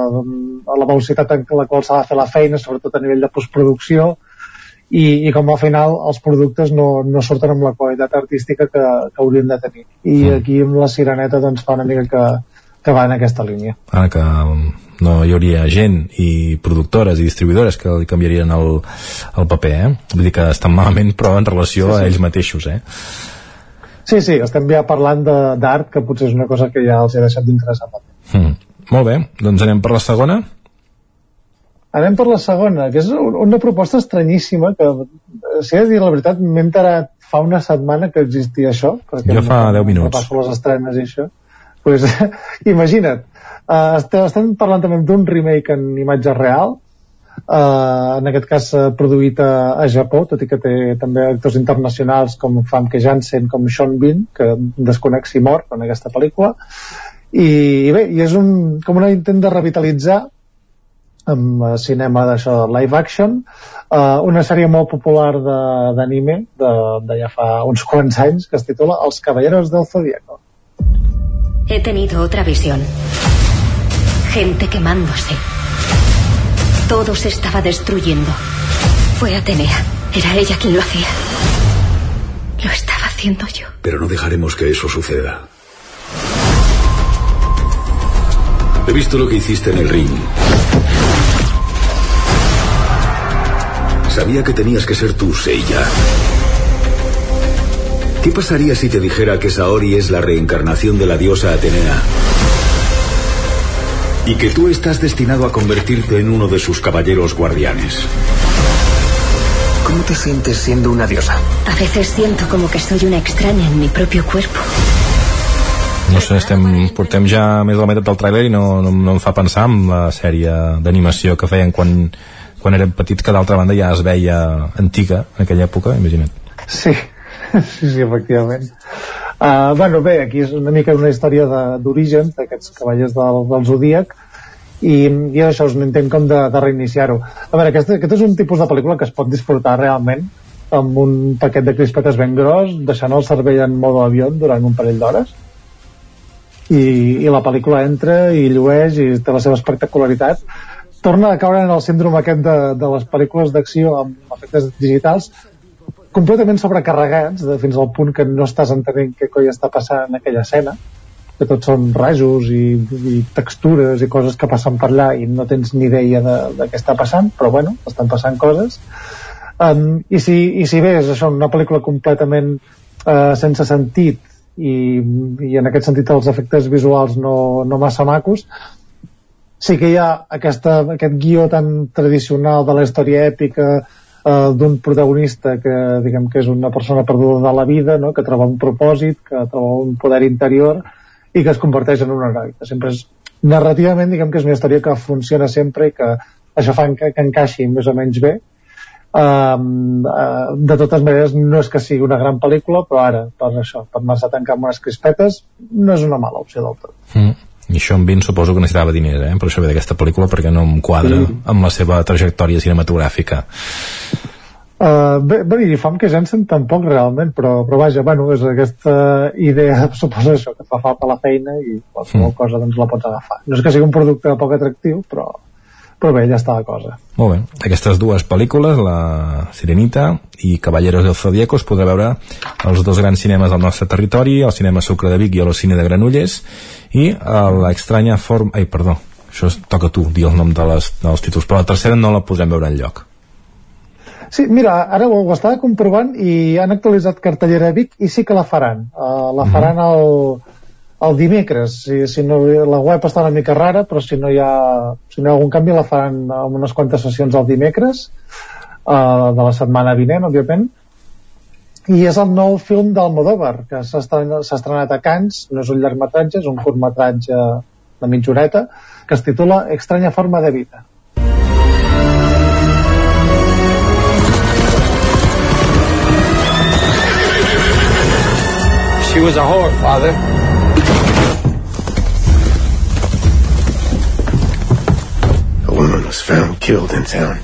de la velocitat en la qual s'ha de fer la feina sobretot a nivell de postproducció i, i com al final els productes no, no surten amb la qualitat artística que, que haurien de tenir i mm. aquí amb la Sireneta doncs fa una mica que, que va en aquesta línia ah, que um, no hi hauria gent i productores i distribuïdores que li canviarien el, el paper eh? vull dir que estan malament però en relació sí, sí. a ells mateixos eh? Sí, sí, estem ja parlant d'art que potser és una cosa que ja els he deixat d'interessar mm. Molt bé, doncs anem per la segona Anem per la segona, que és una proposta estranyíssima que, si he de dir la veritat, m'he enterat fa una setmana que existia això. Jo fa 10 minuts. passo les estrenes i això. pues, imagina't, uh, estem parlant també d'un remake en imatge real, uh, en aquest cas uh, produït a, a Japó, tot i que té també actors internacionals com Famke Janssen, com Sean Bean, que desconec si mor en aquesta pel·lícula, i, i bé, i és un, com un intent de revitalitzar amb uh, cinema d'això, live action, uh, una sèrie molt popular d'anime de, de, de ja fa uns quants anys que es titula Els Caballeros del Zodíaco. He tenido otra visión. Gente quemándose. Todo se estaba destruyendo. Fue Atenea. Era ella quien lo hacía. Lo estaba haciendo yo. Pero no dejaremos que eso suceda. He visto lo que hiciste en el ring. Sabía que tenías que ser tú, Seiya. ¿Qué pasaría si te dijera que Saori es la reencarnación de la diosa Atenea? Y que tú estás destinado a convertirte en uno de sus caballeros guardianes. ¿Cómo te sientes siendo una diosa? A veces siento como que soy una extraña en mi propio cuerpo. No sé, estem, portem ja més de la meitat del tràiler i no, no, no em fa pensar en la sèrie d'animació que feien quan quan érem petits que d'altra banda ja es veia antiga en aquella època, imagina't. Sí, sí, sí, efectivament. Uh, bueno, bé, aquí és una mica una història d'origen d'aquests cavallers del, del Zodíac i, i això és un intent com de, de reiniciar-ho. A veure, aquest, aquest és un tipus de pel·lícula que es pot disfrutar realment amb un paquet de crispetes ben gros, deixant el cervell en modo avió durant un parell d'hores i, i la pel·lícula entra i llueix i té la seva espectacularitat torna a caure en el síndrome aquest de, de les pel·lícules d'acció amb efectes digitals completament sobrecarregats de, fins al punt que no estàs entenent què coi està passant en aquella escena que tots són rajos i, i textures i coses que passen per allà i no tens ni idea de, de què està passant però bueno, estan passant coses. Um, i, si, i si bé és això una pel·lícula completament uh, sense sentit i, i en aquest sentit els efectes visuals no, no massa macos sí que hi ha aquesta, aquest guió tan tradicional de la història èpica eh, d'un protagonista que diguem que és una persona perduda de la vida, no? que troba un propòsit, que troba un poder interior i que es converteix en un heroi. Que sempre és, narrativament diguem que és una història que funciona sempre i que això fa que, que encaixi més o menys bé Um, uh, de totes maneres no és que sigui una gran pel·lícula però ara per això, per anar-se a tancar amb unes crispetes no és una mala opció del tot mm. I això en Vin suposo que necessitava diners eh? per això ve d'aquesta pel·lícula perquè no em quadra sí. amb la seva trajectòria cinematogràfica Uh, bé, bé, i Fam que Jensen tampoc realment, però, però vaja, bueno, és aquesta idea, suposo això, que fa falta la feina i qualsevol mm. cosa doncs la pots agafar. No és que sigui un producte poc atractiu, però, però bé, ja està la cosa. Molt bé. Aquestes dues pel·lícules, La Sirenita i Caballeros del Zodíaco, es podrà veure als dos grans cinemes del nostre territori, al cinema Sucre de Vic i al cine de Granollers, i a l'estranya forma... Ai, perdó, això toca tu, dir el nom de les, dels títols, però la tercera no la podrem veure en lloc. Sí, mira, ara ho, ho estava comprovant i han actualitzat cartellera a Vic i sí que la faran. Uh, la faran el, el dimecres. Si, si no, la web està una mica rara, però si no hi ha, si no hi ha algun canvi la faran amb unes quantes sessions el dimecres uh, de la setmana vinent, òbviament. I és el nou film d'Almodóvar, que s'ha estrenat a Cannes, no és un llargmetratge, és un curtmetratge de mitja horeta, que es titula Extraña forma de vida. She was a whore, father. Was found killed in town.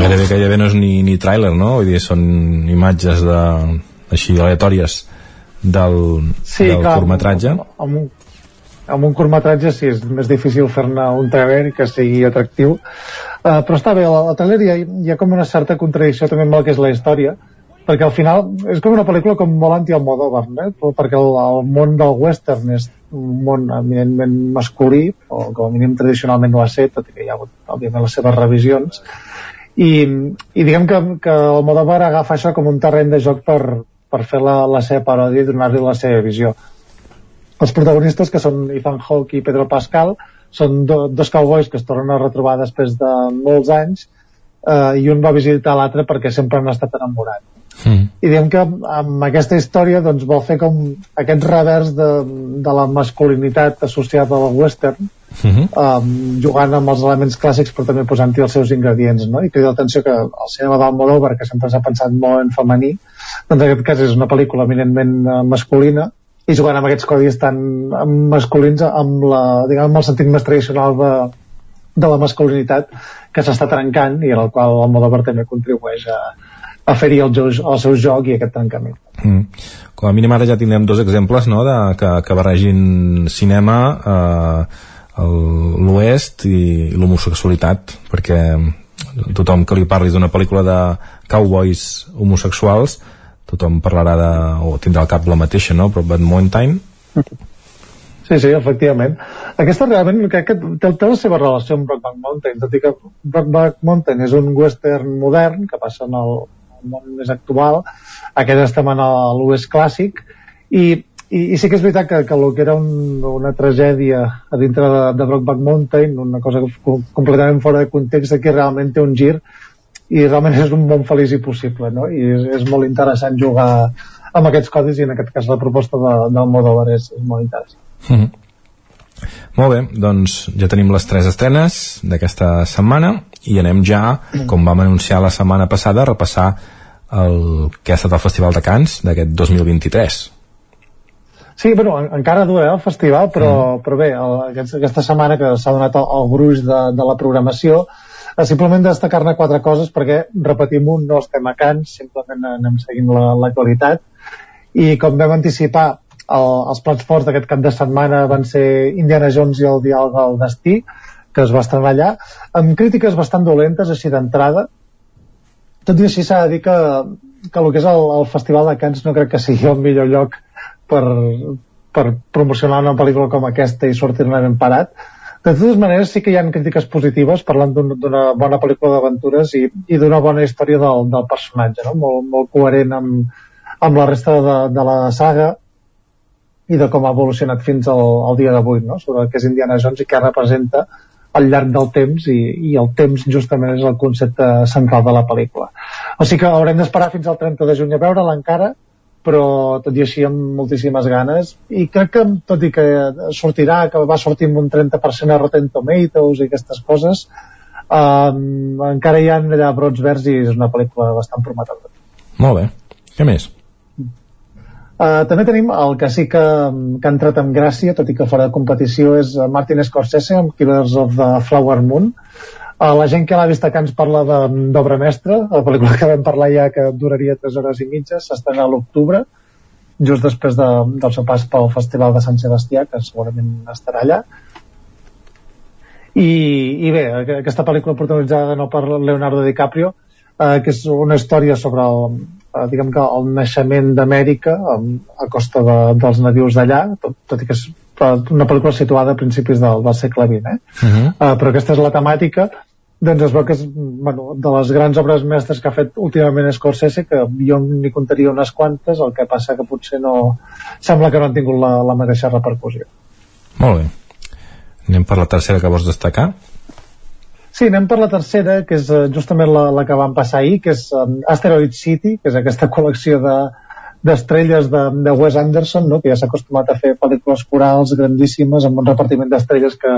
Gairebé que ja no és ni, ni tràiler, no? Vull dir, són imatges de, així aleatòries del, sí, del clar, curtmetratge. Amb un, amb un curtmetratge sí, és més difícil fer-ne un trailer que sigui atractiu. Uh, però està bé, la, la trailer hi ha, hi ha com una certa contradicció també amb el que és la història, perquè al final és com una pel·lícula com molt anti-Almodóvar, eh? perquè el, el món del western és un món eminentment masculí, o com a mínim tradicionalment ho ha set, tot i que hi ha hagut, òbviament, les seves revisions, i, i diguem que, que el Almodóvar agafa això com un terreny de joc per, per fer la, la seva paròdia i donar-li la seva visió. Els protagonistes, que són Ethan Hawke i Pedro Pascal, són do, dos cowboys que es tornen a retrobar després de molts anys eh, i un va visitar l'altre perquè sempre han estat enamorats. Mm. I diem que amb aquesta història doncs, vol fer com aquest revers de, de la masculinitat associada al western Mm -hmm. um, jugant amb els elements clàssics però també posant-hi els seus ingredients no? i crida l'atenció que el cinema d'Almodóvar que sempre s'ha pensat molt en femení doncs en aquest cas és una pel·lícula eminentment uh, masculina i jugant amb aquests codis tan masculins amb, la, diguem, amb el sentit més tradicional de, de la masculinitat que s'està trencant i en el qual el Almodóvar també contribueix a, a fer-hi el, el seu joc i aquest trencament. Mm. Com a mínim ara ja tindrem dos exemples no, de, que, que barregin cinema eh, l'oest i, l'homosexualitat perquè tothom que li parli d'una pel·lícula de cowboys homosexuals tothom parlarà de, o tindrà al cap la mateixa no? però Bad Mountain Sí, sí, efectivament. Aquesta realment crec que té, té la seva relació amb Brokeback Mountain, tot i que Brokeback Mountain és un western modern que passa en el món més actual, aquest estem en l'oest clàssic, i, i, i sí que és veritat que, que el que era un, una tragèdia a dintre de, de Brokeback Mountain, una cosa com- completament fora de context, aquí realment té un gir i realment és un món feliç i possible, no? I és, és molt interessant jugar amb aquests codis i en aquest cas la proposta de, del Modover és, és molt interessant. Mm -hmm. Molt bé, doncs ja tenim les tres estrenes d'aquesta setmana i anem ja, com vam anunciar la setmana passada, a repassar el que ha estat el Festival de Cants d'aquest 2023. Sí, bueno, en, encara dura eh, el festival, però, mm. però bé, el, aquest, aquesta setmana que s'ha donat el, el gruix de, de la programació, Uh, simplement destacar-ne quatre coses perquè, repetim un, no estem a Cans, simplement anem seguint la, la qualitat i com vam anticipar el, els plats forts d'aquest cap de setmana van ser Indiana Jones i el diàleg del destí que es va estrenar allà amb crítiques bastant dolentes així d'entrada tot i així s'ha de dir que, que el que és el, el Festival de Cans no crec que sigui el millor lloc per, per promocionar una pel·lícula com aquesta i sortir-ne ben parat de totes maneres sí que hi ha crítiques positives parlant d'una bona pel·lícula d'aventures i, i d'una bona història del, del personatge no? molt, molt coherent amb, amb la resta de, de la saga i de com ha evolucionat fins al, al dia d'avui no? sobre que és Indiana Jones i què representa al llarg del temps i, i el temps justament és el concepte central de la pel·lícula. O sigui que haurem d'esperar fins al 30 de juny a veure-la encara però tot i així amb moltíssimes ganes. I crec que tot i que sortirà que va sortir amb un 30% a Rotten Tomatoes i aquestes coses um, encara hi ha allà brots verds i és una pel·lícula bastant prometedora. Molt bé, què més? Uh, també tenim el que sí que, que ha entrat amb gràcia, tot i que fora de competició, és Martin Scorsese amb Killers of the Flower Moon. Uh, la gent que l'ha vist acá ens parla d'obra mestra, la pel·lícula que vam parlar ja que duraria 3 hores i mitja, s'estrena a l'octubre, just després de, del seu pas pel Festival de Sant Sebastià, que segurament estarà allà. I, i bé, aquesta pel·lícula protagonitzada no per Leonardo DiCaprio, eh, que és una història sobre el, eh, diguem que el naixement d'Amèrica a costa de, dels nadius d'allà, tot, tot i que és una pel·lícula situada a principis del, del segle XX, eh? Uh -huh. uh, però aquesta és la temàtica doncs es veu que és bueno, de les grans obres mestres que ha fet últimament Scorsese, que jo n'hi contaria unes quantes, el que passa que potser no... sembla que no han tingut la, la mateixa repercussió. Molt bé. Anem per la tercera que vols destacar? Sí, anem per la tercera, que és uh, justament la, la que vam passar ahir, que és um, Asteroid City, que és aquesta col·lecció de d'estrelles de, de Wes Anderson, no? que ja s'ha acostumat a fer pel·lícules corals grandíssimes amb un repartiment d'estrelles que,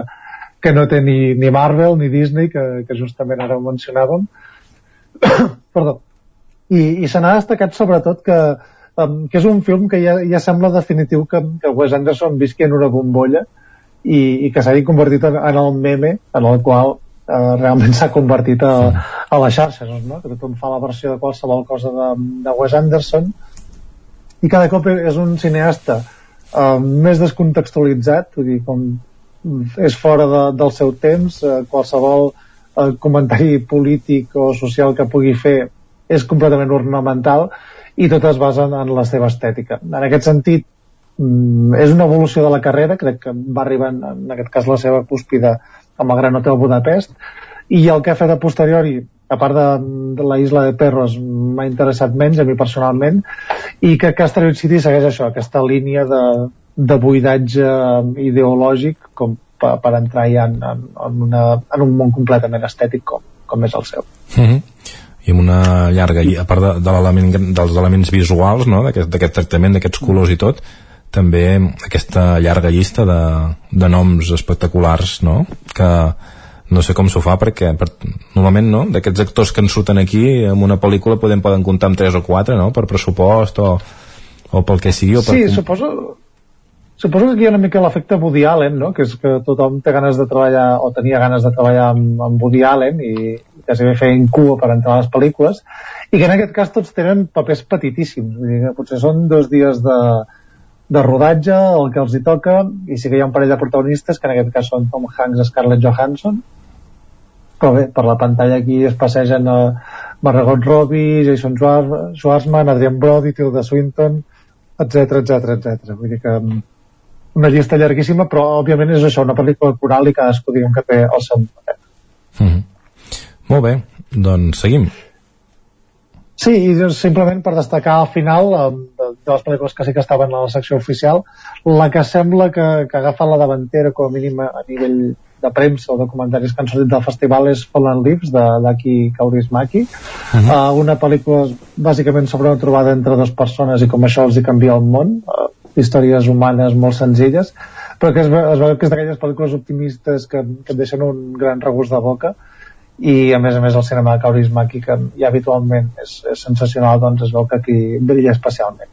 que no té ni, ni Marvel ni Disney, que, que justament ara ho mencionàvem. Perdó. I, i se n'ha destacat sobretot que, um, que és un film que ja, ja sembla definitiu que, que Wes Anderson visqui en una bombolla i, i que s'hagi convertit en, en el meme en el qual eh, realment s'ha convertit a, a les xarxes, no? que tothom fa la versió de qualsevol cosa de, de Wes Anderson i cada cop és un cineasta eh, més descontextualitzat, vull dir, com és fora de, del seu temps, eh, qualsevol eh, comentari polític o social que pugui fer és completament ornamental i tot es basa en, en la seva estètica. En aquest sentit, mm, és una evolució de la carrera, crec que va arribar en, en aquest cas la seva cúspide amb el Gran Hotel Budapest i el que ha fet a posteriori a part de, de la Isla de Perros m'ha interessat menys a mi personalment i que Asteroid City segueix això aquesta línia de, de buidatge ideològic com per, per entrar ja en, en, en, una, en un món completament estètic com, com és el seu uh -huh. i amb una llarga a part de, de element, dels elements visuals no? d'aquest tractament, d'aquests colors i tot també aquesta llarga llista de, de noms espectaculars no? que, no sé com s'ho fa perquè per, normalment no, d'aquests actors que ens surten aquí en una pel·lícula podem, poden comptar amb 3 o 4 no? per pressupost o, o pel que sigui o per... Sí, suposo, suposo que aquí hi ha una mica l'efecte Woody Allen no? que és que tothom té ganes de treballar o tenia ganes de treballar amb, amb Woody Allen i, i quasi bé feien cua per entrar a les pel·lícules i que en aquest cas tots tenen papers petitíssims vull dir, potser són dos dies de, de rodatge, el que els hi toca, i sí que hi ha un parell de protagonistes, que en aquest cas són Tom Hanks i Scarlett Johansson, però bé, per la pantalla aquí es passegen a Margot Robbie, Jason Schwartzman, Adrian Brody, Tilda Swinton, etc etc etc. Vull dir que mm, una llista llarguíssima, però òbviament és això, una pel·lícula coral i cadascú diguem que té el seu paper. Mm -hmm. Molt bé, doncs seguim. Sí, i simplement per destacar al final de, de les pel·lícules que sí que estaven a la secció oficial, la que sembla que, que agafa la davantera com a mínim a nivell de premsa o de comentaris que han sortit del festival és Fallen Leaves d'Aki Kaurismaki uh -huh. uh, una pel·lícula bàsicament sobre una trobada entre dues persones i com això els hi canvia el món. Uh, històries humanes molt senzilles però que es, es veu que és d'aquelles pel·lícules optimistes que, que et deixen un gran regust de boca i a més a més el cinema de Kaurismaki que ja habitualment és, és sensacional doncs es veu que aquí brilla especialment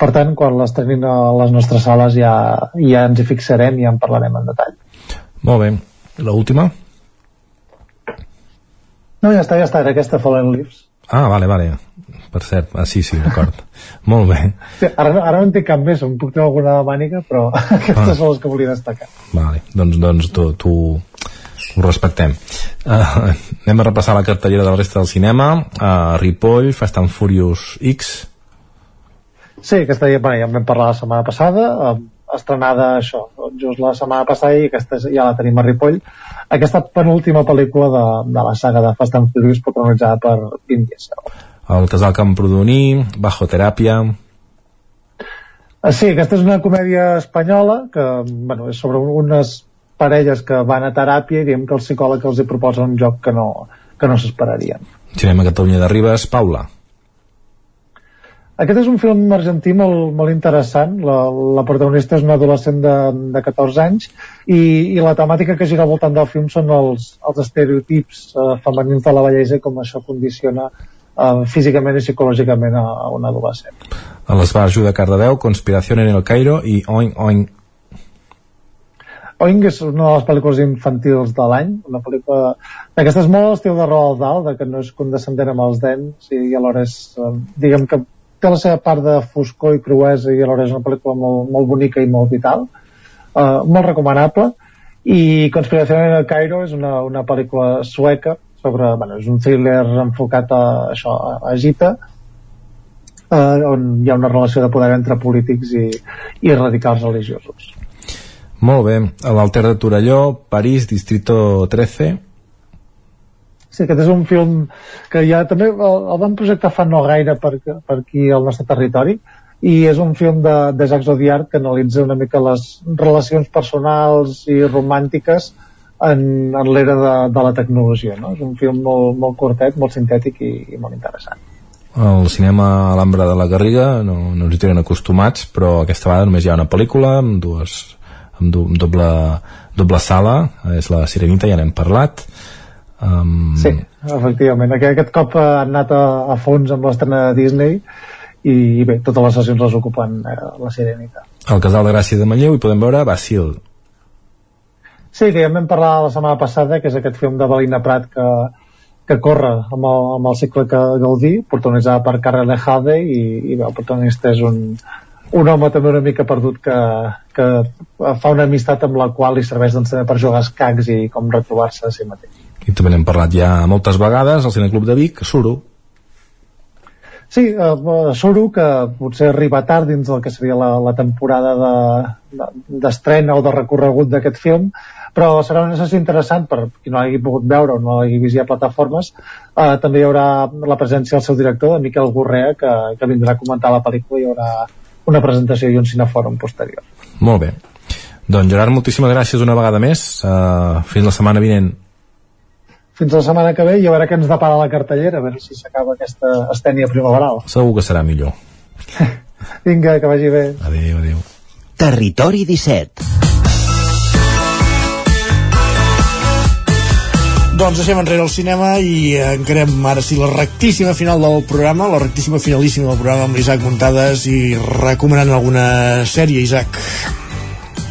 per tant quan l'estrenin a les nostres sales ja, ja ens hi fixarem i ja en parlarem en detall molt bé. La última? No, ja està, ja està, era aquesta Fallen Leaves. Ah, vale, vale. Per cert, ah, sí, sí, d'acord. Molt bé. Sí, ara, ara no en tinc cap més, em puc tenir alguna de mànica, però aquestes ah. són les que volia destacar. Vale, doncs, doncs tu, tu ho respectem. Uh, anem a repassar la cartellera de la resta del cinema. Uh, Ripoll, Fast and Furious X. Sí, aquesta ja, bueno, ja en vam parlar la setmana passada, uh, estrenada això, just la setmana passada i aquesta ja la tenim a Ripoll. Aquesta penúltima pel·lícula de, de la saga de Fast and Furious protagonitzada per Vin Diesel el casal Camprodoní, Bajo Teràpia... Sí, aquesta és una comèdia espanyola que bueno, és sobre unes parelles que van a teràpia i diem que el psicòleg els hi proposa un joc que no, que no s'esperarien. Cinema Catalunya de Ribes, Paula. Aquest és un film argentí molt, molt interessant. La, la protagonista és una adolescent de, de 14 anys i, i la temàtica que gira al voltant del film són els, els estereotips eh, femenins de la bellesa i com això condiciona uh, físicament i psicològicament a, a un adolescent. A l'esbarjo de Cardedeu, Conspiració en el Cairo i Oing Oing. Oing és una de les pel·lícules infantils de l'any, una pel·lícula d'aquestes molt estil de Roald Dahl, de que no és condescendent amb els dents i, alhora és, uh, diguem que té la seva part de foscor i cruesa i alhora és una pel·lícula molt, molt bonica i molt vital, uh, molt recomanable, i Conspiració en el Cairo és una, una pel·lícula sueca sobre, bueno, és un thriller enfocat a això, a Egipte eh, on hi ha una relació de poder entre polítics i, i radicals religiosos molt bé, a l'Alter de Torelló París, Distrito 13 Sí, aquest és un film que ja també el, el van projectar fa no gaire per, per aquí al nostre territori i és un film de, de Jacques Audiard que analitza una mica les relacions personals i romàntiques en, en l'era de, de la tecnologia. No? És un film molt, molt curtet, molt sintètic i, i molt interessant. El cinema a l'Ambra de la Garriga no, no ens hi tenen acostumats, però aquesta vegada només hi ha una pel·lícula amb dues doble, doble sala, és la Sirenita, ja n'hem parlat. Um... Sí, efectivament. Aquest, aquest cop han anat a, a fons amb l'estrena de Disney i, i bé, totes les sessions les ocupen eh, la Sirenita. Al Casal de Gràcia de Manlleu hi podem veure Basil, Sí, que ja vam parlar la setmana passada, que és aquest film de Balina Prat que, que corre amb el, amb el cicle que Gaudí, protagonitzada per Carre Lejade, i, i bé, el protagonista és un, un home també una mica perdut que, que fa una amistat amb la qual li serveix doncs, per jugar a escacs i com retrobar-se a si mateix. I també n'hem parlat ja moltes vegades al Cineclub de Vic, Suro, Sí, eh, Suro, que potser arriba tard dins del que seria la, la temporada d'estrena de, de, o de recorregut d'aquest film, però serà un assassí interessant per qui no l'hagi pogut veure o no l'hagi vist a plataformes. Eh, també hi haurà la presència del seu director, de Miquel Gorrea, que, que vindrà a comentar la pel·lícula i hi haurà una presentació i un cinefòrum posterior. Molt bé. Doncs Gerard, moltíssimes gràcies una vegada més. Uh, fins la setmana vinent fins la setmana que ve i a veure què ens depara la cartellera, a veure si s'acaba aquesta estènia primaveral. Segur que serà millor. Vinga, que vagi bé. Adéu, adéu. Territori 17 Doncs deixem enrere el cinema i encarem ara sí la rectíssima final del programa, la rectíssima finalíssima del programa amb l'Isaac Muntades i recomanant alguna sèrie, Isaac.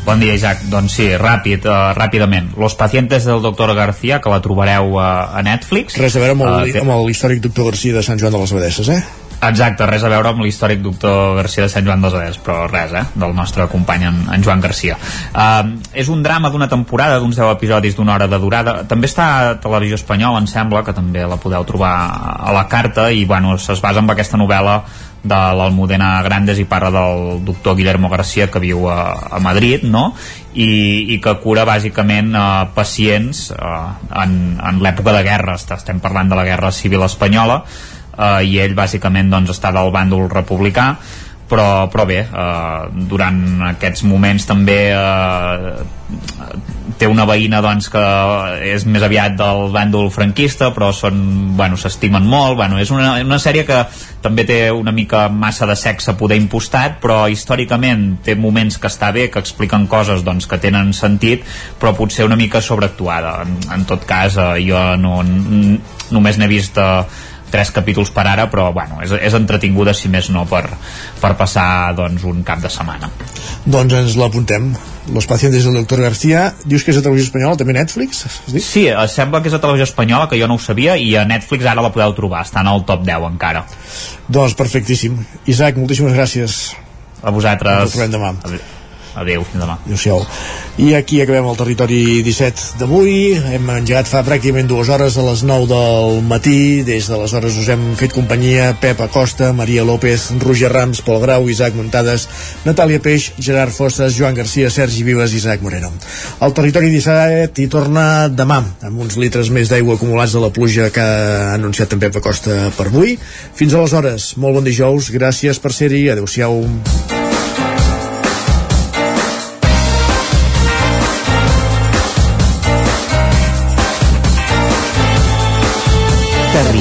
Bon dia, Isaac. Doncs sí, ràpid, uh, ràpidament. Los pacientes del doctor García, que la trobareu uh, a Netflix. Res a veure amb el, uh, amb l'històric doctor García de Sant Joan de les Abadesses, eh? Exacte, res a veure amb l'històric doctor Garcia de Sant Joan dels Abadesses, però res, eh? Del nostre company en, en Joan Garcia. Uh, és un drama d'una temporada, d'uns 10 episodis d'una hora de durada. També està a Televisió Espanyola, em sembla, que també la podeu trobar a la carta, i bueno, es basa en aquesta novel·la de l'Almudena Grandes i parla del doctor Guillermo García que viu a, a Madrid no? I, i que cura bàsicament eh, pacients eh, en, en l'època de guerra estem parlant de la guerra civil espanyola eh, i ell bàsicament doncs, està del bàndol republicà però, però bé, eh, durant aquests moments també eh, té una veïna doncs, que és més aviat del bàndol franquista però són, bueno, s'estimen molt bueno, és una, una sèrie que també té una mica massa de sexe poder impostat però històricament té moments que està bé, que expliquen coses doncs, que tenen sentit però potser una mica sobreactuada. En, en tot cas eh, jo no, només n'he vist eh, tres capítols per ara però bueno, és, és entretinguda si més no per, per passar doncs, un cap de setmana. Doncs ens l'apuntem. Los pacientes del doctor García. Dius que és a televisió espanyola, també Netflix? Sí, sembla que és a televisió espanyola que jo no ho sabia i a Netflix ara la podeu trobar. Està en el top 10 encara. Doncs perfectíssim. Isaac, moltíssimes gràcies. A vosaltres. Ens trobem demà. Adéu, fins demà. Adéu-siau. I aquí acabem el territori 17 d'avui. Hem engegat fa pràcticament dues hores a les 9 del matí. Des d'aleshores us hem fet companyia Pep Acosta, Maria López, Roger Rams, Pol Grau, Isaac Muntades, Natàlia Peix, Gerard Fosses, Joan Garcia, Sergi Vives i Isaac Moreno. El territori 17 hi torna demà, amb uns litres més d'aigua acumulats de la pluja que ha anunciat també Pep Acosta per avui. Fins aleshores, molt bon dijous, gràcies per ser-hi, adeu-siau.